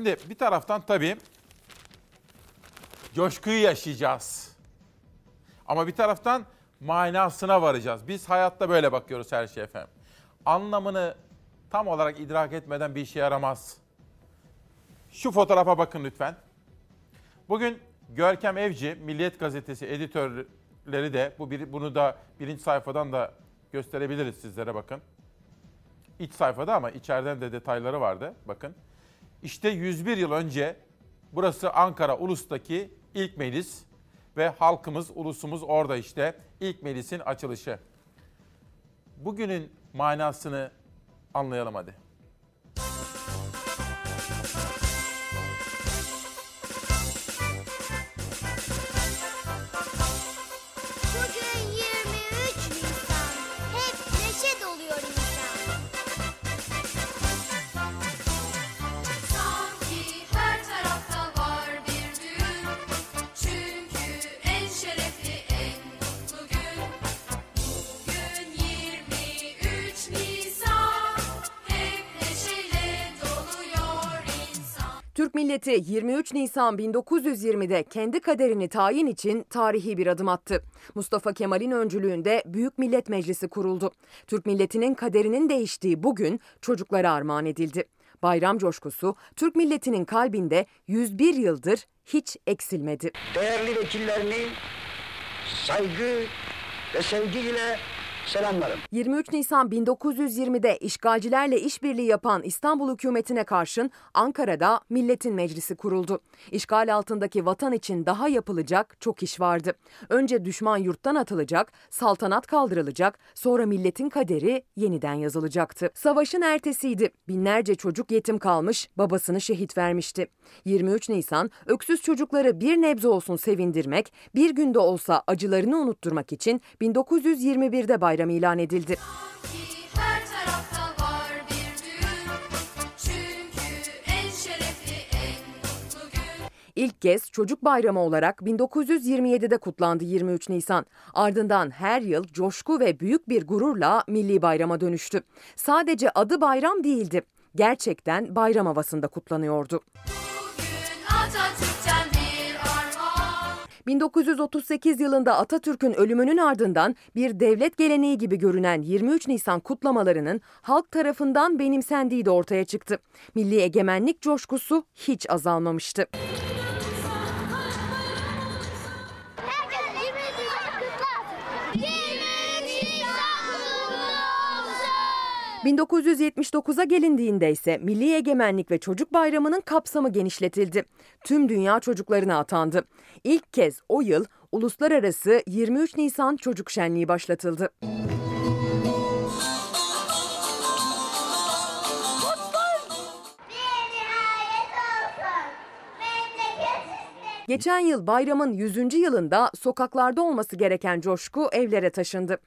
Şimdi bir taraftan tabii coşkuyu yaşayacağız. Ama bir taraftan manasına varacağız. Biz hayatta böyle bakıyoruz her şeye efendim. Anlamını tam olarak idrak etmeden bir işe yaramaz. Şu fotoğrafa bakın lütfen. Bugün Görkem Evci, Milliyet Gazetesi editörleri de bu bunu da birinci sayfadan da gösterebiliriz sizlere bakın. İç sayfada ama içeriden de detayları vardı. Bakın. İşte 101 yıl önce burası Ankara Ulus'taki ilk meclis ve halkımız, ulusumuz orada işte ilk meclisin açılışı. Bugünün manasını anlayalım hadi. Türk milleti 23 Nisan 1920'de kendi kaderini tayin için tarihi bir adım attı. Mustafa Kemal'in öncülüğünde Büyük Millet Meclisi kuruldu. Türk milletinin kaderinin değiştiği bugün çocuklara armağan edildi. Bayram coşkusu Türk milletinin kalbinde 101 yıldır hiç eksilmedi. Değerli vekillerini saygı ve sevgiyle selamlarım. 23 Nisan 1920'de işgalcilerle işbirliği yapan İstanbul hükümetine karşın Ankara'da Milletin Meclisi kuruldu. İşgal altındaki vatan için daha yapılacak çok iş vardı. Önce düşman yurttan atılacak, saltanat kaldırılacak, sonra milletin kaderi yeniden yazılacaktı. Savaşın ertesiydi. Binlerce çocuk yetim kalmış, babasını şehit vermişti. 23 Nisan öksüz çocukları bir nebze olsun sevindirmek, bir günde olsa acılarını unutturmak için 1921'de bayram ilan edildi. İlk kez çocuk bayramı olarak 1927'de kutlandı 23 Nisan. Ardından her yıl coşku ve büyük bir gururla milli bayrama dönüştü. Sadece adı bayram değildi. Gerçekten bayram havasında kutlanıyordu. Bir armağan. 1938 yılında Atatürk'ün ölümünün ardından bir devlet geleneği gibi görünen 23 Nisan kutlamalarının halk tarafından benimsendiği de ortaya çıktı. Milli egemenlik coşkusu hiç azalmamıştı. 1979'a gelindiğinde ise Milli Egemenlik ve Çocuk Bayramı'nın kapsamı genişletildi. Tüm dünya çocuklarına atandı. İlk kez o yıl uluslararası 23 Nisan Çocuk Şenliği başlatıldı. Geçen yıl bayramın 100. yılında sokaklarda olması gereken coşku evlere taşındı.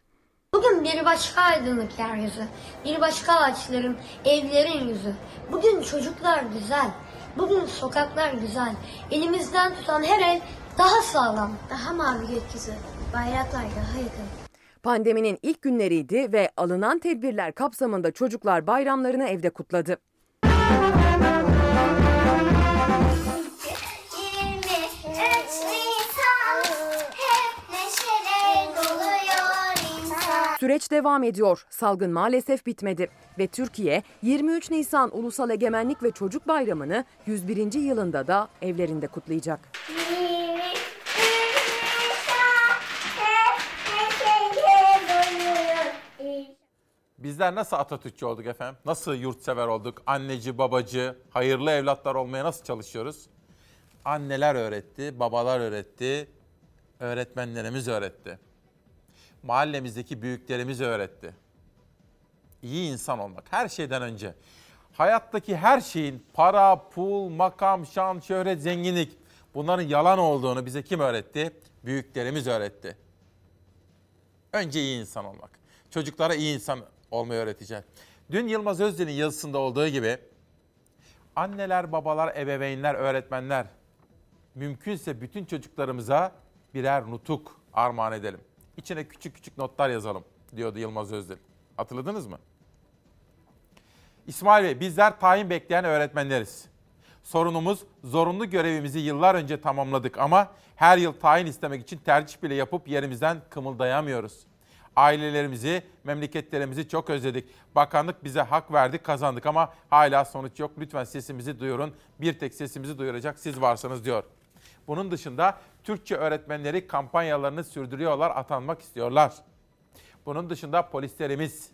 Bugün bir başka aydınlık yeryüzü, bir başka ağaçların, evlerin yüzü. Bugün çocuklar güzel, bugün sokaklar güzel. Elimizden tutan her el daha sağlam, daha mavi gökyüzü. Bayraklar daha yakın. Pandeminin ilk günleriydi ve alınan tedbirler kapsamında çocuklar bayramlarını evde kutladı. Süreç devam ediyor. Salgın maalesef bitmedi ve Türkiye 23 Nisan Ulusal Egemenlik ve Çocuk Bayramı'nı 101. yılında da evlerinde kutlayacak. Bizler nasıl Atatürkçü olduk efendim? Nasıl yurtsever olduk? Anneci, babacı, hayırlı evlatlar olmaya nasıl çalışıyoruz? Anneler öğretti, babalar öğretti, öğretmenlerimiz öğretti. Mahallemizdeki büyüklerimiz öğretti. İyi insan olmak her şeyden önce. Hayattaki her şeyin para, pul, makam, şan, şöhret, zenginlik bunların yalan olduğunu bize kim öğretti? Büyüklerimiz öğretti. Önce iyi insan olmak. Çocuklara iyi insan olmayı öğreteceğiz. Dün Yılmaz Özdil'in yazısında olduğu gibi anneler, babalar, ebeveynler, öğretmenler mümkünse bütün çocuklarımıza birer nutuk armağan edelim. İçine küçük küçük notlar yazalım diyordu Yılmaz Özdil. Hatırladınız mı? İsmail Bey bizler tayin bekleyen öğretmenleriz. Sorunumuz zorunlu görevimizi yıllar önce tamamladık ama her yıl tayin istemek için tercih bile yapıp yerimizden kımıldayamıyoruz. Ailelerimizi, memleketlerimizi çok özledik. Bakanlık bize hak verdi, kazandık ama hala sonuç yok. Lütfen sesimizi duyurun. Bir tek sesimizi duyuracak siz varsınız diyor. Bunun dışında Türkçe öğretmenleri kampanyalarını sürdürüyorlar, atanmak istiyorlar. Bunun dışında polislerimiz,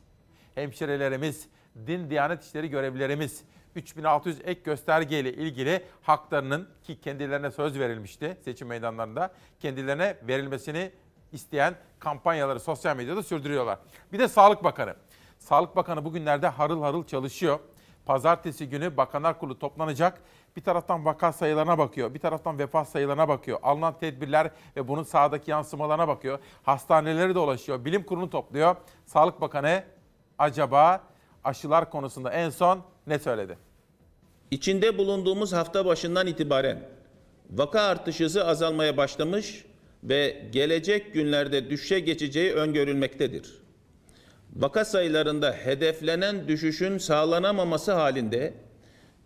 hemşirelerimiz, din diyanet işleri görevlilerimiz 3600 ek gösterge ile ilgili haklarının ki kendilerine söz verilmişti seçim meydanlarında kendilerine verilmesini isteyen kampanyaları sosyal medyada sürdürüyorlar. Bir de Sağlık Bakanı. Sağlık Bakanı bugünlerde harıl harıl çalışıyor. Pazartesi günü Bakanlar Kurulu toplanacak. Bir taraftan vaka sayılarına bakıyor, bir taraftan vefat sayılarına bakıyor. Alınan tedbirler ve bunun sahadaki yansımalarına bakıyor. Hastaneleri dolaşıyor, bilim kurulu topluyor. Sağlık Bakanı acaba aşılar konusunda en son ne söyledi? İçinde bulunduğumuz hafta başından itibaren vaka artış hızı azalmaya başlamış ve gelecek günlerde düşüşe geçeceği öngörülmektedir. Vaka sayılarında hedeflenen düşüşün sağlanamaması halinde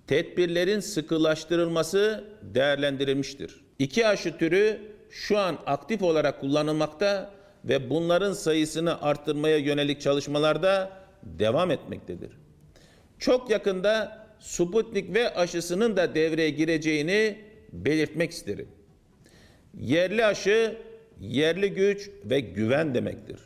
tedbirlerin sıkılaştırılması değerlendirilmiştir. İki aşı türü şu an aktif olarak kullanılmakta ve bunların sayısını arttırmaya yönelik çalışmalarda devam etmektedir. Çok yakında Sputnik ve aşısının da devreye gireceğini belirtmek isterim. Yerli aşı, yerli güç ve güven demektir.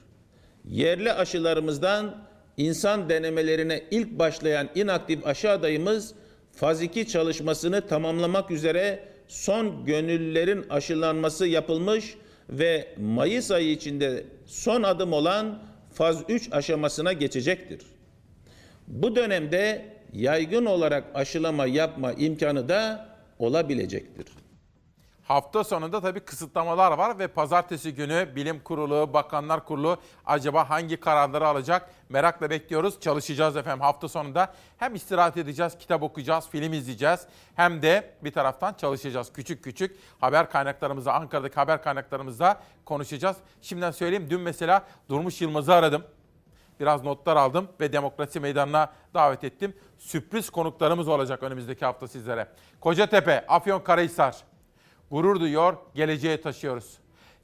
Yerli aşılarımızdan insan denemelerine ilk başlayan inaktif aşı adayımız faz 2 çalışmasını tamamlamak üzere son gönüllülerin aşılanması yapılmış ve Mayıs ayı içinde son adım olan faz 3 aşamasına geçecektir. Bu dönemde yaygın olarak aşılama yapma imkanı da olabilecektir. Hafta sonunda tabii kısıtlamalar var ve pazartesi günü bilim kurulu, bakanlar kurulu acaba hangi kararları alacak merakla bekliyoruz. Çalışacağız efendim hafta sonunda. Hem istirahat edeceğiz, kitap okuyacağız, film izleyeceğiz. Hem de bir taraftan çalışacağız. Küçük küçük haber kaynaklarımızda, Ankara'daki haber kaynaklarımızda konuşacağız. Şimdiden söyleyeyim dün mesela Durmuş Yılmaz'ı aradım. Biraz notlar aldım ve demokrasi meydanına davet ettim. Sürpriz konuklarımız olacak önümüzdeki hafta sizlere. Kocatepe, Afyonkarahisar, gurur duyuyor, geleceğe taşıyoruz.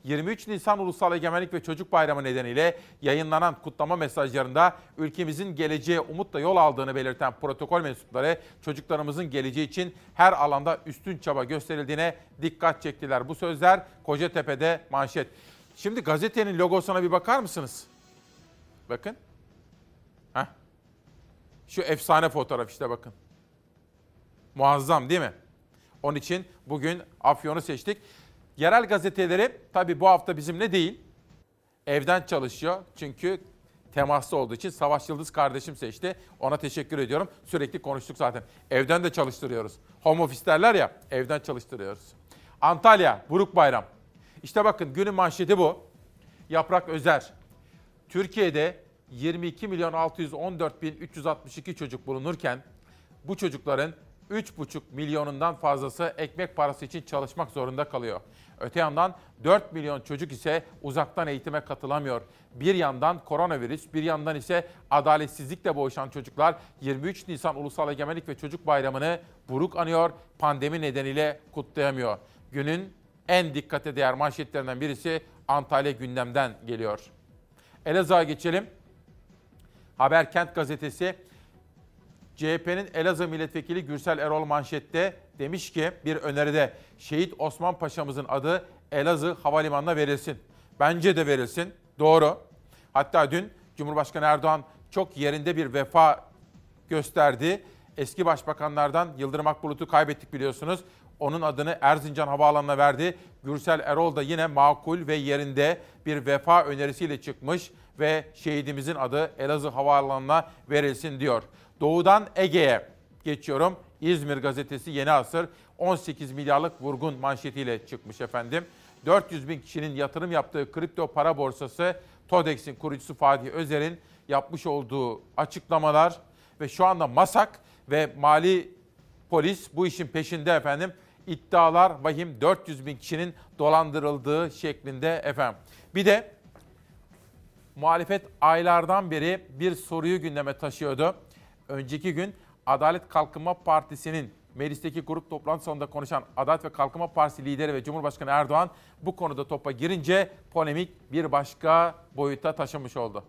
23 Nisan Ulusal Egemenlik ve Çocuk Bayramı nedeniyle yayınlanan kutlama mesajlarında ülkemizin geleceğe umutla yol aldığını belirten protokol mensupları çocuklarımızın geleceği için her alanda üstün çaba gösterildiğine dikkat çektiler. Bu sözler Kocatepe'de manşet. Şimdi gazetenin logosuna bir bakar mısınız? Bakın. Heh. Şu efsane fotoğraf işte bakın. Muazzam değil mi? Onun için bugün Afyon'u seçtik. Yerel gazeteleri tabii bu hafta bizimle değil. Evden çalışıyor. Çünkü temaslı olduğu için Savaş Yıldız kardeşim seçti. Ona teşekkür ediyorum. Sürekli konuştuk zaten. Evden de çalıştırıyoruz. Home office derler ya, evden çalıştırıyoruz. Antalya, Buruk Bayram. İşte bakın günün manşeti bu. Yaprak Özer. Türkiye'de 22 milyon 614 bin 362 çocuk bulunurken bu çocukların 3,5 milyonundan fazlası ekmek parası için çalışmak zorunda kalıyor. Öte yandan 4 milyon çocuk ise uzaktan eğitime katılamıyor. Bir yandan koronavirüs, bir yandan ise adaletsizlikle boğuşan çocuklar 23 Nisan Ulusal Egemenlik ve Çocuk Bayramı'nı buruk anıyor, pandemi nedeniyle kutlayamıyor. Günün en dikkate değer manşetlerinden birisi Antalya gündemden geliyor. Elazığ'a geçelim. Haberkent gazetesi CHP'nin Elazığ milletvekili Gürsel Erol manşette demiş ki bir öneride şehit Osman Paşa'mızın adı Elazığ Havalimanı'na verilsin. Bence de verilsin. Doğru. Hatta dün Cumhurbaşkanı Erdoğan çok yerinde bir vefa gösterdi. Eski başbakanlardan Yıldırım Akbulut'u kaybettik biliyorsunuz. Onun adını Erzincan Havaalanı'na verdi. Gürsel Erol da yine makul ve yerinde bir vefa önerisiyle çıkmış ve şehidimizin adı Elazığ Havaalanı'na verilsin diyor. Doğudan Ege'ye geçiyorum. İzmir gazetesi Yeni Asır 18 milyarlık vurgun manşetiyle çıkmış efendim. 400 bin kişinin yatırım yaptığı kripto para borsası TODEX'in kurucusu Fatih Özer'in yapmış olduğu açıklamalar ve şu anda MASAK ve Mali Polis bu işin peşinde efendim. İddialar vahim 400 bin kişinin dolandırıldığı şeklinde efendim. Bir de muhalefet aylardan beri bir soruyu gündeme taşıyordu. Önceki gün Adalet Kalkınma Partisi'nin meclisteki grup toplantı sonunda konuşan Adalet ve Kalkınma Partisi lideri ve Cumhurbaşkanı Erdoğan bu konuda topa girince polemik bir başka boyuta taşımış oldu.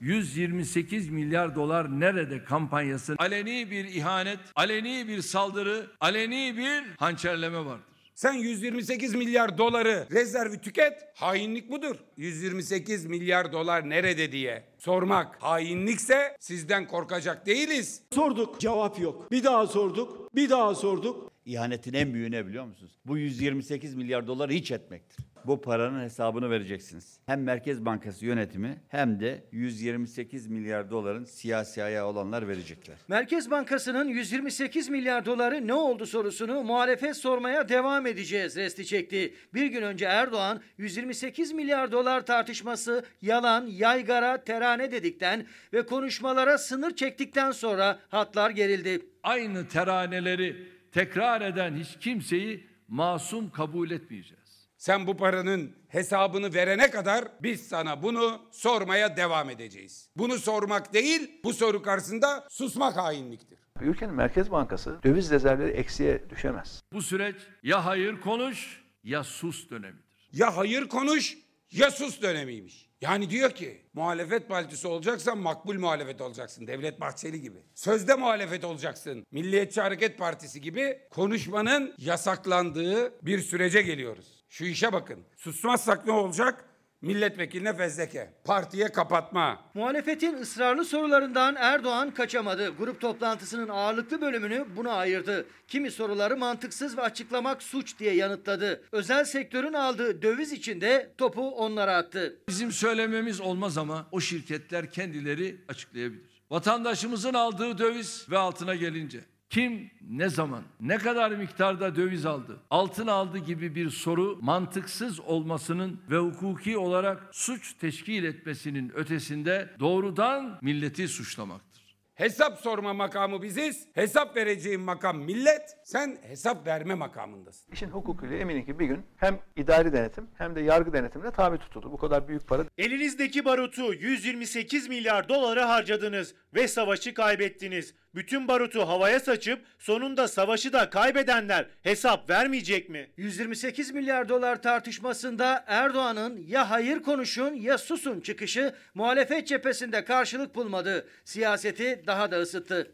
128 milyar dolar nerede kampanyası aleni bir ihanet, aleni bir saldırı, aleni bir hançerleme vardır. Sen 128 milyar doları rezervi tüket. Hainlik budur. 128 milyar dolar nerede diye sormak hainlikse sizden korkacak değiliz. Sorduk cevap yok. Bir daha sorduk. Bir daha sorduk. İhanetin en büyüğü ne biliyor musunuz? Bu 128 milyar doları hiç etmektir. Bu paranın hesabını vereceksiniz. Hem Merkez Bankası yönetimi hem de 128 milyar doların siyasi ayağı olanlar verecekler. Merkez Bankası'nın 128 milyar doları ne oldu sorusunu muhalefet sormaya devam edeceğiz resti çekti. Bir gün önce Erdoğan 128 milyar dolar tartışması yalan, yaygara, terane dedikten ve konuşmalara sınır çektikten sonra hatlar gerildi. Aynı teraneleri tekrar eden hiç kimseyi masum kabul etmeyeceğiz. Sen bu paranın hesabını verene kadar biz sana bunu sormaya devam edeceğiz. Bunu sormak değil, bu soru karşısında susmak hainliktir. Ülkenin Merkez Bankası döviz rezervleri eksiye düşemez. Bu süreç ya hayır konuş ya sus dönemidir. Ya hayır konuş ya sus dönemiymiş. Yani diyor ki muhalefet partisi olacaksan makbul muhalefet olacaksın. Devlet Bahçeli gibi. Sözde muhalefet olacaksın. Milliyetçi Hareket Partisi gibi konuşmanın yasaklandığı bir sürece geliyoruz. Şu işe bakın. Susmazsak ne olacak? Milletvekiline fezleke, partiye kapatma. Muhalefetin ısrarlı sorularından Erdoğan kaçamadı. Grup toplantısının ağırlıklı bölümünü buna ayırdı. Kimi soruları mantıksız ve açıklamak suç diye yanıtladı. Özel sektörün aldığı döviz içinde topu onlara attı. Bizim söylememiz olmaz ama o şirketler kendileri açıklayabilir. Vatandaşımızın aldığı döviz ve altına gelince kim ne zaman ne kadar miktarda döviz aldı, altın aldı gibi bir soru mantıksız olmasının ve hukuki olarak suç teşkil etmesinin ötesinde doğrudan milleti suçlamaktır. Hesap sorma makamı biziz. Hesap vereceğin makam millet. Sen hesap verme makamındasın. İşin hukukuyla eminim ki bir gün hem idari denetim hem de yargı denetimine tabi tutuldu. Bu kadar büyük para Elinizdeki barutu 128 milyar doları harcadınız ve savaşı kaybettiniz. Bütün barutu havaya saçıp sonunda savaşı da kaybedenler hesap vermeyecek mi? 128 milyar dolar tartışmasında Erdoğan'ın ya hayır konuşun ya susun çıkışı muhalefet cephesinde karşılık bulmadı. Siyaseti daha da ısıttı.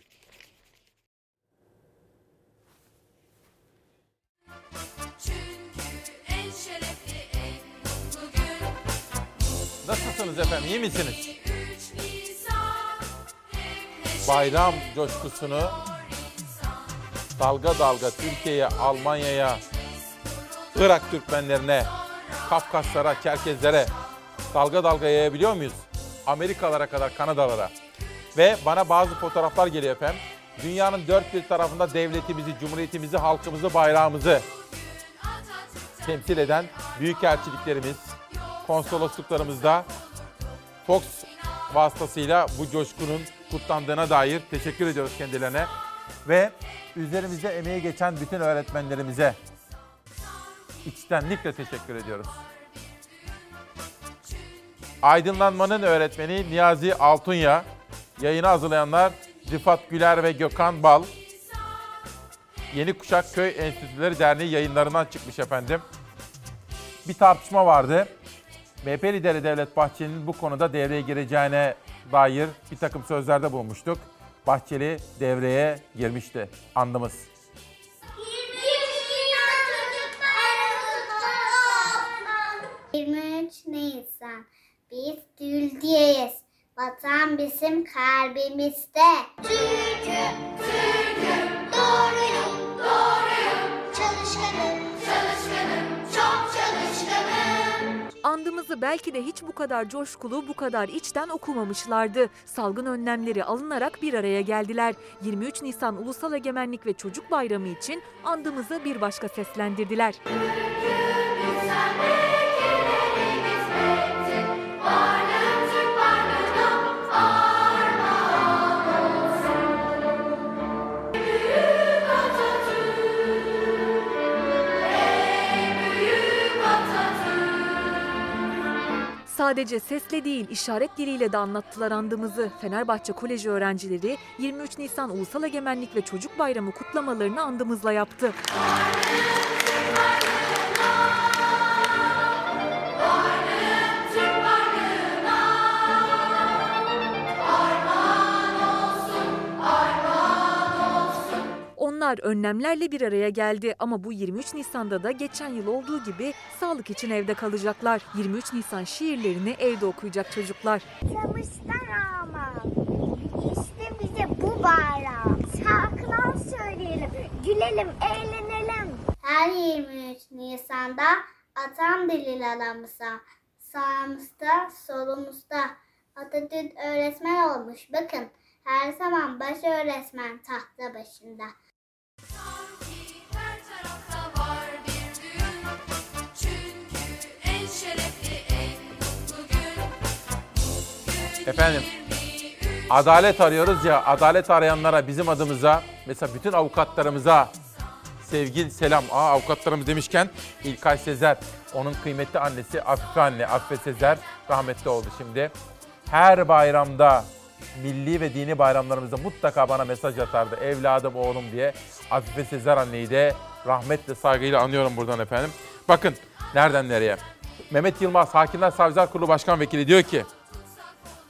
Nasılsınız efendim? İyi misiniz? Bayram coşkusunu dalga dalga Türkiye'ye, Almanya'ya, Irak Türkmenlerine, Kafkaslara, Çerkezlere dalga dalga yayabiliyor muyuz? Amerikalara kadar, Kanadalara. Ve bana bazı fotoğraflar geliyor efendim. Dünyanın dört bir tarafında devletimizi, cumhuriyetimizi, halkımızı, bayrağımızı temsil eden büyükelçiliklerimiz, konsolosluklarımızda Fox vasıtasıyla bu coşkunun kutlandığına dair teşekkür ediyoruz kendilerine. Ve üzerimizde emeği geçen bütün öğretmenlerimize içtenlikle teşekkür ediyoruz. Aydınlanmanın öğretmeni Niyazi Altunya, yayını hazırlayanlar Rifat Güler ve Gökhan Bal, Yeni Kuşak Köy Enstitüleri Derneği yayınlarından çıkmış efendim. Bir tartışma vardı. MHP lideri Devlet Bahçeli'nin bu konuda devreye gireceğine dair bir takım sözlerde bulmuştuk. Bahçeli devreye girmişti. Andımız. 23 Nisan. Biz Türkiye'yiz. Vatan bizim kalbimizde. Türk'üm, Türk'üm, doğruyum, doğruyum. Andımızı belki de hiç bu kadar coşkulu, bu kadar içten okumamışlardı. Salgın önlemleri alınarak bir araya geldiler. 23 Nisan Ulusal Egemenlik ve Çocuk Bayramı için andımızı bir başka seslendirdiler. Varlığın Sadece sesle değil, işaret diliyle de anlattılar andımızı. Fenerbahçe Koleji öğrencileri 23 Nisan Ulusal Egemenlik ve Çocuk Bayramı kutlamalarını andımızla yaptı. Onlar önlemlerle bir araya geldi ama bu 23 Nisan'da da geçen yıl olduğu gibi sağlık için evde kalacaklar. 23 Nisan şiirlerini evde okuyacak çocuklar. Çalışkan ama. İşte bize bu bayram. Şarkılar söyleyelim, gülelim, eğlenelim. Her 23 Nisan'da atam delil alamıza. Sağımızda, solumuzda. Atatürk öğretmen olmuş bakın. Her zaman baş öğretmen tahta başında. Efendim adalet arıyoruz ya adalet arayanlara bizim adımıza mesela bütün avukatlarımıza sevgi selam. Aa avukatlarımız demişken İlkay Sezer onun kıymetli annesi Afife anne Afife Sezer rahmetli oldu şimdi. Her bayramda milli ve dini bayramlarımızda mutlaka bana mesaj atardı. Evladım oğlum diye. Afife Sezer anneyi de rahmetle saygıyla anıyorum buradan efendim. Bakın nereden nereye. Mehmet Yılmaz Hakimler Savcılar Kurulu Başkan Vekili diyor ki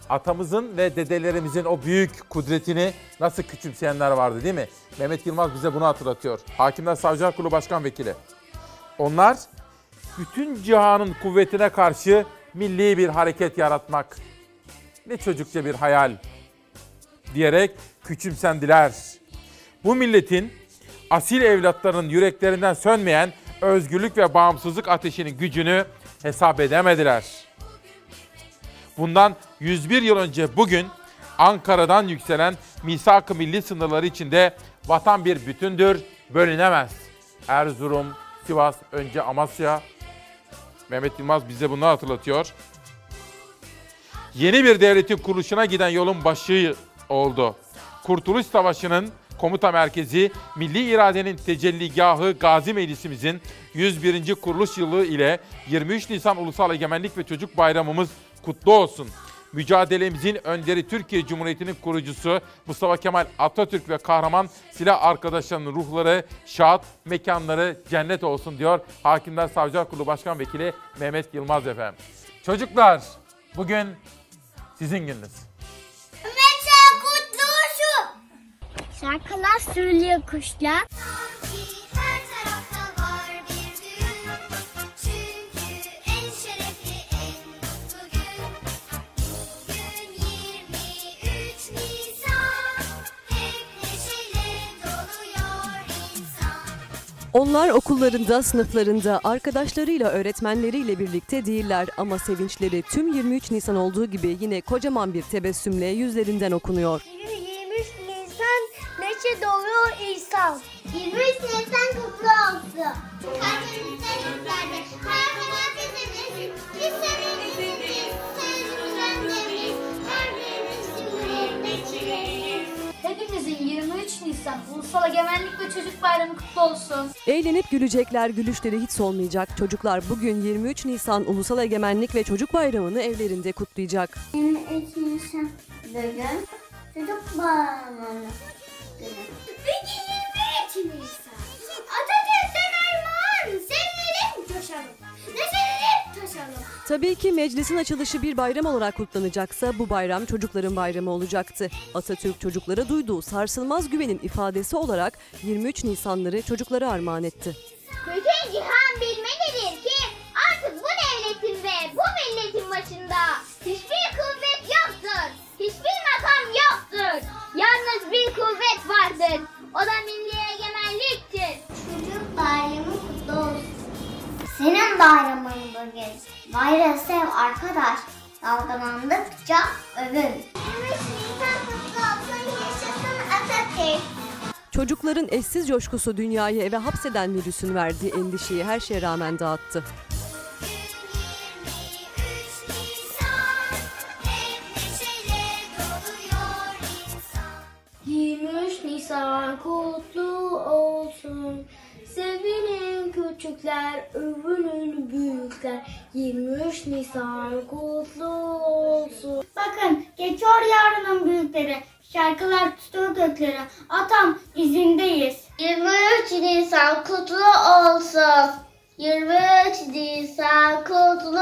atamızın ve dedelerimizin o büyük kudretini nasıl küçümseyenler vardı değil mi? Mehmet Yılmaz bize bunu hatırlatıyor. Hakimler Savcılar Kurulu Başkan Vekili. Onlar bütün cihanın kuvvetine karşı milli bir hareket yaratmak. Ne çocukça bir hayal diyerek küçümsendiler. Bu milletin asil evlatlarının yüreklerinden sönmeyen özgürlük ve bağımsızlık ateşinin gücünü hesap edemediler. Bundan 101 yıl önce bugün Ankara'dan yükselen misak-ı milli sınırları içinde vatan bir bütündür, bölünemez. Erzurum, Sivas, önce Amasya. Mehmet Yılmaz bize bunu hatırlatıyor. Yeni bir devletin kuruluşuna giden yolun başı oldu. Kurtuluş Savaşı'nın komuta merkezi, milli iradenin tecelligahı Gazi Meclisimizin 101. kuruluş yılı ile 23 Nisan Ulusal Egemenlik ve Çocuk Bayramımız kutlu olsun. Mücadelemizin önderi Türkiye Cumhuriyeti'nin kurucusu Mustafa Kemal Atatürk ve kahraman silah arkadaşlarının ruhları şad, mekanları cennet olsun diyor Hakimler Savcılar Kurulu Başkan Vekili Mehmet Yılmaz efendim. Çocuklar bugün sizin gününüz. Mete kutlu olsun. Şarkılar söylüyor kuşlar. Onlar okullarında, sınıflarında, arkadaşlarıyla, öğretmenleriyle birlikte değiller ama sevinçleri tüm 23 Nisan olduğu gibi yine kocaman bir tebessümle yüzlerinden okunuyor. 23 Nisan neşe doluyor insan. 23 Nisan kutlu olsun. Kalbimizde yüklerde her zaman bizimiz. Biz sevimliyiz, sen güzelliyiz. Her birimiz Hepimizin 23 Nisan Ulusal Egemenlik ve Çocuk Bayramı kutlu olsun. Eğlenip gülecekler, gülüşleri hiç solmayacak. Çocuklar bugün 23 Nisan Ulusal Egemenlik ve Çocuk Bayramı'nı evlerinde kutlayacak. 23 Nisan bugün çocuk bayramı günü. Bugün 23 Nisan. Atatürk'ten armağan. Sevinelim coşalım. Tabii ki meclisin açılışı bir bayram olarak kutlanacaksa bu bayram çocukların bayramı olacaktı. Atatürk çocuklara duyduğu sarsılmaz güvenin ifadesi olarak 23 Nisanları çocuklara armağan etti. Bütün cihan bilmelidir ki artık bu devletin ve bu milletin başında hiçbir kuvvet yoktur. Hiçbir makam yoktur. Yalnız bir kuvvet vardır. O da milli egemenliktir. Çocuk bayramı kutlu olsun. Senin bayramın bugün. Bayrağı sev arkadaş. Dalgalandıkça övün. 23 Nisan kutlu olsun. Yaşasın Atatürk. Çocukların eşsiz coşkusu dünyayı eve hapseden virüsün verdiği endişeyi her şeye rağmen dağıttı. doluyor insan. 23 Nisan kutlu olsun. Sevinin küçükler, övünün büyükler. 23 Nisan kutlu olsun. Bakın geçiyor yarının büyükleri. Şarkılar tutuyor gökleri. Atam izindeyiz. 23 Nisan kutlu olsun. 23 Nisan kutlu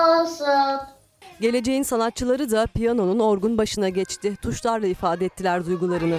olsun. Geleceğin sanatçıları da piyanonun orgun başına geçti. Tuşlarla ifade ettiler duygularını.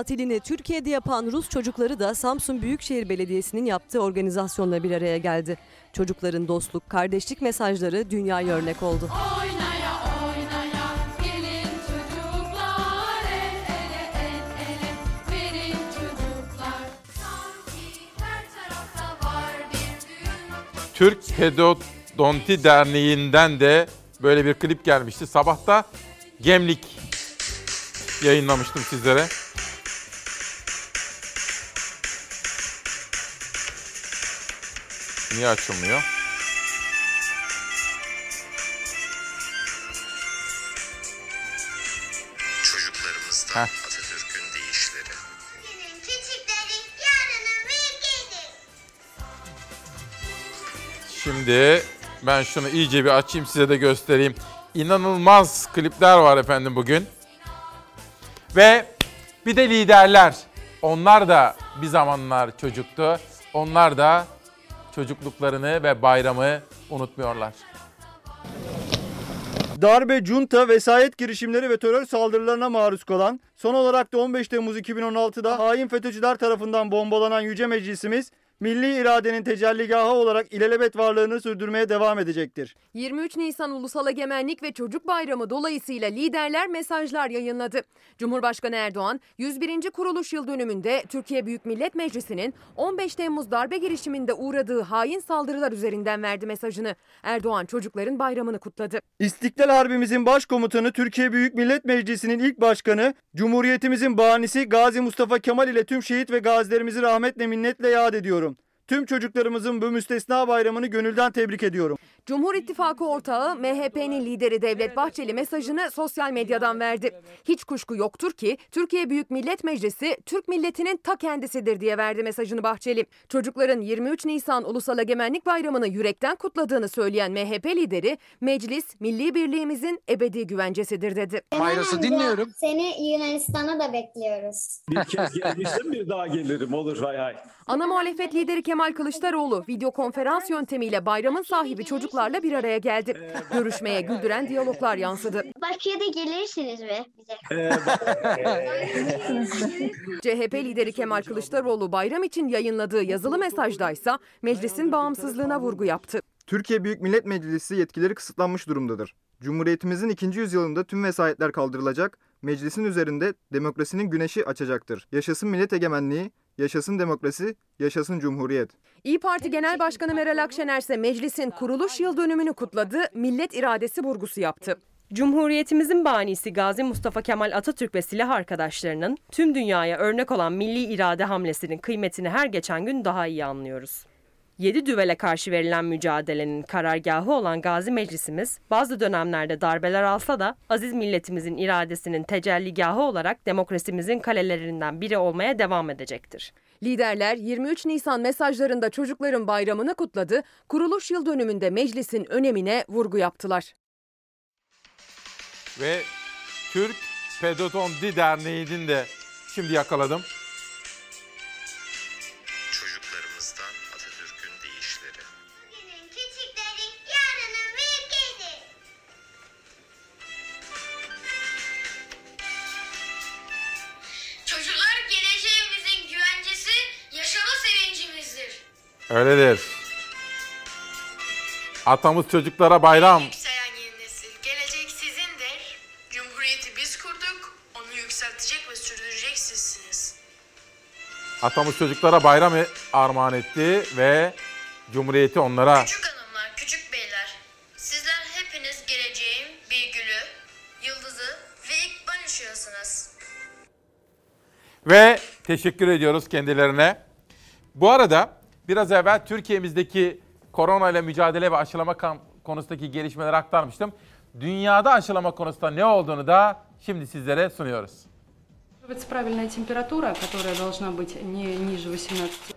Tatilini Türkiye'de yapan Rus çocukları da Samsun Büyükşehir Belediyesi'nin yaptığı organizasyonla bir araya geldi. Çocukların dostluk, kardeşlik mesajları dünyaya örnek oldu. Oynaya oynaya gelin çocuklar el ele el ele verin çocuklar sanki her tarafta var bir düğün Türk Pedodonti Derneği'nden de böyle bir klip gelmişti. Sabahta Gemlik yayınlamıştım sizlere. Niye açılmıyor? Çocuklarımızdan Atatürk'ün deyişleri. Şimdi ben şunu iyice bir açayım size de göstereyim. İnanılmaz klipler var efendim bugün. Ve bir de liderler. Onlar da bir zamanlar çocuktu. Onlar da çocukluklarını ve bayramı unutmuyorlar. Darbe, junta, vesayet girişimleri ve terör saldırılarına maruz kalan, son olarak da 15 Temmuz 2016'da hain FETÖ'cüler tarafından bombalanan Yüce Meclisimiz, milli iradenin tecelligahı olarak ilelebet varlığını sürdürmeye devam edecektir. 23 Nisan Ulusal Egemenlik ve Çocuk Bayramı dolayısıyla liderler mesajlar yayınladı. Cumhurbaşkanı Erdoğan 101. kuruluş yıl dönümünde Türkiye Büyük Millet Meclisi'nin 15 Temmuz darbe girişiminde uğradığı hain saldırılar üzerinden verdi mesajını. Erdoğan çocukların bayramını kutladı. İstiklal Harbimizin başkomutanı Türkiye Büyük Millet Meclisi'nin ilk başkanı, Cumhuriyetimizin banisi Gazi Mustafa Kemal ile tüm şehit ve gazilerimizi rahmetle minnetle yad ediyorum. Tüm çocuklarımızın bu müstesna bayramını gönülden tebrik ediyorum. Cumhur İttifakı ortağı MHP'nin lideri Devlet Bahçeli mesajını sosyal medyadan verdi. Hiç kuşku yoktur ki Türkiye Büyük Millet Meclisi Türk milletinin ta kendisidir diye verdi mesajını Bahçeli. Çocukların 23 Nisan Ulusal Egemenlik Bayramı'nı yürekten kutladığını söyleyen MHP lideri meclis milli birliğimizin ebedi güvencesidir dedi. Mayros'u dinliyorum. Seni Yunanistan'a da bekliyoruz. Bir kez gelmiştim bir daha gelirim olur hay hay. Ana muhalefet lideri Kemal Kılıçdaroğlu video konferans yöntemiyle bayramın sahibi çocuklarla bir araya geldi. Görüşmeye güldüren diyaloglar yansıdı. Başka da gelirsiniz mi bize? CHP lideri Kemal Kılıçdaroğlu bayram için yayınladığı yazılı mesajdaysa meclisin bağımsızlığına vurgu yaptı. Türkiye Büyük Millet Meclisi yetkileri kısıtlanmış durumdadır. Cumhuriyetimizin ikinci yüzyılında tüm vesayetler kaldırılacak, meclisin üzerinde demokrasinin güneşi açacaktır. Yaşasın millet egemenliği, yaşasın demokrasi, yaşasın cumhuriyet. İyi Parti Genel Başkanı Meral Akşener ise meclisin kuruluş yıl dönümünü kutladı, millet iradesi vurgusu yaptı. Cumhuriyetimizin banisi Gazi Mustafa Kemal Atatürk ve silah arkadaşlarının tüm dünyaya örnek olan milli irade hamlesinin kıymetini her geçen gün daha iyi anlıyoruz. Yedi düvele karşı verilen mücadelenin karargahı olan Gazi Meclisimiz bazı dönemlerde darbeler alsa da aziz milletimizin iradesinin tecelligahı olarak demokrasimizin kalelerinden biri olmaya devam edecektir. Liderler 23 Nisan mesajlarında çocukların bayramını kutladı, kuruluş yıl dönümünde meclisin önemine vurgu yaptılar. Ve Türk Pedodonti Derneği'nin de şimdi yakaladım. Öyledir. Atamız çocuklara bayram. Yükselen yeni nesil, gelecek sizindir. Cumhuriyeti biz kurduk, onu yükseltecek ve sürdürecek sizsiniz. Atamız çocuklara bayram e- armağan etti ve Cumhuriyeti onlara Küçük hanımlar, küçük beyler, sizler hepiniz geleceğin bir gülü, yıldızı ve ilk ışığısınız. ve teşekkür ediyoruz kendilerine. Bu arada biraz evvel Türkiye'mizdeki korona ile mücadele ve aşılama konusundaki gelişmeleri aktarmıştım. Dünyada aşılama konusunda ne olduğunu da şimdi sizlere sunuyoruz.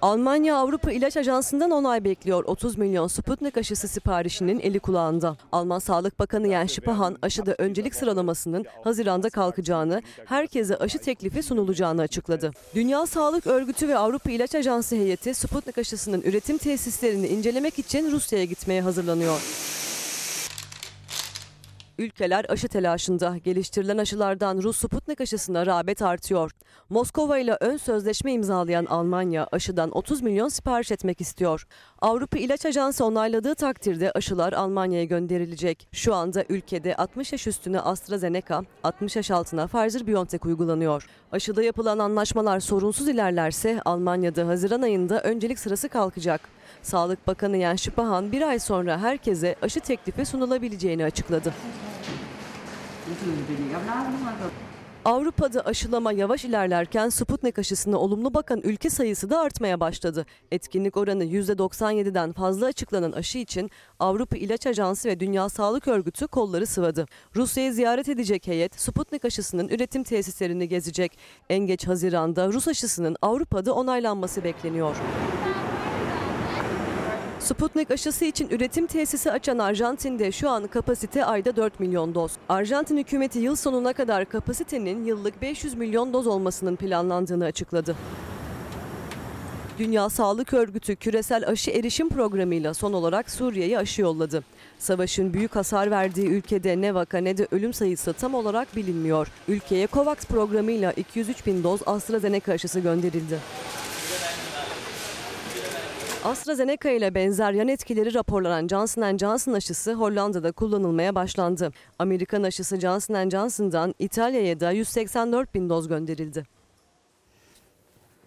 Almanya Avrupa İlaç Ajansı'ndan onay bekliyor. 30 milyon Sputnik aşısı siparişinin eli kulağında. Alman Sağlık Bakanı Jens Spahn aşıda öncelik sıralamasının Haziran'da kalkacağını, herkese aşı teklifi sunulacağını açıkladı. Dünya Sağlık Örgütü ve Avrupa İlaç Ajansı heyeti Sputnik aşısının üretim tesislerini incelemek için Rusya'ya gitmeye hazırlanıyor. Ülkeler aşı telaşında. Geliştirilen aşılardan Rus Sputnik aşısına rağbet artıyor. Moskova ile ön sözleşme imzalayan Almanya aşıdan 30 milyon sipariş etmek istiyor. Avrupa İlaç Ajansı onayladığı takdirde aşılar Almanya'ya gönderilecek. Şu anda ülkede 60 yaş üstüne AstraZeneca, 60 yaş altına Pfizer-BioNTech uygulanıyor. Aşıda yapılan anlaşmalar sorunsuz ilerlerse Almanya'da Haziran ayında öncelik sırası kalkacak. Sağlık Bakanı Jens Spahn bir ay sonra herkese aşı teklifi sunulabileceğini açıkladı. Avrupa'da aşılama yavaş ilerlerken Sputnik aşısına olumlu bakan ülke sayısı da artmaya başladı. Etkinlik oranı %97'den fazla açıklanan aşı için Avrupa İlaç Ajansı ve Dünya Sağlık Örgütü kolları sıvadı. Rusya'yı ziyaret edecek heyet Sputnik aşısının üretim tesislerini gezecek. En geç Haziran'da Rus aşısının Avrupa'da onaylanması bekleniyor. Sputnik aşısı için üretim tesisi açan Arjantin'de şu an kapasite ayda 4 milyon doz. Arjantin hükümeti yıl sonuna kadar kapasitenin yıllık 500 milyon doz olmasının planlandığını açıkladı. Dünya Sağlık Örgütü küresel aşı erişim programıyla son olarak Suriye'ye aşı yolladı. Savaşın büyük hasar verdiği ülkede ne vaka ne de ölüm sayısı tam olarak bilinmiyor. Ülkeye COVAX programıyla 203 bin doz AstraZeneca aşısı gönderildi. AstraZeneca ile benzer yan etkileri raporlanan Johnson Johnson aşısı Hollanda'da kullanılmaya başlandı. Amerikan aşısı Johnson Johnson'dan İtalya'ya da 184 bin doz gönderildi.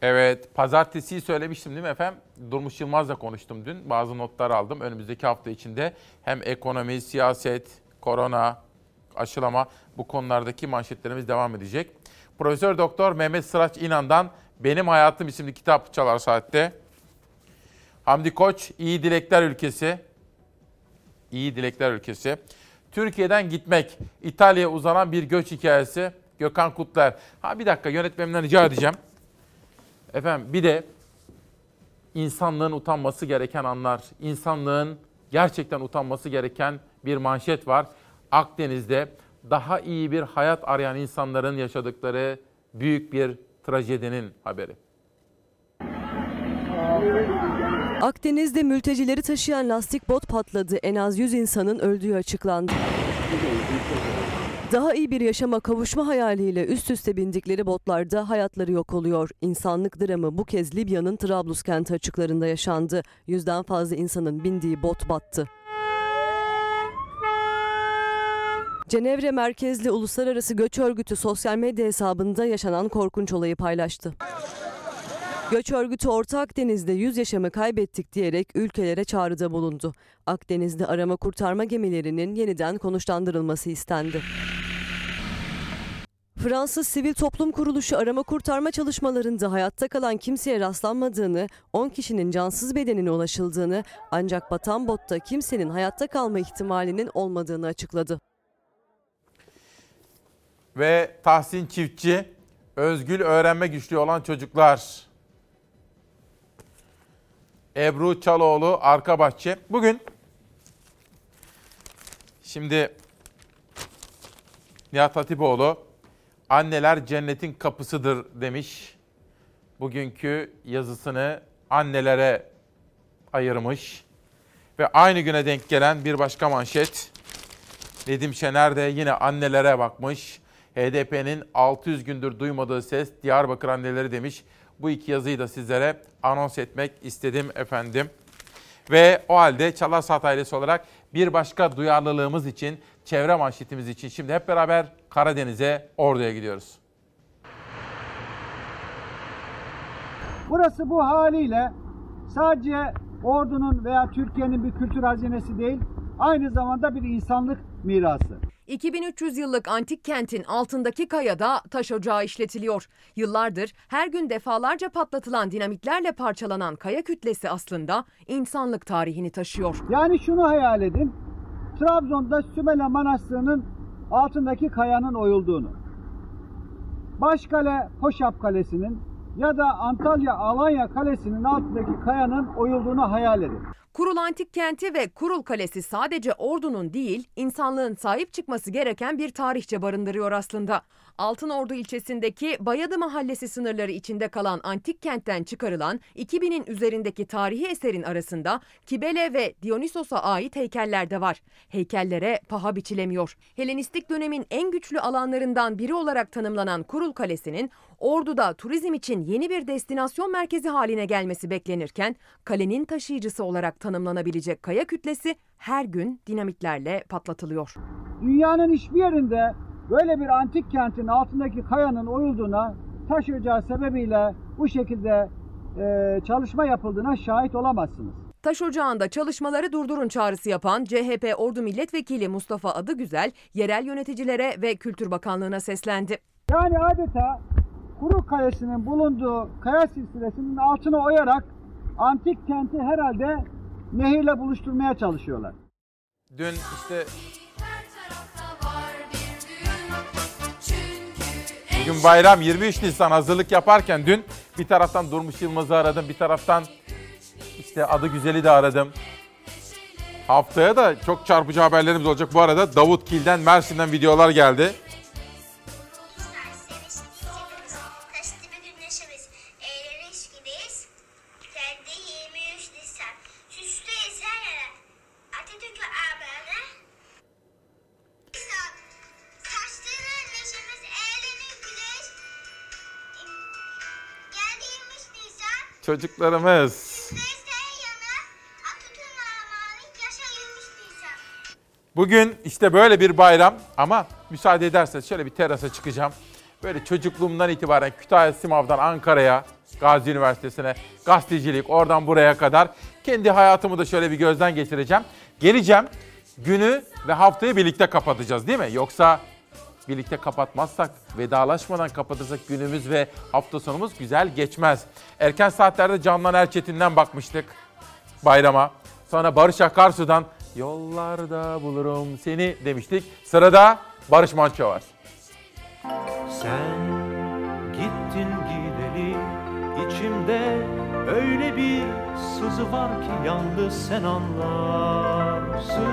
Evet, pazartesiyi söylemiştim değil mi efendim? Durmuş Yılmaz'la konuştum dün. Bazı notlar aldım. Önümüzdeki hafta içinde hem ekonomi, siyaset, korona, aşılama bu konulardaki manşetlerimiz devam edecek. Profesör Doktor Mehmet Sıraç İnan'dan Benim Hayatım isimli kitap çalar saatte. Hamdi Koç, İyi Dilekler Ülkesi. İyi Dilekler Ülkesi. Türkiye'den gitmek, İtalya'ya uzanan bir göç hikayesi. Gökhan Kutlar. Ha bir dakika yönetmenimden rica edeceğim. Efendim bir de insanlığın utanması gereken anlar, insanlığın gerçekten utanması gereken bir manşet var. Akdeniz'de daha iyi bir hayat arayan insanların yaşadıkları büyük bir trajedinin haberi. Akdeniz'de mültecileri taşıyan lastik bot patladı. En az 100 insanın öldüğü açıklandı. Daha iyi bir yaşama kavuşma hayaliyle üst üste bindikleri botlarda hayatları yok oluyor. İnsanlık dramı bu kez Libya'nın Trablus kenti açıklarında yaşandı. Yüzden fazla insanın bindiği bot battı. Cenevre merkezli Uluslararası Göç Örgütü sosyal medya hesabında yaşanan korkunç olayı paylaştı. Göç örgütü Orta Akdeniz'de 100 yaşamı kaybettik diyerek ülkelere çağrıda bulundu. Akdeniz'de arama kurtarma gemilerinin yeniden konuşlandırılması istendi. Fransız Sivil Toplum Kuruluşu arama kurtarma çalışmalarında hayatta kalan kimseye rastlanmadığını, 10 kişinin cansız bedenine ulaşıldığını ancak batan botta kimsenin hayatta kalma ihtimalinin olmadığını açıkladı. Ve Tahsin Çiftçi, özgül öğrenme güçlüğü olan çocuklar. Ebru Çaloğlu, Arka Bahçe. Bugün şimdi Nihat Hatipoğlu anneler cennetin kapısıdır demiş. Bugünkü yazısını annelere ayırmış. Ve aynı güne denk gelen bir başka manşet. Nedim Şener de yine annelere bakmış. HDP'nin 600 gündür duymadığı ses Diyarbakır anneleri demiş. Bu iki yazıyı da sizlere anons etmek istedim efendim. Ve o halde Çalar Saat ailesi olarak bir başka duyarlılığımız için, çevre manşetimiz için şimdi hep beraber Karadeniz'e, Ordu'ya gidiyoruz. Burası bu haliyle sadece ordunun veya Türkiye'nin bir kültür hazinesi değil, aynı zamanda bir insanlık mirası. 2300 yıllık antik kentin altındaki kayada taş ocağı işletiliyor. Yıllardır her gün defalarca patlatılan dinamitlerle parçalanan kaya kütlesi aslında insanlık tarihini taşıyor. Yani şunu hayal edin, Trabzon'da Sümele Manastırı'nın altındaki kayanın oyulduğunu, Başkale Hoşap Kalesi'nin ya da Antalya Alanya Kalesi'nin altındaki kayanın oyulduğunu hayal edin. Kurul Antik Kenti ve Kurul Kalesi sadece ordunun değil, insanlığın sahip çıkması gereken bir tarihçe barındırıyor aslında. Altınordu ilçesindeki Bayadı Mahallesi sınırları içinde kalan antik kentten çıkarılan 2000'in üzerindeki tarihi eserin arasında Kibele ve Dionysos'a ait heykeller de var. Heykellere paha biçilemiyor. Helenistik dönemin en güçlü alanlarından biri olarak tanımlanan Kurul Kalesi'nin Ordu'da turizm için yeni bir destinasyon merkezi haline gelmesi beklenirken kalenin taşıyıcısı olarak tanımlanabilecek kaya kütlesi her gün dinamitlerle patlatılıyor. Dünyanın hiçbir yerinde böyle bir antik kentin altındaki kayanın oyulduğuna, taş ocağı sebebiyle bu şekilde e, çalışma yapıldığına şahit olamazsınız. Taş ocağında çalışmaları durdurun çağrısı yapan CHP Ordu Milletvekili Mustafa Adıgüzel, yerel yöneticilere ve Kültür Bakanlığı'na seslendi. Yani adeta Kuru Kalesi'nin bulunduğu kaya silsilesinin altına oyarak antik kenti herhalde nehirle buluşturmaya çalışıyorlar. Dün işte Bugün bayram 23 Nisan hazırlık yaparken dün bir taraftan Durmuş Yılmaz'ı aradım, bir taraftan işte adı güzeli de aradım. Haftaya da çok çarpıcı haberlerimiz olacak. Bu arada Davut Kil'den, Mersin'den videolar geldi. Çocuklarımız. Bugün işte böyle bir bayram ama müsaade ederseniz şöyle bir terasa çıkacağım. Böyle çocukluğumdan itibaren Kütahya Simav'dan Ankara'ya, Gazi Üniversitesi'ne, gazetecilik oradan buraya kadar kendi hayatımı da şöyle bir gözden geçireceğim. Geleceğim günü ve haftayı birlikte kapatacağız değil mi? Yoksa birlikte kapatmazsak, vedalaşmadan kapatırsak günümüz ve hafta sonumuz güzel geçmez. Erken saatlerde Candan Erçetin'den bakmıştık bayrama. Sonra Barış Akarsu'dan yollarda bulurum seni demiştik. Sırada Barış Manço var. Sen gittin gideli içimde öyle bir sızı var ki yalnız sen anlarsın.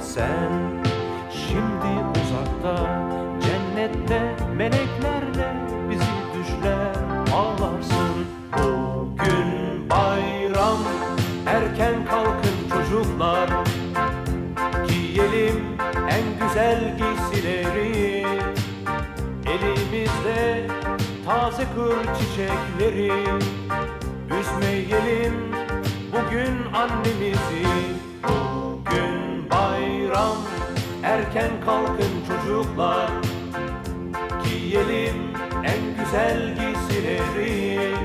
Sen şimdi uzakta cennette meleklerle bizi düşler ağlarsın. Bugün bayram erken kalkın çocuklar. Giyelim en güzel giysileri. Elimizde taze kır çiçekleri. Üzmeyelim bugün annemizi. Bugün bayram Erken kalkın çocuklar. Giyelim en güzel giysileri.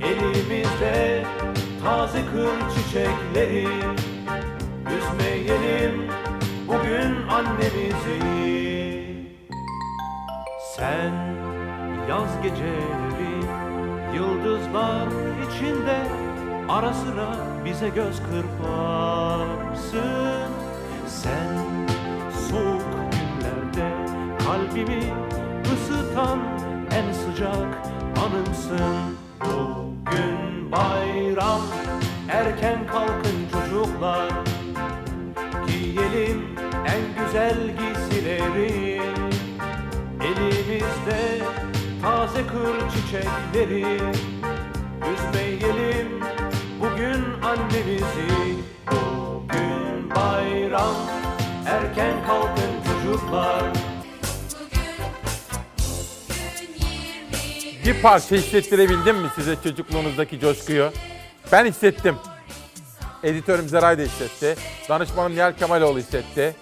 Elimizde taze kır çiçekleri. Üzmeyelim bugün annemizi. Sen yaz geceleri Yıldızlar içinde Ara sıra bize göz kırparsın. Sen Kalbimi ısıtan en sıcak anımsın. Bugün bayram Erken kalkın çocuklar. Giyelim en güzel giysileri. Elimizde taze kır çiçekleri. Üzmeyelim bugün annemizi. Bugün bayram Erken kalkın çocuklar Bir parça hissettirebildim mi size çocukluğunuzdaki coşkuyu? Ben hissettim. Editörüm Zeray da hissetti. Danışmanım Nihal Kemaloğlu hissetti.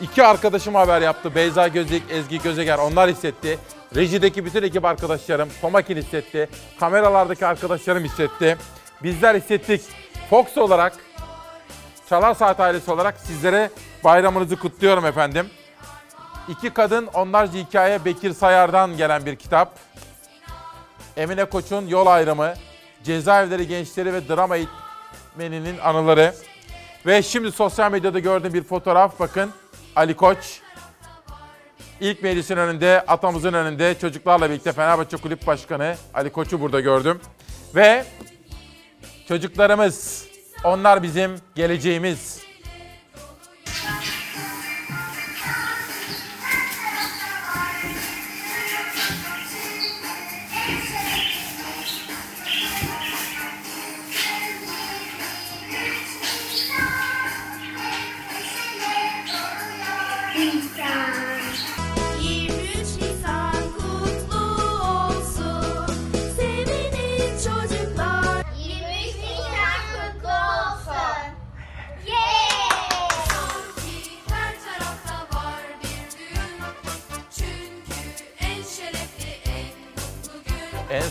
İki arkadaşım haber yaptı. Beyza Gözlük, Ezgi Gözeger onlar hissetti. Rejideki bütün ekip arkadaşlarım, Tomakin hissetti. Kameralardaki arkadaşlarım hissetti. Bizler hissettik. Fox olarak, Çalar Saat ailesi olarak sizlere bayramınızı kutluyorum efendim. İki kadın onlarca hikaye Bekir Sayar'dan gelen bir kitap. Emine Koç'un Yol Ayrımı, Cezaevleri Gençleri ve Drama Eğitmeni'nin anıları. Ve şimdi sosyal medyada gördüğüm bir fotoğraf bakın. Ali Koç ilk meclisin önünde, atamızın önünde çocuklarla birlikte Fenerbahçe Kulüp Başkanı Ali Koç'u burada gördüm. Ve çocuklarımız, onlar bizim geleceğimiz.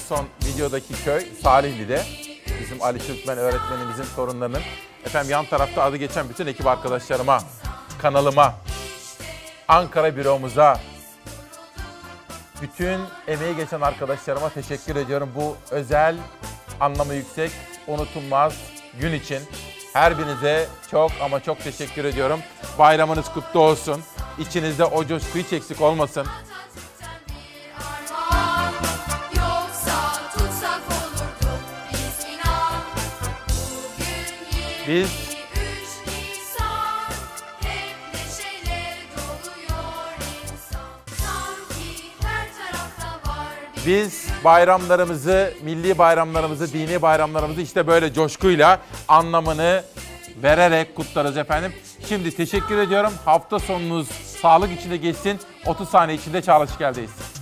Son videodaki köy Salihli'de. Bizim Ali Türkmen öğretmenimizin torunlarının. Efendim yan tarafta adı geçen bütün ekip arkadaşlarıma, kanalıma, Ankara büromuza, bütün emeği geçen arkadaşlarıma teşekkür ediyorum. Bu özel, anlamı yüksek, unutulmaz gün için. Her birinize çok ama çok teşekkür ediyorum. Bayramınız kutlu olsun. İçinizde o coşku hiç eksik olmasın. Bir Biz bayramlarımızı, milli bayramlarımızı, dini bayramlarımızı işte böyle coşkuyla anlamını vererek kutlarız efendim. Şimdi teşekkür ediyorum. Hafta sonunuz sağlık içinde geçsin. 30 saniye içinde Çağla Şikel'deyiz.